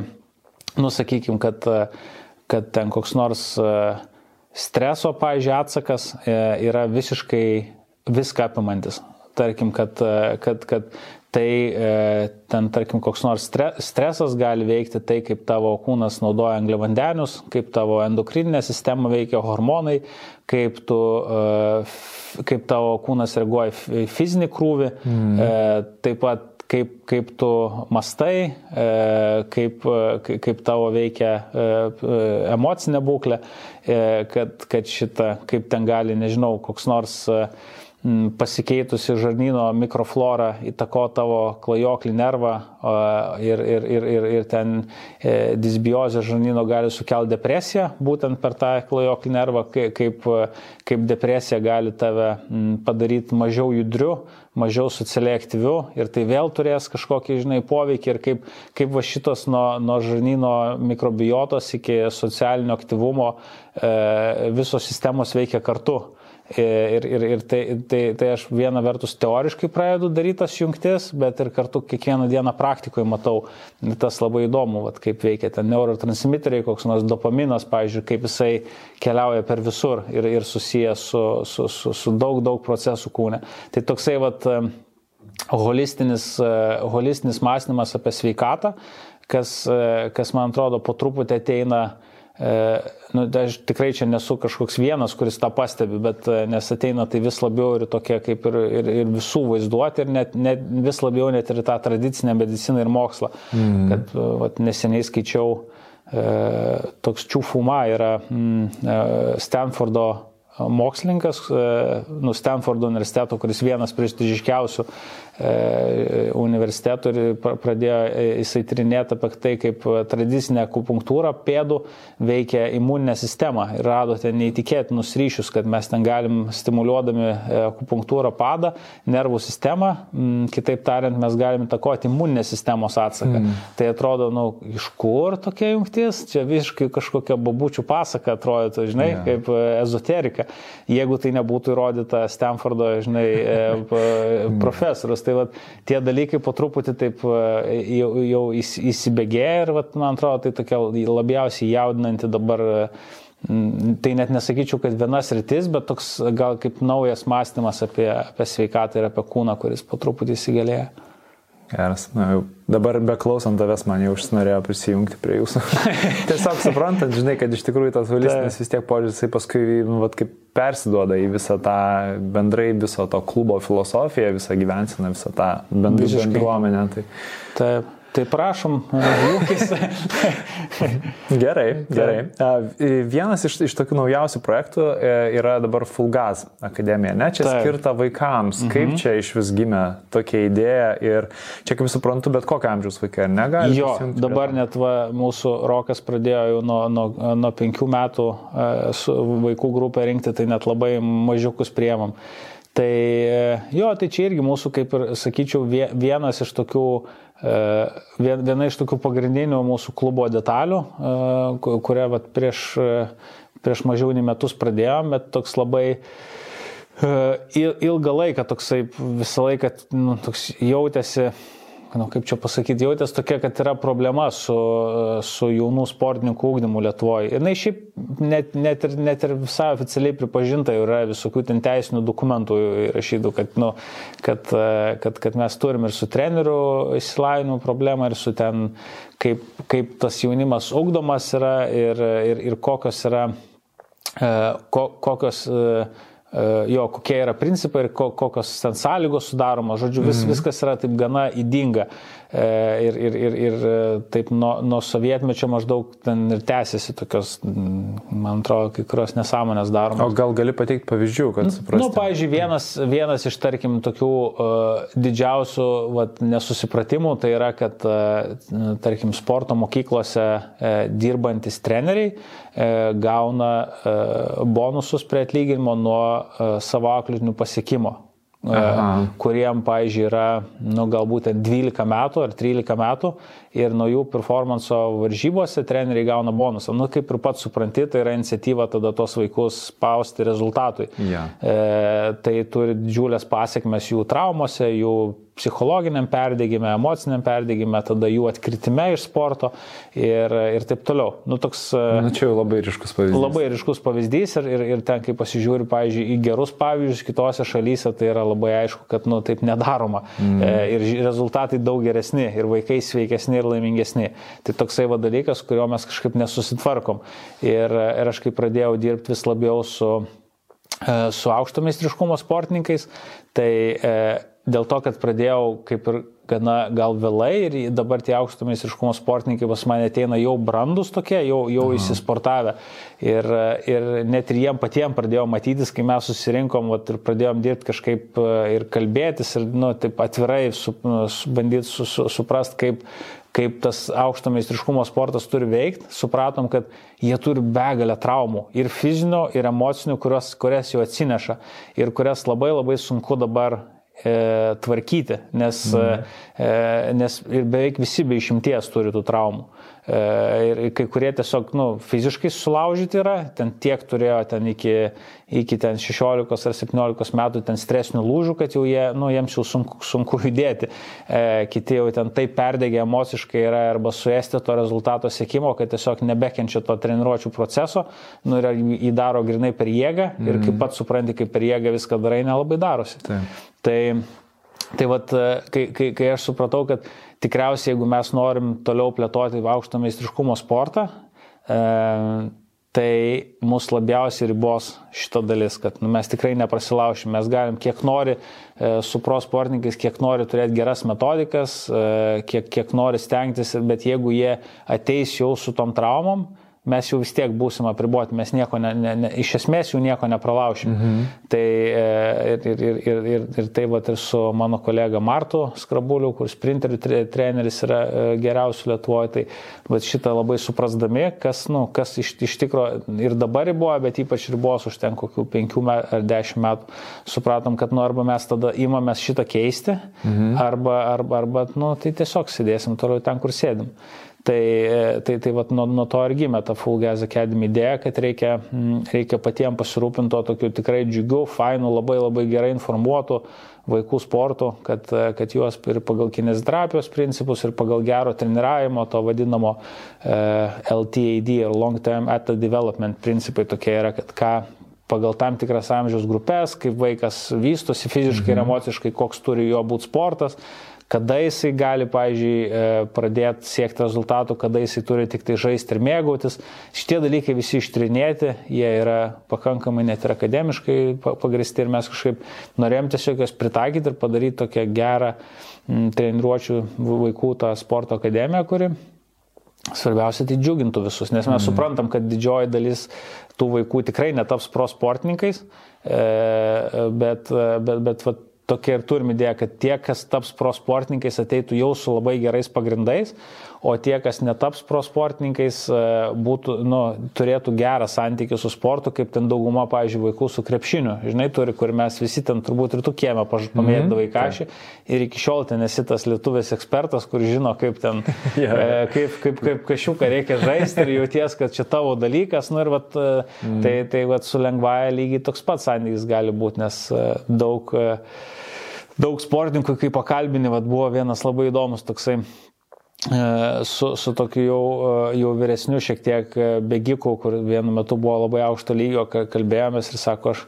nu, sakykime, kad uh, kad ten koks nors e, streso, pažiūrėjau, atsakas e, yra visiškai viską apimantis. Tarkim, kad, e, kad, kad tai ten, tarkim, koks nors stresas gali veikti tai, kaip tavo kūnas naudoja angliavandenius, kaip tavo endokrininė sistema veikia hormonai, kaip, tu, kaip tavo kūnas reaguoja į fizinį krūvį, mm. taip pat kaip, kaip tu mastai, e, kaip, kaip tavo veikia e, e, emocinė būklė, kad, kad šitą, kaip ten gali, nežinau, koks nors pasikeitusi žarnyno mikroflora įtako tavo klajoklį nervą ir, ir, ir, ir, ir ten disbiozė žarnyno gali sukelti depresiją, būtent per tą klajoklį nervą, kaip, kaip depresija gali tave padaryti mažiau judriu, mažiau socialiai aktyviu ir tai vėl turės kažkokį, žinai, poveikį ir kaip, kaip va šitos nuo, nuo žarnyno mikrobiotos iki socialinio aktyvumo e, visos sistemos veikia kartu. Ir, ir, ir tai, tai, tai aš vieną vertus teoriškai pradedu daryti tas jungtis, bet ir kartu kiekvieną dieną praktikoje matau, tas labai įdomu, vat, kaip veikia ten neurotransmiteriai, koks nors dopaminas, pavyzdžiui, kaip jisai keliauja per visur ir, ir susijęs su, su, su, su daug, daug procesų kūne. Tai toksai vat, holistinis, holistinis mąstymas apie sveikatą, kas, kas man atrodo po truputį ateina nu, aš tikrai čia nesu kažkoks vienas, kuris tą pastebi, bet nes ateina tai vis labiau ir tokia kaip ir, ir, ir visų vaizduoti ir net, net, vis labiau net ir tą tradicinę mediciną ir mokslą. Mm. Kad vat, neseniai skaičiau, e, toks Čiūfuma yra mm, Stanfordo mokslininkas, nu, Stanfordo universiteto, kuris vienas prestižiškiausių E, universitetų ir pradėjo e, jisai trinėti apie tai, kaip tradicinė akupunktūra pėdų veikia imuninę sistemą ir rado ten neįtikėtinus ryšius, kad mes ten galim stimuliuodami e, akupunktūrą padą, nervų sistemą, kitaip tariant, mes galim įtakoti imuninės sistemos atsaką. Mm. Tai atrodo, nu, iš kur tokia jungtis, čia visiškai kažkokia babučių pasaka atrodo, žinai, yeah. kaip ezoterika. Jeigu tai nebūtų įrodyta Stanfordo, žinai, profesorius, Tai vat, tie dalykai po truputį taip e, jau, jau įsibėgėja ir vat, man atrodo, tai tokia labiausiai jaudinanti dabar. Tai net nesakyčiau, kad vienas rytis, bet toks gal kaip naujas mąstymas apie, apie sveikatą ir apie kūną, kuris po truputį įsigalėja. Geras. Na, jau dabar beklausant tavęs man jau užsinorėjo prisijungti prie jūsų. Tiesiog suprantant, žinai, kad iš tikrųjų tas holistinis vis tiek požiūris, jisai paskui, nu, vat, kaip persiduoda į visą tą bendrai viso to klubo filosofiją, visą gyvensiną, visą tą bendrą bendruomenę. Tai... Taip. Tai prašom, jūkis. gerai, gerai. Vienas iš, iš tokių naujausių projektų e, yra dabar Fulgaz akademija, ne? Čia Taip. skirta vaikams. Mhm. Kaip čia iš vis gimė tokia idėja ir čia, kaip suprantu, bet kokio amžiaus vaikai, negali? Jo, dabar net va, mūsų Rokas pradėjo jau nuo, nuo, nuo penkių metų e, su vaikų grupę rinkti, tai net labai mažiukus priemam. Tai e, jo, tai čia irgi mūsų, kaip ir sakyčiau, vienas iš tokių viena iš tokių pagrindinių mūsų klubo detalių, e, kurią vat, prieš, e, prieš mažiau nei metus pradėjom, bet toks labai ilgą laiką toksai visą laiką nu, toks jautėsi nu, kaip čia pasakyti, jautės tokia, kad yra problema su, su jaunų sportininkų ūkdymu Lietuvoje. Ir na, šiaip net, net, ir, net ir visai oficialiai pripažinta yra visokių ten teisinių dokumentų įrašytų, kad, nu, kad, kad, kad mes turim ir su treneriu įsilavinimu problemą, ir su ten, kaip, kaip tas jaunimas ūkdomas yra ir, ir, ir kokios yra, ko, kokios E, jo, kokie yra principai ir kokios ten sąlygos sudaromos, žodžiu, vis, mm. viskas yra taip gana įdinga. E, ir, ir, ir, ir e, taip nuo, nuo sovietmečio maždaug ten ir tęsiasi tokios, man atrodo, kai kurios nesąmonės daromos. O gal gali pateikti pavyzdžių, kad suprastum? Na, nu, pavyzdžiui, vienas, vienas iš, tarkim, tokių uh, didžiausių vat, nesusipratimų tai yra, kad, uh, tarkim, sporto mokyklose uh, dirbantis treneriai uh, gauna uh, bonusus prie atlyginimo nuo uh, savo auklėtinių pasiekimo. Aha. kuriem, pavyzdžiui, yra, nu, galbūt 12 metų ar 13 metų ir nuo jų performanso varžybose treneriai gauna bonusą. Nu, kaip ir pats supranti, tai yra iniciatyva tada tos vaikus spausti rezultatui. Ja. E, tai turi didžiulės pasiekmes jų traumose, jų psichologiniam perdėgymė, emociniam perdėgymė, tada jų atkritime iš sporto ir, ir taip toliau. Nu, toks, e, Na, čia jau labai ryškus pavyzdys. Labai ryškus pavyzdys ir, ir, ir ten, kai pasižiūri, pavyzdžiui, į gerus pavyzdžius kitose šalyse, tai yra labai aišku, kad nu, taip nedaroma. Mm. E, ir rezultatai daug geresni, ir vaikai sveikesni ir laimingesni. Tai toksai va dalykas, kurio mes kažkaip nesusitvarkom. Ir, ir aš kai pradėjau dirbti vis labiau su e, su aukšto meistriškumo sportininkais, tai e, dėl to, kad pradėjau kaip ir gana gal vėlai ir dabar tie aukšto meistriškumo sportininkai pas mane ateina jau brandus tokie, jau, jau Aha. įsisportavę. Ir, ir net ir jiem patiem pradėjau matytis, kai mes susirinkom vat, ir pradėjom dirbti kažkaip e, ir kalbėtis ir nu, taip atvirai su, su, bandyti su, su, suprast, kaip, kaip tas aukšto meistriškumo sportas turi veikti, supratom, kad jie turi begalę traumų ir fizinių, ir emocinių, kurios, kurias jau atsineša ir kurias labai labai sunku dabar tvarkyti, nes, mm. e, nes ir beveik visi be išimties turi tų traumų. E, ir kai kurie tiesiog nu, fiziškai sulaužyti yra, ten tiek turėjo ten iki, iki ten 16 ar 17 metų ten stresinių lūžių, kad jau jie, nu, jiems jau sunku, sunku judėti. E, kiti jau ten taip perdegė emociškai yra arba suėsti to rezultato sėkimo, kad tiesiog nebekenčia to treniruočio proceso, nu, ir jį daro grinai per jėgą mm. ir kaip mhm. pats supranti, kaip per jėgą viską darai, nelabai darosi. Taip. Tai Tai vad, kai, kai, kai aš supratau, kad tikriausiai jeigu mes norim toliau plėtoti aukšto meistriškumo sportą, e, tai mus labiausiai ribos šito dalis, kad nu, mes tikrai neprasilaušim, mes galim kiek nori e, su pro sportininkais, kiek nori turėti geras metodikas, e, kiek, kiek nori stengtis, bet jeigu jie ateis jau su tom traumom, mes jau vis tiek būsim apriboti, mes nieko, ne, ne, ne, iš esmės jų nieko nepralaušim. Mhm. Tai e, ir, ir, ir, ir, ir tai va ir su mano kolega Martu Skrabuliu, kur sprinterių treneris yra e, geriausių Lietuvoje, tai va šitą labai suprasdami, kas, nu, kas iš, iš tikrųjų ir dabar riboja, bet ypač ribos už ten kokių penkių ar dešimt metų, supratom, kad nu arba mes tada įmamės šitą keisti, mhm. arba, arba, arba nu, tai tiesiog sėdėsim toliau ten, kur sėdim. Tai, e, tai, tai vat, nuo, nuo to ir gimė ta Full Gas Academy idėja, kad reikia, reikia patiems pasirūpinti to tokiu tikrai džiugiu, fainu, labai labai gerai informuotų vaikų sportų, kad, e, kad juos ir pagal kinesioterapijos principus, ir pagal gero treniravimo, to vadinamo e, LTAD ir Long Term Athlete Development principai tokie yra, kad ką pagal tam tikras amžiaus grupės, kaip vaikas vystosi fiziškai mhm. ir emociškai, koks turi jo būti sportas, kada jisai gali, pavyzdžiui, e, pradėti siekti rezultatų, kada jisai turi tik tai žaisti ir mėgautis. Šitie dalykai visi ištrinėti, jie yra pakankamai net ir akademiškai pagristi ir mes kažkaip norėjom tiesiog juos pritaikyti ir padaryti tokią gerą treniruočių vaikų tą sporto akademiją, kuri Svarbiausia, tai džiugintų visus, nes mes mm. suprantam, kad didžioji dalis tų vaikų tikrai netaps pro sportininkais, e, bet, bet, bet vat, tokia ir turim idėją, kad tie, kas taps pro sportininkais, ateitų jau su labai gerais pagrindais, o tie, kas netaps pro sportininkais, e, būtų, nu, turėtų gerą santykių su sportu, kaip ten dauguma, pavyzdžiui, vaikų su krepšiniu. Žinai, turi, kur mes visi ten turbūt ir tu kiemę pamėgdavai mm -hmm. kažį. Ir iki šiol ten esi tas lietuvės ekspertas, kur žino, kaip ten, yeah. kaip, kaip, kaip kažkiuką reikia žaisti ir jauties, kad čia tavo dalykas. Nu, ir vat, mm. tai, tai vat, su lengvaja lygiai toks pats santykis gali būti, nes e, daug e, daug sportininkų, kai pakalbini, vat, buvo vienas labai įdomus toksai e, su, su tokiu jau, e, jau vyresniu šiek tiek e, bėgiku, kur vienu metu buvo labai aukšto lygio, kalbėjomės ir sako, aš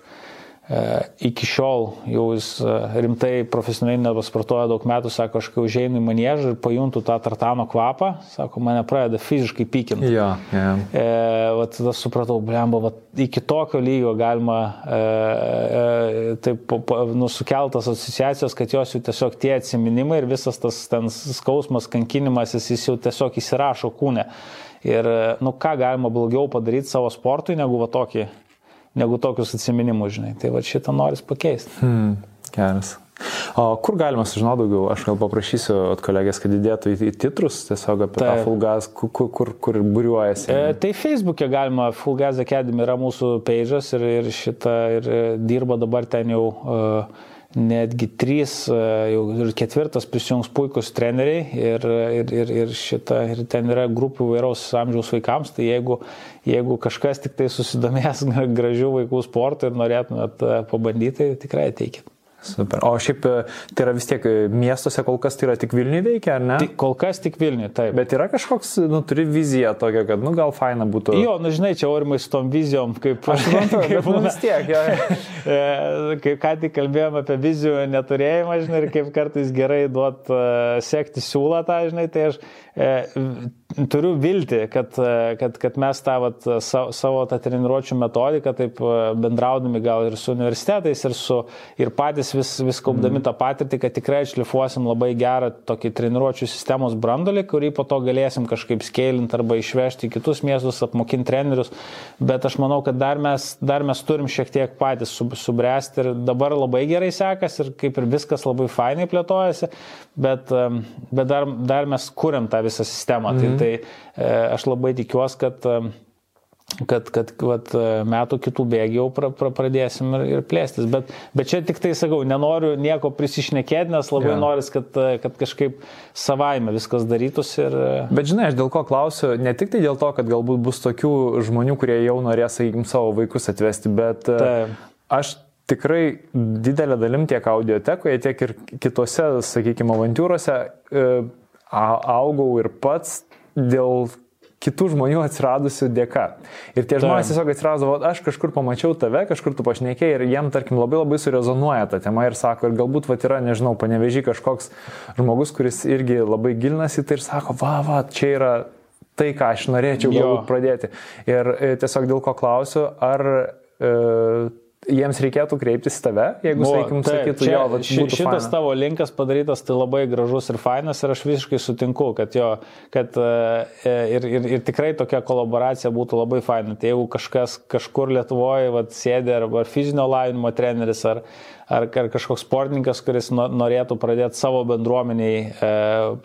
iki šiol jau jis e, rimtai profesionaliai nepasportuoja daug metų, sako, aš kai užeinu į manėžą ir pajuntu tą tartano kvapą, sako, mane pradeda fiziškai pykinti. Ja, ja. E, vat, tada supratau, blemba, vat, iki tokio lygio galima e, e, taip nusukeltas asociacijos, kad jos jau tiesiog tie atsiminimai ir visas tas ten skausmas, kankinimas, jis jau tiesiog įsirašo kūne. Ir, nu, ką galima blogiau padaryti savo sportui, negu va tokį negu tokius atsiminimus, žinai. Tai va šitą noris pakeisti. Hmm, geras. O kur galima sužinoti daugiau? Aš gal paprašysiu at kolegės, kad įdėtų į, į titrus tiesiog apie tai. tą Fulgas, kur, kur, kur, būriuojasi. E, tai Facebook'e galima, Fulgas Academy yra mūsų page'as ir, ir šitą ir e, dirba dabar ten jau uh, netgi trys, e, jau ir ketvirtas prisijungs puikus treneriai ir, ir, ir, ir, šita, ir ten yra grupių vairaus amžiaus vaikams, tai jeigu, jeigu kažkas tik tai susidomės gražių vaikų sportų ir norėtumėt e, pabandyti, tai tikrai ateikit. Super. O šiaip e, tai yra vis tiek e, miestuose kol kas tai yra tik Vilniui veikia, ar ne? Tik, kol kas tik Vilniui, taip. Bet yra kažkoks, nu, turi viziją tokią, kad, nu, gal faina būtų. Jo, nu, žinai, čia aurimai su tom vizijom, kaip... Aš suprantu, kaip nu, vis tiek, jo. E, kaip ką tik kalbėjome apie vizijų neturėjimą, žinai, ir kaip kartais gerai duot uh, sekti siūlą tą, žinai, tai aš turiu vilti, kad, kad, kad mes tą vat, savo, savo tą treniruočio metodiką, taip bendraudami gal ir su universitetais, ir, su, ir patys vis, vis kaupdami mm. tą patirtį, kad tikrai atšlifuosim labai gerą tokį treniruočio sistemos brandolį, kurį po to galėsim kažkaip skėlinti arba išvežti į kitus miestus, apmokinti trenerius. Bet aš manau, kad dar mes, dar mes turim šiek tiek patys subręsti ir dabar labai gerai sekas ir kaip ir viskas labai fainai plėtojasi, bet, bet dar, dar mes kuriam tą visą sistemą. Mm. Tai, Tai e, aš labai tikiuosi, kad e, kad, kad vat, e, metų kitų bėgių jau pra, pra, pradėsim ir, ir plėstis. Bet, bet čia tik tai sakau, nenoriu nieko prisišnekėti, nes labai ja. noris, kad, kad kažkaip savaime viskas darytųsi. Ir... Bet žinai, aš dėl ko klausiu, ne tik tai dėl to, kad galbūt bus tokių žmonių, kurie jau norės, sakykim, savo vaikus atvesti, bet Taip. aš tikrai didelė dalim tiek audiotekoje, tiek ir kitose, sakykime, avantūrose augau ir pats dėl kitų žmonių atsiradusių dėka. Ir tie žmonės tiesiog atsirado, aš kažkur pamačiau tave, kažkur tu pašnekėjai ir jiem, tarkim, labai labai surezonuoja ta tema ir sako, ir galbūt va yra, nežinau, panevežį kažkoks žmogus, kuris irgi labai gilinasi tai ir sako, va, va, čia yra tai, ką aš norėčiau galbūt pradėti. Ir e, tiesiog dėl ko klausiu, ar e, jiems reikėtų kreiptis į tave, jeigu, Buvo, sakykim, taip, sakytų, čia, jo, vat, ši, šitas faina. tavo linkas padarytas, tai labai gražus ir fainas ir aš visiškai sutinku, kad jo, kad e, ir, ir, ir tikrai tokia kolaboracija būtų labai faina. Tai jeigu kažkas kažkur Lietuvoje vat, sėdė arba fizinio lavinimo treneris ar, ar, ar kažkoks sportininkas, kuris norėtų pradėti savo bendruomeniai, e,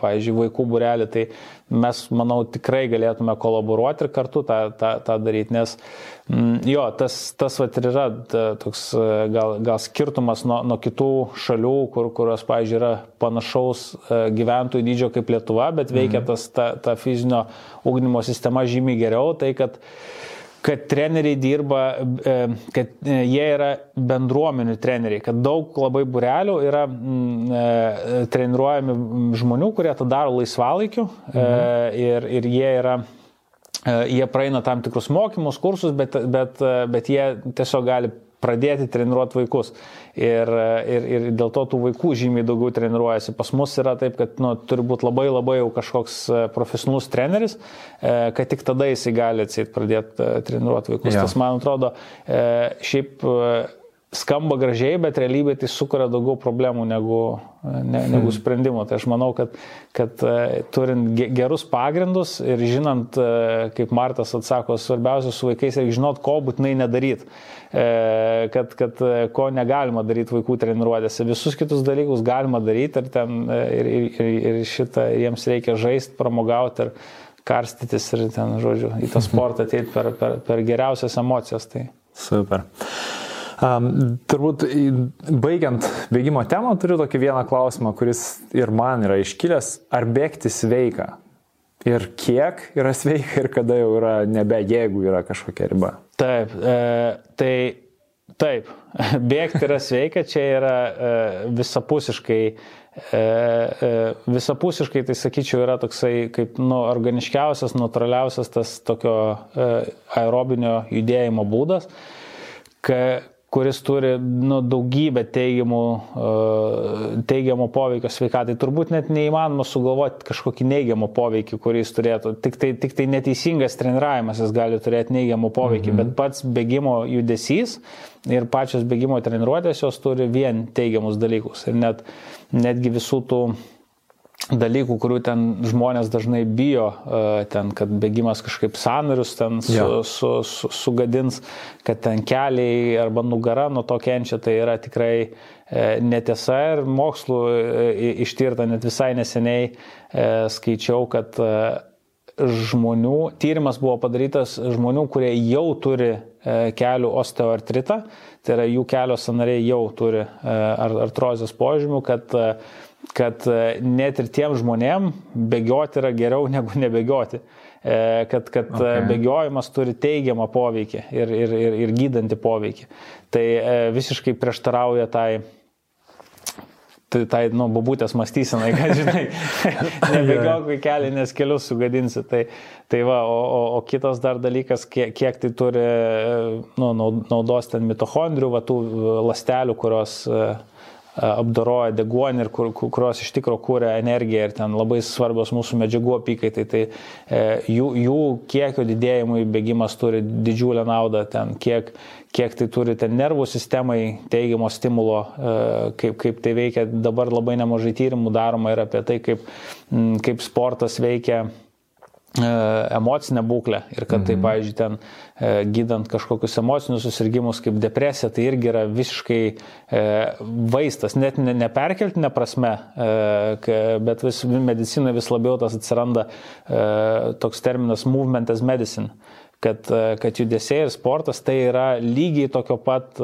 pavyzdžiui, vaikų burelį, tai mes, manau, tikrai galėtume kolaboruoti ir kartu tą, tą, tą daryti, nes m, mm, jo, tas, tas vat, ir yra ta, toks e, gal, gal skirtumas nuo, nuo kitų šalių, kur, kurios, pavyzdžiui, yra panašaus e, gyventojų dydžio kaip Lietuva, bet veikia mhm. tas, ta, ta fizinio ūkdymo sistema žymiai geriau, tai kad kad treneriai dirba, e, kad e, jie yra bendruomenių treneriai, kad daug labai burelių yra mm, e, treniruojami žmonių, kurie tą daro laisvalaikiu mhm. ir, ir jie yra jie praeina tam tikrus mokymus, kursus, bet, bet, bet jie tiesiog gali pradėti treniruoti vaikus. Ir, ir, ir dėl to tų vaikų žymiai daugiau treniruojasi. Pas mus yra taip, kad nu, turi būti labai labai jau kažkoks e, profesionalus treneris, e, kad tik tada jisai gali atsit pradėti e, treniruoti vaikus. Ja. Tas man atrodo, šiaip skamba gražiai, bet realybėje tai sukuria daugiau problemų negu, ne, negu hmm. sprendimų. Tai aš manau, kad, kad e, turint gerus pagrindus ir žinant, e, kaip Martas atsako, svarbiausia su vaikais reikia žinot, ko būtinai nedaryti. E, kad, kad ko negalima daryti vaikų treniruotėse. Visus kitus dalykus galima daryti ir, ten, ir, ir, ir šitą jiems reikia žaisti, pramogauti ir karstytis ir ten, žodžiu, į tą sportą ateiti per, per, per geriausias emocijas. Tai. Super. Um, turbūt baigiant bėgimo temą turiu tokį vieną klausimą, kuris ir man yra iškilęs. Ar bėgti sveika? Ir kiek yra sveika ir kada jau yra nebe, jeigu yra kažkokia riba? Taip, e, tai taip, bėgti yra sveika, čia yra e, visapusiškai e, e, visapusiškai, tai sakyčiau, yra toksai kaip nu, organiškiausias, natūraliausias tas tokio e, aerobinio judėjimo būdas, ka, kuris turi nu, daugybę teigiamų, uh, teigiamų poveikio sveikatai. Turbūt net neįmanoma sugalvoti kažkokį neigiamą poveikį, kurį jis turėtų. Tik tai, tik tai neteisingas treniravimas jis gali turėti neigiamą poveikį, mhm. bet pats bėgimo judesys ir pačios bėgimo treniruotės jos turi vien teigiamus dalykus. Ir net, netgi visų tų dalykų, kurių ten žmonės dažnai bijo, e, ten, kad bėgimas kažkaip sanarius ten su, ja. su, su, sugadins, kad ten keliai arba nugara nuo to kenčia, tai yra tikrai e, netiesa ir mokslu e, ištirta net visai neseniai skaičiau, kad žmonių, tyrimas buvo padarytas žmonių, kurie jau turi kelių osteoartritą, tai yra jų kelio sanariai jau turi artrozės požymių, kad kad e, net ir tiem žmonėm bėgioti yra geriau negu nebėgioti. E, kad, kad e, okay. bėgiojimas turi teigiamą poveikį ir, ir, ir, ir gydantį poveikį. Tai visiškai prieštarauja tai tai, tai nu, babutės mąstysenai, kad, žinai, nebėgiok kelią, nes kelius sugadinsi. Tai, tai va, o, o, o kitas dar dalykas, kiek, kiek tai turi nu, naudos ten mitochondrių, va, tų lastelių, kurios uh, apdoroja deguonį ir kur, kurios iš tikrųjų kūrė energiją ir ten labai svarbios mūsų medžiagų apykaitai. Tai e, jų, jų kiekio didėjimui bėgimas turi didžiulę naudą, ten kiek, kiek tai turi ten nervų sistemai teigiamo stimulo, e, kaip, kaip tai veikia. Dabar labai nemažai tyrimų daroma ir apie tai, kaip, kaip sportas veikia E, emocinę būklę ir kad tai, mhm. pavyzdžiui, ten e, gydant kažkokius emocinius susirgymus kaip depresija, tai irgi yra visiškai e, vaistas, net neperkeltinė prasme, bet vis, medicinoje vis labiau tas atsiranda toks terminas movement as medicine. Kad, kad judesiai ir sportas tai yra lygiai tokio pat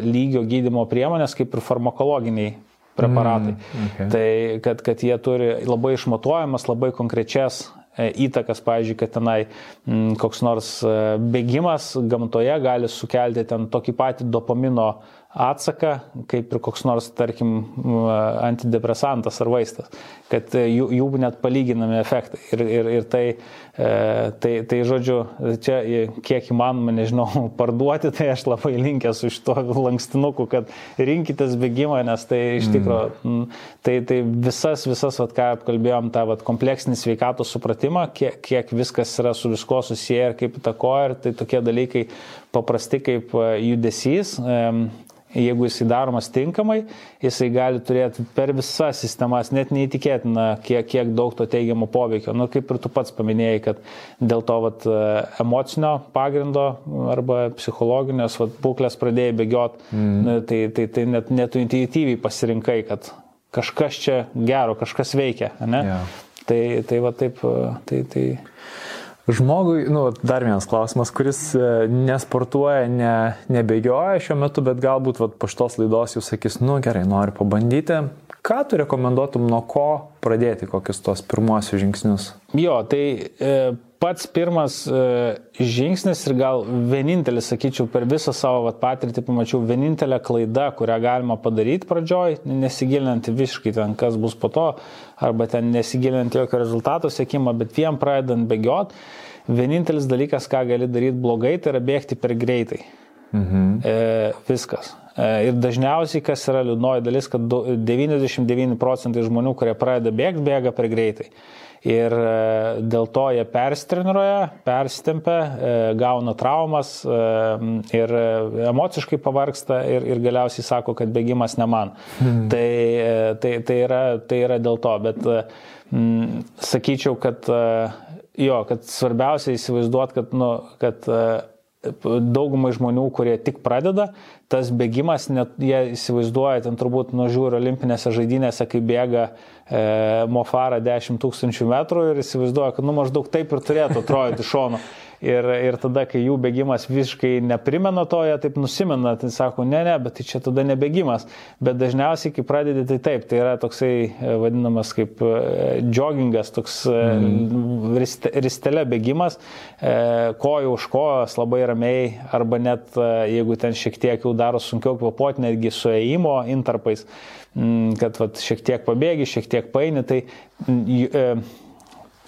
lygio gydimo priemonės kaip ir farmakologiniai preparatai. Mm, okay. Tai kad, kad jie turi labai išmatuojamas, labai konkrečias E, įtakas, pavyzdžiui, kad tenai mm, koks nors e, bėgimas gamtoje gali sukelti ten tokį patį dopamino atsaką, kaip ir koks nors, tarkim, antidepresantas ar vaistas, kad e, jų, jų net palyginami efektai. Ir, ir, ir tai, e, tai, tai, žodžiu, čia kiek įmanoma, nežinau, parduoti, tai aš labai linkęs už to lankstinuku, kad rinkitės bėgimą, nes tai iš mm. tikrųjų, tai, tai visas, visas, vat, ką apkalbėjom, tą vat, kompleksinį sveikatos supratimą, kiek, kiek viskas yra su visko susiję ir kaip įtakoja, ir tai tokie dalykai paprasti kaip e, judesys, jeigu jisai daromas tinkamai, jisai gali turėti per visas sistemas, net neįtikėtina, kiek, kiek daug to teigiamo poveikio. Na, nu, kaip ir tu pats paminėjai, kad dėl to vat, e, emocinio pagrindo arba psichologinės vat, būklės pradėjai bėgioti, mm. tai, tai, tai net, net intuityviai pasirinkai, kad kažkas čia gero, kažkas veikia. Ne? Yeah. Tai, tai va taip, e, tai, tai Žmogui, nu, dar vienas klausimas, kuris e, nesportuoja, ne, nebegioja šiuo metu, bet galbūt vat, po šitos laidos jūs sakys, nu gerai, noriu pabandyti. Ką tu rekomenduotum, nuo ko pradėti, kokius tos pirmosius žingsnius? Jo, tai e, pats pirmas e, žingsnis ir gal vienintelis, sakyčiau, per visą savo vat, patirtį pamačiau vienintelę klaidą, kurią galima padaryti pradžioj, nesigilinant visiškai ten, kas bus po to, arba ten nesigilinant jokio rezultato sėkimo, bet vien pradedant bėgiot, vienintelis dalykas, ką gali daryti blogai, tai yra bėgti per greitai. Mhm. E, viskas. E, ir dažniausiai, kas yra liūdnoji dalis, kad 99 procentai žmonių, kurie pradeda bėgti, bėga per greitai. Ir e, dėl to jie perstreniruoja, persitempia, e, gauna traumas ir emociškai pavarksta ir, ir galiausiai sako, kad bėgimas ne man. Mhm. Tai, tai, tai, yra, tai yra dėl to, bet m, sakyčiau, kad jo, kad svarbiausia įsivaizduot, kad, nu, kad e, daugumai žmonių, kurie tik pradeda, tas bėgimas, net jie įsivaizduoja, ten turbūt nužiūri olimpinėse žaidynėse, kai bėga e, Mofara 10 tūkstančių metrų ir įsivaizduoja, kad nu maždaug taip ir turėtų atrodyti šonu. Ir, ir tada, kai jų bėgimas visiškai neprimena to, jie taip nusimena, tai sako, ne, ne, bet tai čia tada nebėgimas. Bet dažniausiai, kai pradedi, tai taip, tai yra toksai e, vadinamas kaip e, joggingas, toks mm. ristelė bėgimas, koja už kojas labai ramiai, arba net jeigu ten šiek tiek jau daro sunkiau kvapuoti, netgi su ėjimo intarpais, kad vat, šiek tiek pabėgi, šiek tiek paini, tai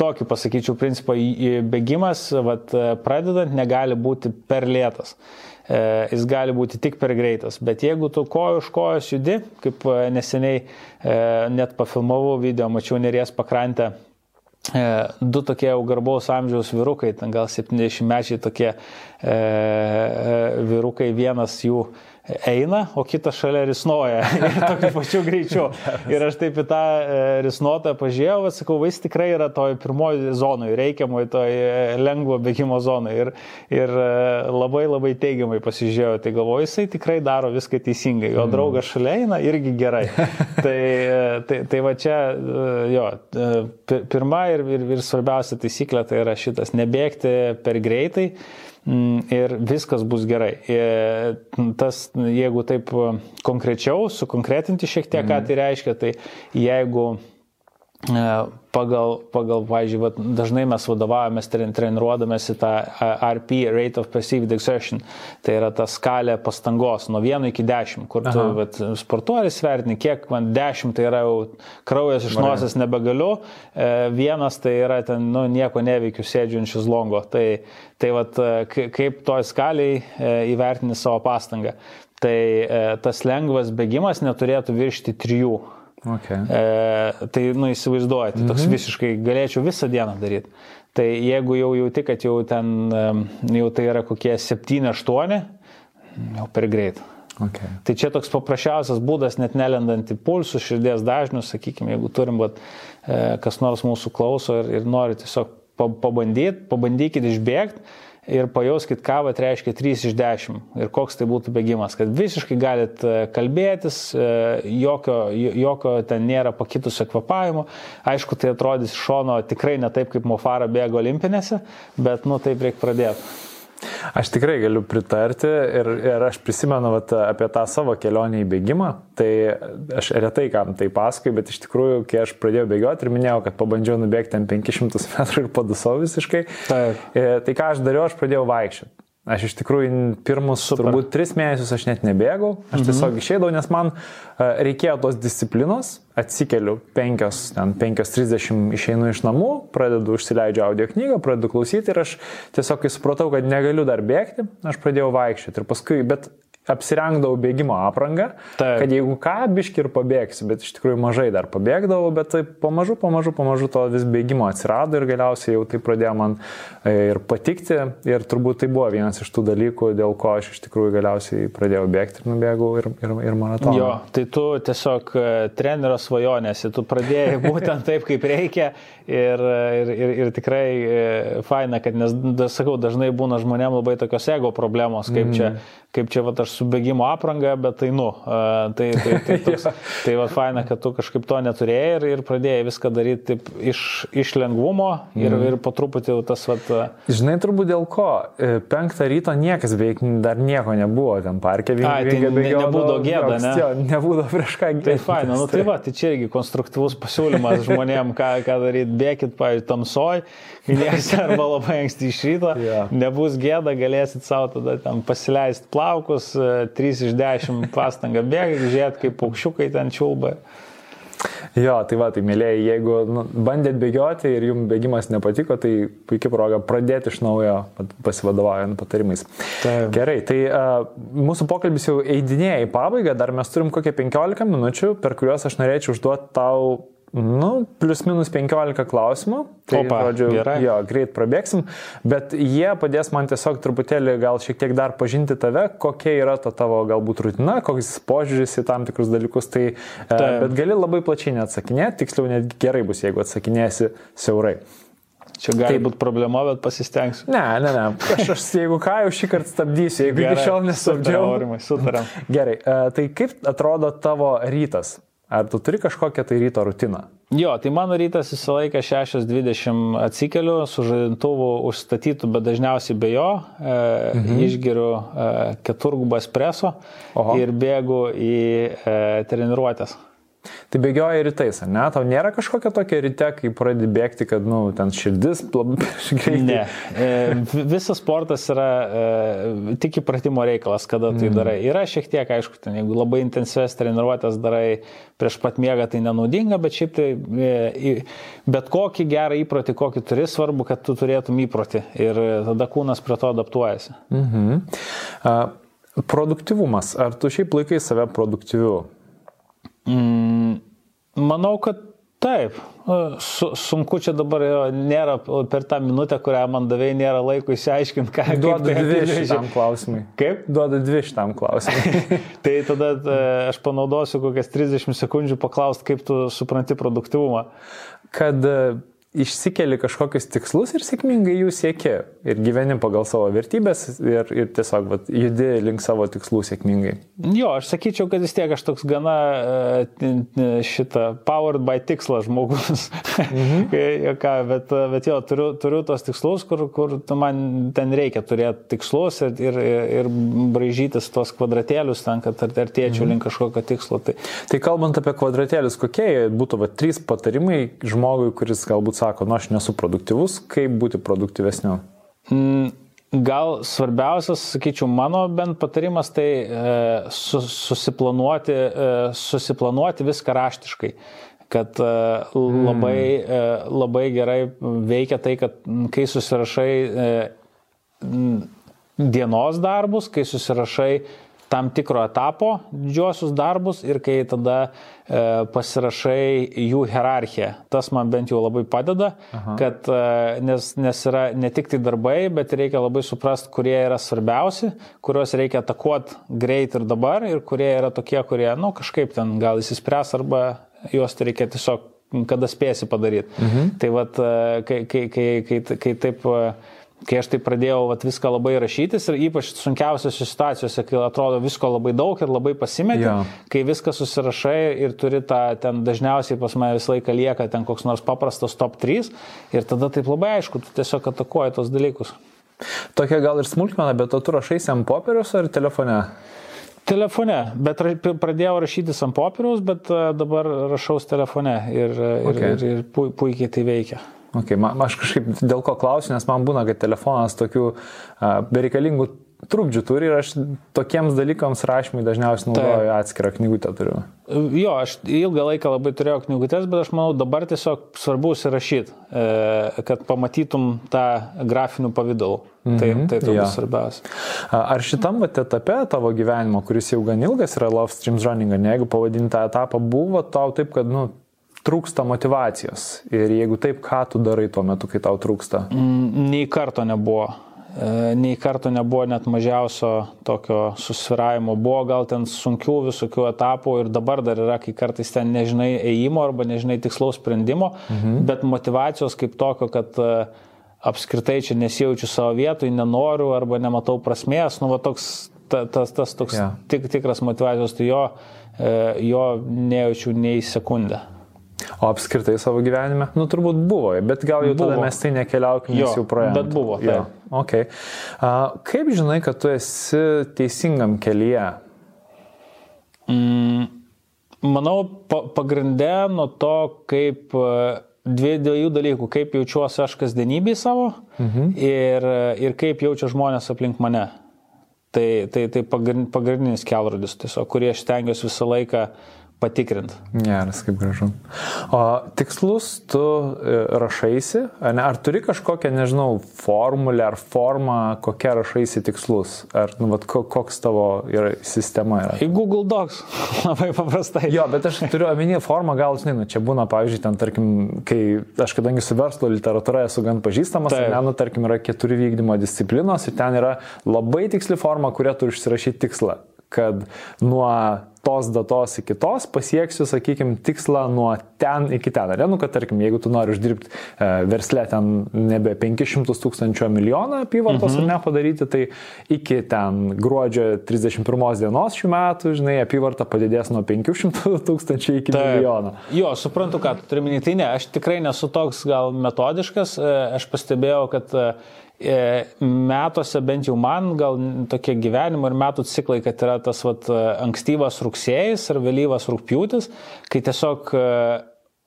tokį, pasakyčiau, principą, bėgimas, vat, pradedant, negali būti per lėtas. E, jis gali būti tik per greitas. Bet jeigu tu kojo iš kojos judi, kaip e, neseniai e, net pafilmavau video, mačiau Neries pakrantę du tokie jau garbaus amžiaus vyrukai, ten gal 70 mečiai tokie e, vyrukai, vienas jų eina, o kitas šalia risnoja ir tokiu pačiu greičiu. Ir aš taip į tą e, risnuotą pažiūrėjau, bet sakau, jis tikrai yra toj pirmoji zonai, reikiamoj toj e, lengvo bėgimo zonai. Ir, ir e, labai labai teigiamai pasižiūrėjau, tai galvoju, jisai tikrai daro viską teisingai, o mm. draugas šalia eina irgi gerai. tai, tai, tai va čia, jo, pirma ir, ir, ir svarbiausia taisyklė tai yra šitas, nebėgti per greitai. Mm, ir viskas bus gerai. Tas, jeigu taip konkrečiau, sukonkretinti šiek tiek, ką mhm. tai reiškia, tai jeigu e, pagal, pagal pavyzdžiui, dažnai mes vadovavomės treniruodamės į tą RP, Rate of Perceived Exertion, tai yra ta skalė pastangos nuo 1 iki 10, kur tu vat, sportuoji, svertini, kiek man 10 tai yra jau kraujas iš nosies nebegaliu, e, vienas tai yra ten, nu, nieko neveikiu, šis longo. Tai, tai vat, e, kaip toj skaliai e, įvertini savo pastangą. Tai tas lengvas bėgimas neturėtų viršti 3 Okay. E, tai, nu, įsivaizduojate, tai toks mm -hmm. visiškai galėčiau visą dieną daryti. Tai jeigu jau jauti, kad jau ten, jau tai yra kokie 7-8, jau per greit. Okay. Tai čia toks paprasčiausias būdas, net nelendant į pulsų, širdies dažnius, sakykime, jeigu turim, bet kas nors mūsų klauso ir, ir nori tiesiog pabandyti, pabandykit išbėgti ir pajauskit, ką vat reiškia 3 iš 10 ir koks tai būtų bėgimas, kad visiškai galit e, kalbėtis, e, jokio, jokio ten nėra pakitusio kvepavimo. Aišku, tai atrodys iš šono tikrai ne taip, kaip Mofara bėgo olimpinėse, bet nu taip reikia pradėti. Aš tikrai galiu pritarti ir, ir aš prisimenu vat, apie tą savo kelionę į bėgimą. Tai aš retai kam tai pasakoju, bet iš tikrųjų, kai aš pradėjau bėgioti ir minėjau, kad pabandžiau nubėgti ten 500 metrų ir padusau visiškai, Taip. E, tai ką aš dariau, aš pradėjau vaikščioti. Aš iš tikrųjų pirmus Super. turbūt tris mėnesius aš net nebėgau, aš mhm. tiesiog išeidau, nes man uh, reikėjo tos disciplinos, atsikeliu 5, ten 5.30 išeinu iš namų, pradedu užsileidžiu audio knygą, pradedu klausyti ir aš tiesiog, supratau, kad negaliu dar bėgti, aš pradėjau vaikščioti ir paskui, bet apsirengdavau bėgimo aprangą, Taip. kad jeigu ką, biški ir pabėgsiu, bet iš tikrųjų mažai dar pabėgdavau, bet taip pamažu, pamažu, pamažu to vis bėgimo atsirado ir galiausiai jau tai pradėjo man e, ir patikti ir turbūt tai buvo vienas iš tų dalykų, dėl ko aš iš tikrųjų galiausiai pradėjau bėgti ir nubėgau ir, ir, ir maratoną. Jo, tai tu tiesiog e, trenerio svajonėsi, tu pradėjai būtent taip, kaip reikia ir, ir, ir, ir tikrai e, faina, kad, nes, sakau, dažnai būna žmonėms labai tokios ego problemos, kaip mm. čia kaip čia va aš su bėgimo apranga, bet tai nu. Tai, tai, tai, toks, tai va faina, kad tu kažkaip to neturėjai ir, ir pradėjai viską daryti taip iš, iš lengvumo ir, mm. ir po truputį tas va. Žinai, turbūt dėl ko. E, penktą ryto niekas beveik dar nieko nebuvo ten parke. Vien, Ai, tai ne, nebūdavo gėda, ne? Jo, nebūdavo prieš ką gėda. Tai faina, nu tai va, tai čia irgi konstruktyvus pasiūlymas žmonėm, ką, ką daryti, bėkit, pavyzdžiui, tamsoj, Įlėsi arba labai anksti iš ryto, yeah. nebus gėda, galėsit savo tada ten pasileisti plaukus, 3 e, iš 10 pastangą bėgti, žiūrėti, kaip paukščiukai ten čiulba. Jo, tai va, tai mėlyje, jeigu nu, bandėt bėgioti ir jums bėgimas nepatiko, tai puikia proga pradėti iš naujo pasivadovaujant patarimais. Taip. Gerai, tai uh, mūsų pokalbis jau eidinėja į pabaigą, dar mes turim kokią 15 minučių, per kuriuos aš norėčiau užduoti tau Nu, plius minus 15 klausimų. Tai, Opa, žodžiu, gerai. Jo, greit prabėgsim, bet jie padės man tiesiog truputėlį gal šiek tiek dar pažinti tave, kokia yra ta tavo galbūt rutina, koks požiūris į tam tikrus dalykus. Tai, tai. Bet gali labai plačiai neatsakinėti, tiksliau net gerai bus, jeigu atsakinėsi siaurai. Čia gali būti problema, bet pasistengsiu. Ne, ne, ne. Aš, aš jeigu ką, jau šį kartą stabdysiu, jeigu Gerai, iki šiol nestabdžiau. Sutaram. Gerai, e, tai kaip atrodo tavo rytas? Ar tu turi kažkokią tai ryto rutiną? Jo, tai mano rytas visą laiką 6.20 atsikeliu, su žadintuvu užstatytų, bet dažniausiai be jo, e, mhm. išgeriu e, keturgubą espreso Oho. ir bėgu į e, treniruotės. Tai bėgioja rytais, ne? Tau nėra kažkokia tokia ryte, kai pradedi bėgti, kad, nu, ten širdis greitai. Ne. E, visas sportas yra e, tik įpratimo reikalas, kada tai mm. darai. Yra šiek tiek, aišku, ten, jeigu labai intensyves treniruotės darai prieš pat miegą, tai nenaudinga, bet šiaip tai e, bet kokį gerą įprotį, kokį turi, svarbu, kad tu turėtum įprotį ir tada kūnas prie to adaptuojasi. Mhm. Uh, produktivumas. Ar tu šiaip laikai save produktyviu? Mm, manau, kad taip. Su, sunku čia dabar nėra per tą minutę, kurią man davėjai, nėra laiko išsiaiškinti, ką duoda tai dvi šitam klausimui. Kaip? Duoda dvi šitam klausimui. tai tada e, aš panaudosiu kokias 30 sekundžių paklausti, kaip tu supranti produktivumą. Kad išsikeli kažkokius tikslus ir sėkmingai jų sieki ir gyveni pagal savo vertybės ir, ir tiesiog vat, judi link savo tikslų sėkmingai. Jo, aš sakyčiau, kad vis tiek aš toks gana e, šitą powered by tikslas žmogus. Mhm. ką, bet, bet jo, turiu, turiu tos tikslus, kur, kur man ten reikia turėti tikslus ir, ir, ir braižytis tos kvadratėlius ten, kad artėčiau mhm. link kažkokio tikslo. Tai... tai kalbant apie kvadratėlius, kokie būtų va, trys patarimai žmogui, kuris galbūt sako, nu aš nesu produktyvus, kaip būti produktyvesniu? Mm. Gal svarbiausias, sakyčiau, mano bent patarimas tai e, susiplanuoti, e, susiplanuoti viską raštiškai kad e, labai, e, labai gerai veikia tai, kad kai susirašai e, dienos darbus, kai susirašai tam tikro etapo didžiosius darbus ir kai tada e, pasirašai jų hierarchiją. Tas man bent jau labai padeda, Aha. kad, e, nes, nes yra ne tik tai darbai, bet reikia labai suprasti, kurie yra svarbiausi, kuriuos reikia atakuoti greit ir dabar ir kurie yra tokie, kurie, na, nu, kažkaip ten gal įsispręs arba juos tai reikia tiesiog kada spėsi padaryti. Mhm. Tai vad, e, kai, kai, kai, kai, kai taip e, kai aš tai pradėjau vat, viską labai rašytis ir ypač sunkiausiose situacijose, kai atrodo visko labai daug ir labai pasimeti, ja. kai viską susirašai ir turi tą, ten dažniausiai pas mane visą laiką lieka ten koks nors paprastas top 3 ir tada taip labai aišku, tu tiesiog atakuoji tos dalykus. Tokia gal ir smulkmena, bet tu rašai ant popieriaus ar telefone? Telefone, bet pradėjau rašytis ant popieriaus, bet dabar rašaus telefone ir, okay. ir, ir, ir puikiai tai veikia. Okay, man, aš kažkaip dėl ko klausiu, nes man būna, kad telefonas tokių uh, bereikalingų trukdžių turi ir aš tokiems dalykams rašymui dažniausiai naudoju atskirą knygutę turiu. Jo, aš ilgą laiką labai turėjau knygutės, bet aš manau dabar tiesiog svarbu įsirašyti, e, kad pamatytum tą grafinių pavydalų. Mm -hmm, tai tai turbūt ja. svarbiausia. Ar šitam vat, etape tavo gyvenimo, kuris jau gan ilgas yra Love Streams Running, ne, jeigu pavadintą etapą buvo tau taip, kad, nu, trūksta motivacijos. Ir jeigu taip, ką tu darai tuo metu, kai tau trūksta? Mm, nei karto nebuvo. E, nei karto nebuvo net mažiausio tokio susviravimo. Buvo gal ten sunkių visokių etapų ir dabar dar yra, kai kartais ten nežinai ėjimo arba nežinai tikslaus sprendimo, mhm. bet motivacijos kaip tokio, kad e, apskritai čia nesijaučiu savo vietoj, nenoriu arba nematau prasmės, nu va toks, ta, tas, tas toks yeah. tik, tikras motivacijos, tai jo, e, jo nejaučiu nei sekundę. O apskritai savo gyvenime, nu turbūt buvo, bet gal jau buvo. tada mes tai nekeliaukime, nes jau praėjome. Bet buvo. Tai. Jo, okay. uh, kaip žinai, kad tu esi teisingam kelyje? Mm, manau, pa pagrindė nuo to, kaip dvi, dviejų dalykų, kaip jaučiuosi aš kasdienybėje savo mhm. ir, ir kaip jaučia žmonės aplink mane. Tai, tai, tai pagrindinis kelrodis, tiesiog, kurį aš stengiuosi visą laiką uh, patikrinti. Geras, kaip gražu. O tikslus tu e, rašaisi, ne, ar turi kažkokią, nežinau, formulę ar formą, kokia rašaisi tikslus? Ar, nu, vat, koks tavo yra, sistema yra? Į Google Docs, labai paprastai. Jo, bet aš turiu omenyje formą, gal, žinai, nu, čia būna, pavyzdžiui, ten, tarkim, kai aš kadangi su verslo literatūra esu gan pažįstamas, tai, nu, tarkim, yra keturi vykdymo disciplinos ir ten yra labai tiksli forma, kurią turi užsirašyti tikslą kad nuo tos datos iki tos pasieksiu, sakykime, tikslą nuo ten iki ten. Ar ne, nu, kad tarkim, jeigu tu nori uždirbti e, verslę ten nebe 500 tūkstančių milijoną apyvartos mhm. ar nepadaryti, tai iki ten gruodžio 31 dienos šių metų, žinai, apyvarta padidės nuo 500 tūkstančių iki Taip. milijono. Jo, suprantu, ką tu turi minėti, tai ne, aš tikrai nesu toks gal metodiškas, e, aš pastebėjau, kad E, metuose, bent jau man, gal tokie gyvenimo ir metų ciklai, kad yra tas vat, ankstyvas rugsėjas ar vėlyvas rūpjūtis, kai tiesiog e,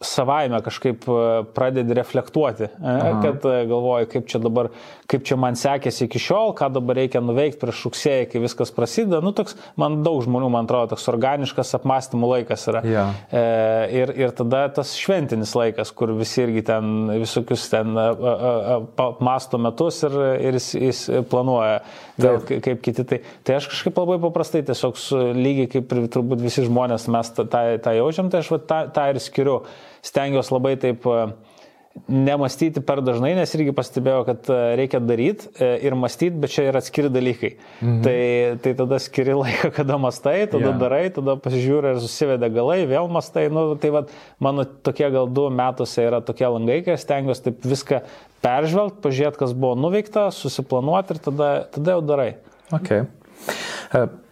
savaime kažkaip e, pradedi reflektuoti, Aha. kad e, galvoji, kaip čia dabar, kaip čia man sekėsi iki šiol, ką dabar reikia nuveikti prieš rugsėjį, kai viskas prasideda. Nu, toks, man daug žmonių, man atrodo, toks organiškas apmąstymų laikas yra. Ja. E, ir, ir tada tas šventinis laikas, kur visi irgi ten visokius ten apmąsto metus ir, ir jis, jis planuoja, vėl, kaip kiti. Tai, tai aš kažkaip labai paprastai, tiesiog lygiai kaip ir turbūt visi žmonės mes tą, jaučiam, tai aš va, tą ir skiriu stengiuosi labai taip e, nemastyti per dažnai, nes irgi pastebėjau, kad e, reikia daryti e, ir mąstyti, bet čia yra atskiri dalykai. Mhm. Tai, tai tada skiri laiką, kada mastai, tada yeah. darai, tada pasižiūri, ar susiveda galai, vėl mastai. Nu, tai vad, mano tokie gal du metuose yra tokie langai, kai stengiuosi taip viską peržvelgti, pažiūrėti, kas buvo nuveikta, susiplanuoti ir tada, tada jau darai. Okay.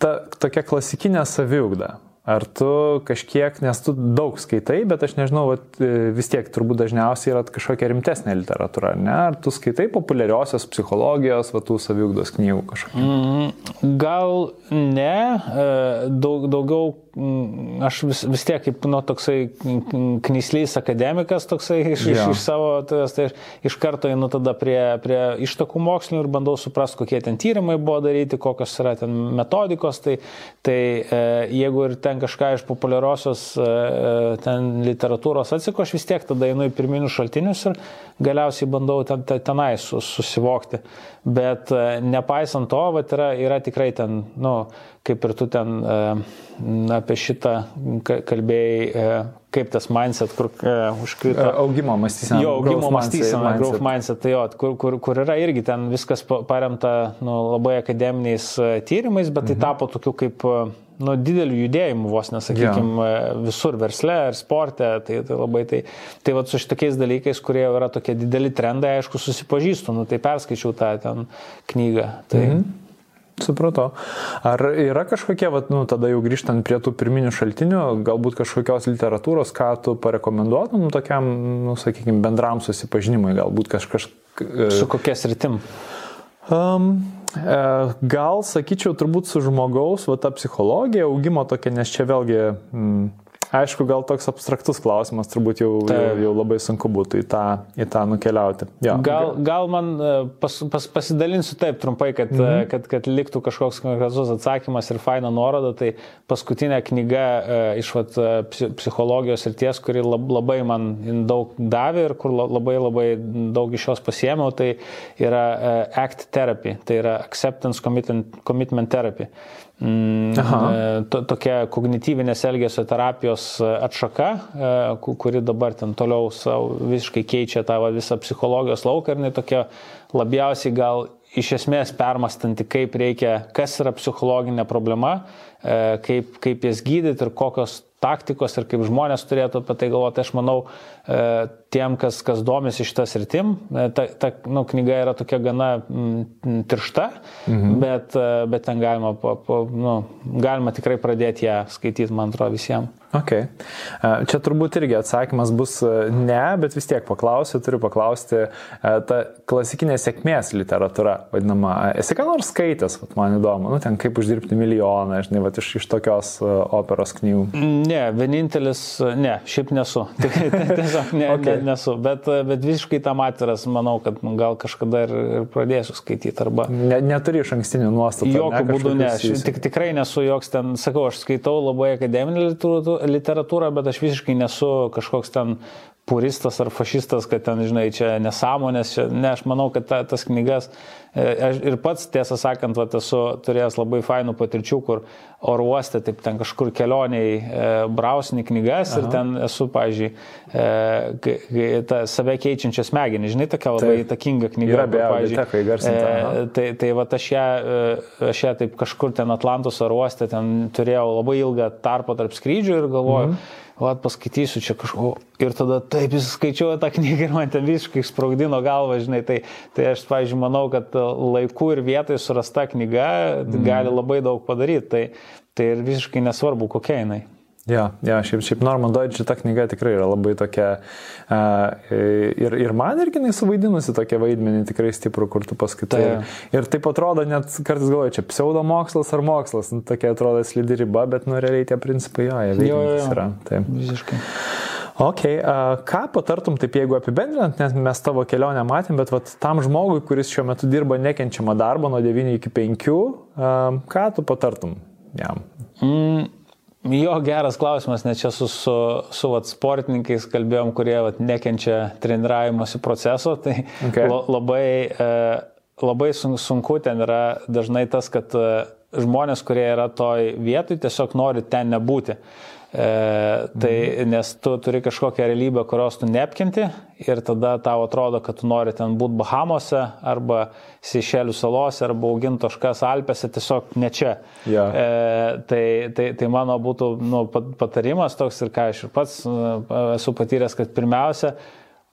Ta tokia klasikinė saviugda. Ar tu kažkiek, nes tu daug skaitai, bet aš nežinau, vat, e, vis tiek turbūt dažniausiai yra kažkokia rimtesnė literatūra, ne? Ar tu skaitai populiariosios psichologijos, va, tų saviugdos knygų kažkokių? Mm, gal ne, e, daug, daugiau aš vis, vis tiek kaip nu, toksai knyslys akademikas, toksai iš, ja. iš, iš savo, tai, tai iš karto einu tada prie, prie ištakų mokslinių ir bandau suprasti, kokie ten tyrimai buvo daryti, kokios yra ten metodikos. Tai, tai e, jeigu ir ten kažką iš populiariosios e, e ten literatūros atsiko, aš vis tiek tada einu į pirminius šaltinius ir galiausiai bandau ten, ten, tenai susivokti. Bet nepaisant to, vat, yra, yra tikrai ten, nu, kaip ir tu ten e, apie šitą kalbėjai, e, kaip tas mindset, kur e, užkrito. Augimo mąstysena. Jo, augimo mąstysena, growth mindset, tai jo, kur, kur, kur yra irgi ten viskas paremta nu, labai akademiniais tyrimais, bet tai mhm. tapo tokiu kaip nu, dideliu judėjimu vos, nesakykime, ja. visur versle ir sporte. Tai, tai labai tai, tai va, su šitokiais dalykais, kurie yra tokie dideli trendai, aišku, susipažįstu, nu, tai perskaičiau tą ten knygą. Tai, mhm. Supratau. Ar yra kažkokie, vat, nu, tada jau grįžtant prie tų pirminių šaltinių, galbūt kažkokios literatūros, ką tu parekomenduotum tokiam, nu, sakykime, bendram susipažinimui, galbūt kažkas. E, su kokia sritim? Um, e, gal, sakyčiau, turbūt su žmogaus, va ta psichologija, augimo tokia, nes čia vėlgi... Mm, aišku, gal toks abstraktus klausimas, turbūt jau, tai. jau, jau labai sunku būtų į tą, į tą nukeliauti. Jo. Gal, gal man e, pas, pas, pasidalinsiu taip trumpai, kad, mhm. kad, kad liktų kažkoks konkretus atsakymas ir faina nuoroda. Tai paskutinė knyga iš vat, psichologijos ir ties, kuri labai man daug davė ir kur labai labai daug iš jos pasiemiau, tai yra ACT therapy, tai yra Acceptance Commitment, commitment Therapy. Mm, e, to, tokia kognityvinės elgesio terapijos e, atšaka, e, kuri dabar ten toliau visiškai keičia tą visą psichologijos lauką ir jinai tokia labiausiai gal iš esmės permastanti, kaip reikia, kas yra psichologinė problema, kaip, kaip jas gydyti ir kokios taktikos ir kaip žmonės turėtų apie tai galvoti. Aš manau, tiem, kas, kas domisi šitas rytim, e, ta, ta nu, knyga yra tokia gana m, tiršta, mhm. bet, e, bet ten galima, po, po, nu, galima tikrai pradėti ją skaityti, man atrodo, visiems. Okay. Čia turbūt irgi atsakymas bus ne, bet vis tiek paklausiu, turiu paklausti, ta klasikinė sėkmės literatūra, vadinama, esi ką nors skaitęs, man įdomu, nu ten kaip uždirbti milijoną, žinai, va, iš, iš tokios operos knygų. Ne, vienintelis, ne, šiaip nesu. Tiesiog ne, okay. ne, nesu, bet, bet visiškai tam atviras, manau, kad gal kažkada ir, ir pradėsiu skaityti. Arba... Ne, neturi iš ankstinių nuostatų. Jokių būdų ne, aš tik, tikrai nesu joks ten, sakau, aš skaitau labai akademinį literatūrą literatūrą, bet aš visiškai nesu kažkoks ten puristas ar fašistas, kad ten, žinai, čia nesąmonės, čia, ne, aš manau, kad ta, tas knygas, e, aš ir pats, tiesą sakant, va, esu turėjęs labai fainų patirčių, kur oro uoste, taip ten kažkur kelioniai e, brausini knygas Aha. ir ten esu, pažiūrėjau, e, save keičiančia smegenį, žinai, tokia labai taip. įtakinga knyga. Yra be abejo, e, tai, tai va, aš ją, e, aš ją taip kažkur ten Atlantos oro uoste, ten turėjau labai ilgą tarpą tarp skrydžių ir galvoju, mhm va, paskaitysiu čia kažko. Ir tada taip jis skaičiuoja tą knygą ir man ten visiškai sprogdino galvą, žinai. Tai, tai aš, pavyzdžiui, manau, kad laiku ir vietai surasta knyga mm. gali labai daug padaryti. Tai, tai ir visiškai nesvarbu, kokia jinai. Ja, ja šiaip, šiaip Norman Deutsch šita knyga tikrai yra labai tokia uh, ir, ir man irgi jinai suvaidinusi tokia vaidmenį tikrai stiprų, kur tu paskaitai. Tai. Ir taip atrodo, net kartais galvoju, čia pseudomokslas ar mokslas, nu, tokia atrodo slidi riba, bet nu realiai tie principai jo, jie jo, jo. yra. Taip. Visiškai. Ok, uh, ką patartum, taip jeigu apibendrinant, nes mes tavo kelionę matėm, bet vat, tam žmogui, kuris šiuo metu dirba nekenčiamą darbą nuo 9 iki 5, uh, ką tu patartum jam? Mm. Jo, geras klausimas, nes čia su, su, su vat, sportininkais kalbėjom, kurie vat, nekenčia treniravimosi proceso, tai okay. la, labai, e, labai sunku ten yra dažnai tas, kad e, žmonės, kurie yra toj vietoj, tiesiog nori ten nebūti. E, tai nes tu turi kažkokią realybę, kurios tu neapkinti ir tada tau atrodo, kad tu nori ten būti Bahamose arba Seišelių salose arba auginti kažkas Alpėse, tiesiog ne čia. Ja. E, tai, tai, tai mano būtų nu, patarimas toks ir ką aš ir pats e, esu patyręs, kad pirmiausia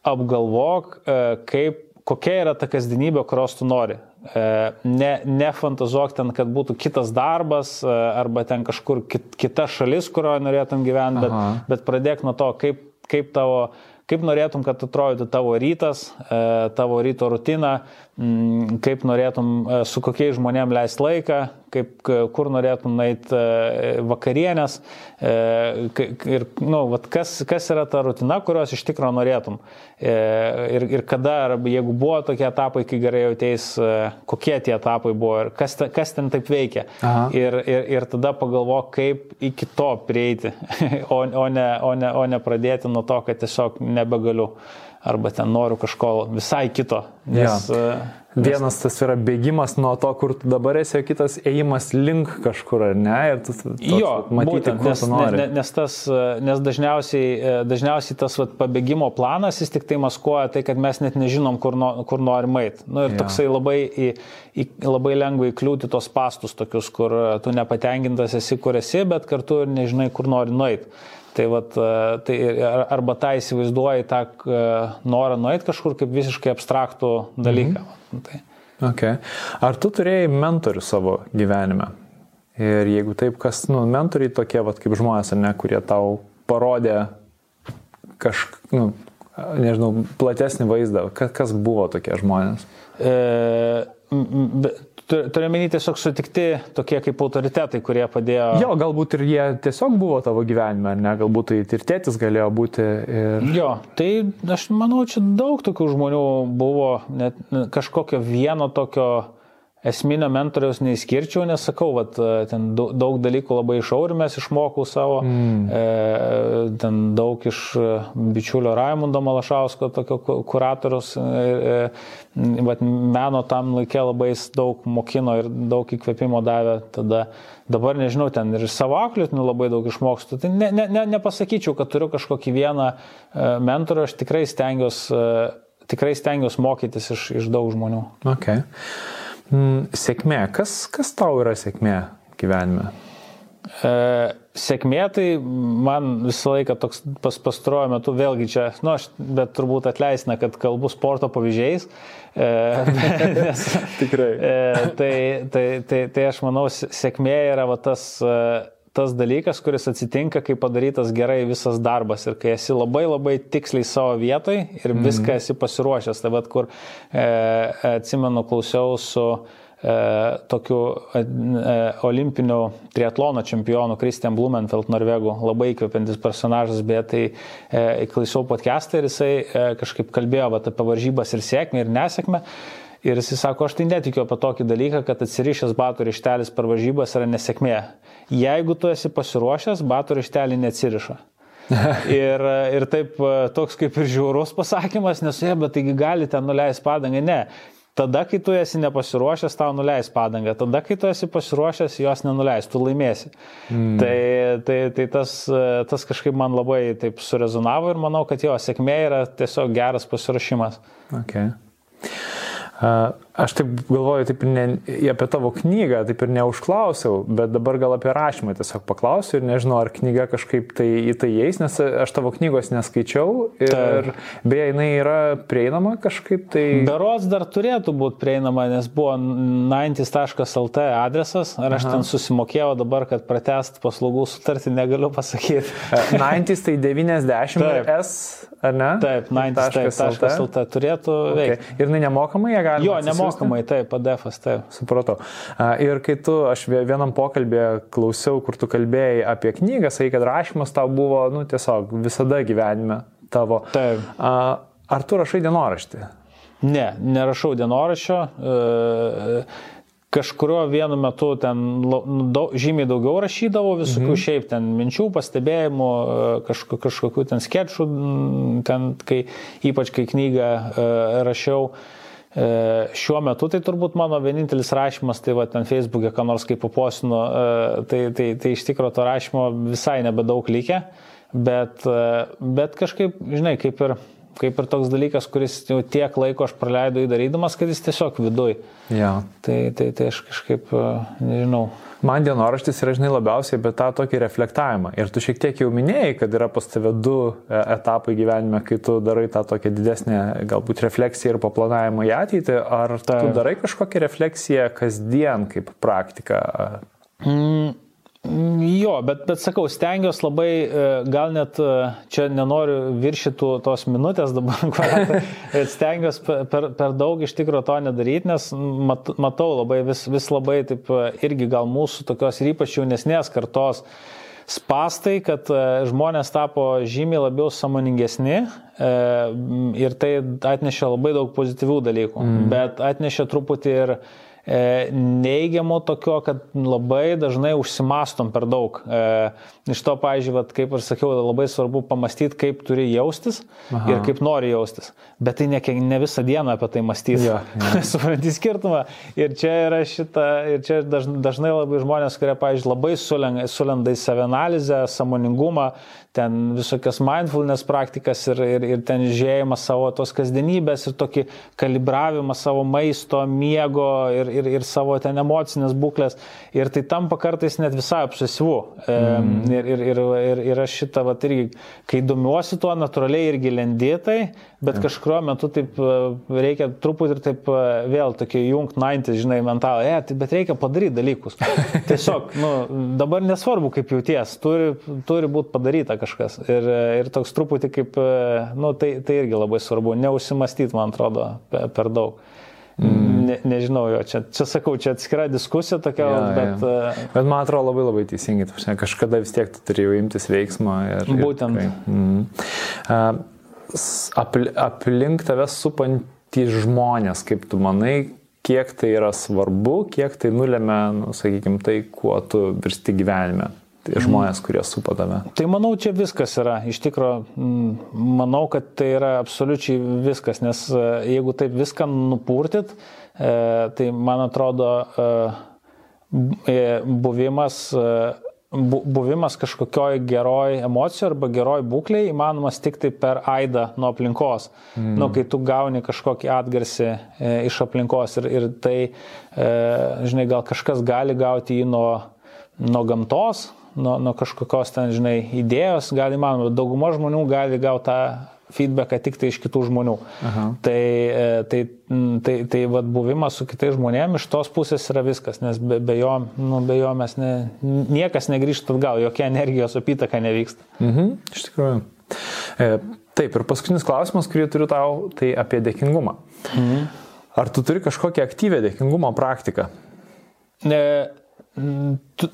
apgalvok, e, kaip, kokia yra ta kasdienybė, kurios tu nori. E, ne, nefantazuok ten, kad būtų kitas darbas e, arba ten kažkur kit, kita šalis, kurioje norėtum gyventi, bet, Aha. bet pradėk nuo to, kaip, kaip tavo kaip norėtum, kad atrodytų tavo rytas, e, tavo ryto rutina, mm, kaip norėtum su kokiais žmonėm leisti laiką, kaip, kur norėtum nueiti e, vakarienės ir nu, vat, kas, kas yra ta rutina, kurios iš tikrųjų norėtum. Ir, ir kada, arba jeigu buvo tokie etapai, kai gerai jauteis, kokie tie etapai buvo ir kas, kas ten taip veikia. Ir, ir, ir tada pagalvok, kaip iki to prieiti, o, o, ne, o, ne, o ne pradėti nuo to, kad tiesiog nebegaliu arba ten noriu kažko visai kito. Nes, ja. nes... Vienas tas yra bėgimas nuo to, kur tu dabar esi, o kitas ėjimas link kažkur, ar ne? Ir tu toks, jo, matyti, būtent, nes, ne, nes, tas, nes dažniausiai, dažniausiai tas vat, pabėgimo planas jis tik tai maskuoja tai, kad mes net nežinom, kur, no, kur norim eiti. Nu, ir ja. toksai labai, į, į, labai lengva įkliūti tos pastus tokius, kur tu nepatenkintas esi, kur esi, bet kartu ir nežinai, kur nori nueiti. Tai, vat, e, tai arba tą įsivaizduoji tą e, norą nueiti kažkur kaip visiškai abstraktų dalyką. Mhm. Tai. Okay. Ar tu turėjai mentorių savo gyvenime? Ir jeigu taip, kas, nu, mentoriai tokie, vat, kaip žmonės, ne, kurie tau parodė kažką, nu, nežinau, platesnį vaizdą, kas, kas buvo tokie žmonės? E, turiu menį tiesiog sutikti tokie kaip autoritetai, kurie padėjo. Jo, galbūt ir jie tiesiog buvo tavo gyvenime, ne, galbūt tai ir tėtis galėjo būti. Ir... Jo, tai aš manau, čia daug tokių žmonių buvo, net kažkokio vieno tokio esminio mentoriaus neįskirčiau, nes sakau, vat, ten daug dalykų labai iš aurimės išmokau savo, mm. e, ten daug iš bičiulio Raimundo Malašausko, tokio kuratorius, e, e, vat, meno tam laikė labai daug mokino ir daug įkvėpimo davė, tada dabar nežinau, ten ir savo auklėtinių labai daug išmokstu, tai ne, ne, ne, nepasakyčiau, kad turiu kažkokį vieną e, mentorių, aš tikrai stengiuosi, e, tikrai stengiuosi mokytis iš, iš daug žmonių. Okay. Mm, sėkmė. Kas, kas tau yra sėkmė gyvenime? E, sėkmė tai man visą laiką toks pas, pastaruoju metu, vėlgi čia, nu, aš, bet turbūt atleisina, kad kalbu sporto pavyzdžiais. E, nes, Tikrai. E, tai, tai, tai, tai aš manau, sėkmė yra va, tas. E, tas dalykas, kuris atsitinka, kai padarytas gerai visas darbas ir kai esi labai labai tiksliai savo vietoj ir mhm. viską esi pasiruošęs. Tai vad, kur e, atsimenu, klausiau su e, tokiu e, e olimpiniu triatlono čempionu Christian Blumenfeld, norvegų, labai įkvepiantis personažas, bet tai e, klausiau podcastą ir jisai e, kažkaip kalbėjo vat, apie varžybas ir sėkmę ir nesėkmę. Ir jis sako, aš tai netikiu apie tokį dalyką, kad atsirišęs batų ryštelis per varžybas yra nesėkmė. Jeigu tu esi pasiruošęs, batų ryštelį neatsiriša. ir, ir taip toks kaip ir žiaurus pasakymas, nes jie, bet taigi gali ten nuleisti padangą. Ne. Tada, kai tu esi nepasiruošęs, tau nuleis padangą. Tada, kai tu esi pasiruošęs, jos nenuleis, tu laimėsi. Mm. Tai, tai, tai tas, tas kažkaip man labai taip surezonavo ir manau, kad jo sėkmė yra tiesiog geras pasiruošimas. Okay. Aš taip galvoju, taip ir ne, apie tavo knygą, taip ir neužklausiau, bet dabar gal apie rašymą tiesiog paklausiu ir nežinau, ar knyga kažkaip tai į tai eis, nes aš tavo knygos neskaičiau ir taip. beje, jinai yra prieinama kažkaip tai. Berots dar turėtų būti prieinama, nes buvo 90.lt adresas, ar aš Aha. ten susimokėjau dabar, kad pratest paslaugų sutartį negaliu pasakyti. 90 tai 90 taip. S, ar ne? Taip, 90.lt turėtų okay. veikti. Ir jinai nemokamai ją galima? Jo, nemokamai Nemokamai, taip, PDF-as, taip. Supratau. Ir kai tu, aš vienam pokalbėje klausiau, kur tu kalbėjai apie knygą, sakai, kad rašymas tau buvo, nu, tiesiog visada gyvenime tavo. Taip. Ar tu rašai dienoraštį? Ne, nerašau dienoraščio. E, kažkurio vienu metu ten daug, žymiai daugiau rašydavau visokių mhm. šiaip ten minčių, pastebėjimų, e, kažkokių, kažkokių ten sketšų, ten, kai, ypač kai knygą rašiau. Uh, E, šiuo metu tai turbūt mano vienintelis rašymas, tai va ten Facebook'e, ką nors kaip paposinu, e, tai, tai, tai iš tikrųjų to rašymo visai nebedaug likę, bet, e, bet kažkaip, žinai, kaip ir, kaip ir toks dalykas, kuris jau tiek laiko aš praleidau įdarydamas, kad jis tiesiog viduj. Ja. Tai, tai, tai aš kažkaip, nežinau, Man dienoraštis yra, žinai, labiausiai apie tą tokį reflektavimą. Ir tu šiek tiek jau minėjai, kad yra pas tave du e, etapai gyvenime, kai tu darai tą tokią didesnę galbūt refleksiją ir paplanavimą į ateitį. Ar tu darai kažkokią refleksiją kasdien kaip praktiką? Mm. Jo, bet, bet sakau, stengiuosi labai, e, gal net e, čia nenoriu viršytų tos minutės dabar, bet stengiuosi per, per daug iš tikrųjų to nedaryti, nes mat, matau labai vis, vis labai taip e, irgi gal mūsų tokios ir ypač jaunesnės kartos spastai, kad žmonės tapo žymiai labiau samoningesni ir tai atnešė labai daug pozityvių dalykų, mm. bet atnešė truputį ir E, neigiamo tokio, kad labai dažnai užsimastom per daug. E, iš to, pažiūrėjau, kaip ir sakiau, labai svarbu pamastyti, kaip turi jaustis Aha. ir kaip nori jaustis. Bet tai ne, ne visą dieną apie tai mąstyti. Ja, ja. Supranti skirtumą. Ir čia yra šita, ir čia dažnai labai žmonės, kurie, pažiūrėjau, labai sulenda į savianalizę, samoningumą, ten visokias mindfulness praktikas ir, ir, ir ten žiūrėjimą savo tos kasdienybės ir tokį kalibravimą savo maisto, miego ir, ir, ir savo ten emocinės būklės. Ir tai tampa kartais net visai obsesyvu. Mm. Ir, ir, ir, ir, ir aš šitą, va, irgi, kai domiuosi tuo, natūraliai irgi lendėtai, bet ja. kažkurio metu taip e, reikia truputį ir taip e, vėl tokį jungt 90, žinai, mentalą, e, tai bet reikia padaryti dalykus. Tiesiog, nu, dabar nesvarbu, kaip jauties, turi, turi būti padaryta kažkas. Ir, ir toks truputį kaip, e, nu, tai, tai irgi labai svarbu, neužsimastyti, man atrodo, per daug. Mm. Ne, nežinau, jo, čia, čia sakau, čia atskira diskusija tokia, ja, bet... Ja. Uh, bet man atrodo labai labai teisingai, kažkada vis tiek tu turėjai imtis veiksmą. Ir, būtent. Ir, mm. uh, apl, aplink tave supantys žmonės, kaip tu manai, kiek tai yra svarbu, kiek tai nulėmė, nu, sakykime, tai, kuo tu virsti gyvenime tai žmonės, kurie supa tave? Tai manau, čia viskas yra. Iš tikrųjų, manau, kad tai yra absoliučiai viskas, nes e, jeigu taip viską nupurtit, e, tai man atrodo, e, buvimas buvimas kažkokioj geroj emocijų arba geroj būklei įmanomas tik tai per aidą nuo aplinkos. Mm. Nu, kai tu gauni kažkokį atgarsį iš aplinkos ir, ir tai, žinai, gal kažkas gali gauti jį nuo, nuo gamtos, nuo, nuo kažkokios ten, žinai, idėjos, gali manoma, dauguma žmonių gali gauti tą feedbacką tik tai iš kitų žmonių. Aha. Tai, e, tai, tai, tai vat, buvimas su kitais žmonėmis iš tos pusės yra viskas, nes be, be, jo, nu, be jo mes ne, niekas negrįžta atgal, jokia energijos apytaka nevyksta. Mhm, iš tikrųjų. E, taip, ir paskutinis klausimas, kurį turiu tau, tai apie dėkingumą. Mhm. Ar tu turi kažkokią aktyvę dėkingumo praktiką? E, Tu,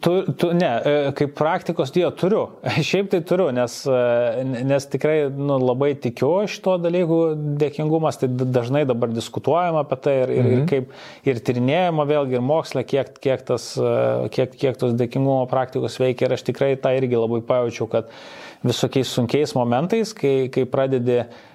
tu, tu, ne, e, kaip praktikos dėjo turiu. Šiaip tai turiu, nes, e, nes tikrai nu, labai tikiu šito dalykų dėkingumas, tai dažnai dabar diskutuojama apie tai ir, ir, mhm. ir, kaip, ir tyrinėjama vėlgi ir moksle, kiek, kiek, tas, e, kiek, kiek tos dėkingumo praktikos veikia ir aš tikrai tą irgi labai pajaučiau, kad visokiais sunkiais momentais, kai, kai pradedi E,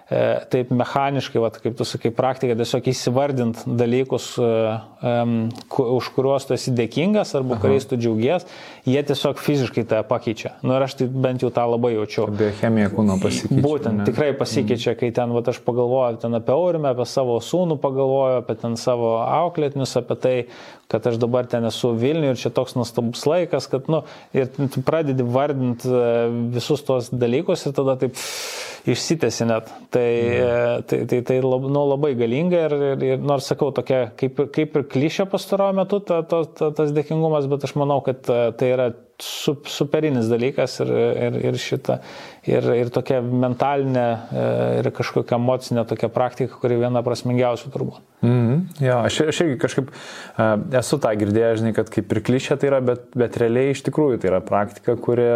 taip mechaniškai, vat, kaip tu sakai, praktika, tiesiog įsivardint dalykus, um, už kuriuos tu esi dėkingas arba kuriais tu džiaugies, jie tiesiog fiziškai tą pakeičia. Nu ir aš tai bent jau tą labai jaučiu. Biochemija kūno pasikeičia. Būtent, ne? tikrai pasikeičia, kai ten, vat, aš pagalvoju ten apie aurimę, apie savo sūnų pagalvoju, apie ten savo auklėtinius, apie tai, kad aš dabar ten esu Vilniuje ir čia toks nuostabus laikas, kad, nu, ir pradedi vardinti e, visus tos dalykus ir tada taip išsitėsi net. Tai, mm. tai, tai, tai lab, nu, labai galinga ir, ir, ir nors sakau, tokia kaip, kaip ir klišė pastaruoju metu ta, ta, ta, tas dėkingumas, bet aš manau, kad e, tai yra su, superinis dalykas ir, ir, ir šita, ir, ir tokia mentalinė e, ir kažkokia emocinė tokia praktika, kuri viena prasmingiausių turbūt. Mm -hmm. Jo, aš, aš irgi kažkaip uh, esu tą girdėjęs, žinai, kad kaip ir klišė tai yra, bet, bet realiai iš tikrųjų tai yra praktika, kuri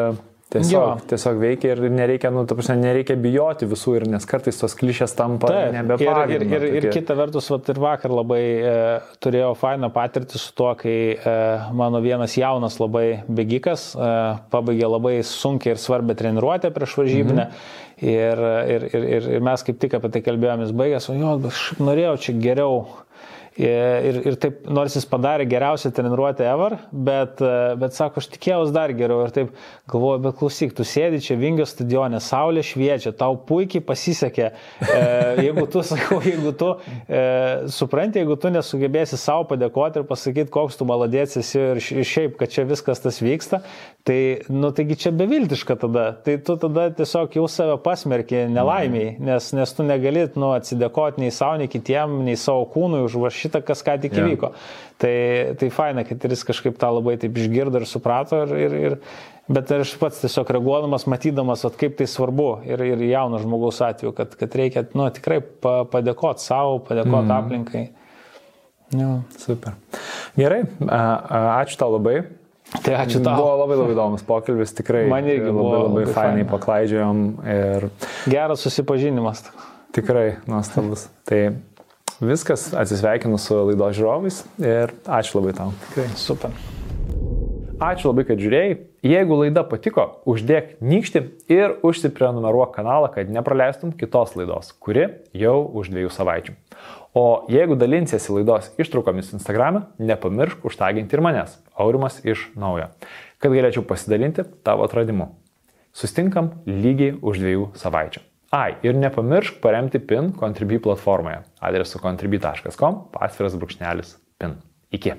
Tiesiog, jo. tiesiog veikia ir nereikia, nu, ta prasme, nereikia bijoti visų ir nes kartais tos klišės tampa nebepagrindu. Ir, ir, ir, ir kita vertus, vat, ir vakar labai e, turėjau fainą patirtį su tuo, kai e, mano vienas jaunas labai bėgikas e, pabaigė labai sunkiai ir svarbę treniruotę prieš varžybinę. Mhm. Ir, ir, ir, ir, ir mes kaip tik apie tai kalbėjomės baigęs, o jo, aš norėjau čia geriau Ir, ir taip, nors jis padarė geriausią treniruotę ever, bet, bet sako, aš tikėjausi dar geriau. Ir taip galvoju, bet klausyk, tu sėdi čia Vingio stadione, saulė šviečia, tau puikiai pasisekė. E, jeigu tu, sakau, jeigu tu e, supranti, jeigu tu nesugebėsi savo padėkoti ir pasakyti, koks tu maladėts esi ir šiaip, kad čia viskas tas vyksta, tai, nu, taigi čia beviltiška tada. Tai tu tada tiesiog jau save pasmerki nelaimiai, nes, nes tu negali, nu, atsidėkoti nei savo, nei kitiem, nei savo kūnui už vašį šitą, kas ką tik įvyko. Yeah. Tai, tai faina, kad jis kažkaip tą labai taip išgirdo ir suprato. Ir, ir, ir, bet aš pats tiesiog reaguodamas, matydamas, at, kaip tai svarbu ir, ir jauno žmogaus atveju, kad, kad reikia nu, tikrai pa, padėkoti savo, padėkoti mm. aplinkai. Jo. Super. Gerai, ačiū tau labai. Tai ačiū tau. Buvo labai labai įdomus pokalbis, tikrai. Man irgi labai, buvo labai, labai fainai paklaidžiojom. Ir... Geras susipažinimas. Tikrai nuostabus. Tai Viskas, atsisveikinu su laidos žiūrovais ir ačiū labai tau. Tikrai. Super. Ačiū labai, kad žiūrėjai. Jeigu laida patiko, uždėk nykštį ir užsiprenumeruok kanalą, kad nepraleistum kitos laidos, kuri jau už dviejų savaičių. O jeigu dalinsiesi laidos ištraukomis Instagram, nepamiršk užtaginti ir manęs, Aurimas iš naujo, kad galėčiau pasidalinti tavo atradimu. Sustinkam lygiai už dviejų savaičių. Ai, ir nepamiršk paremti PIN Contribui platformoje adresu contribui.com pasviras brūkšnelis PIN. Iki.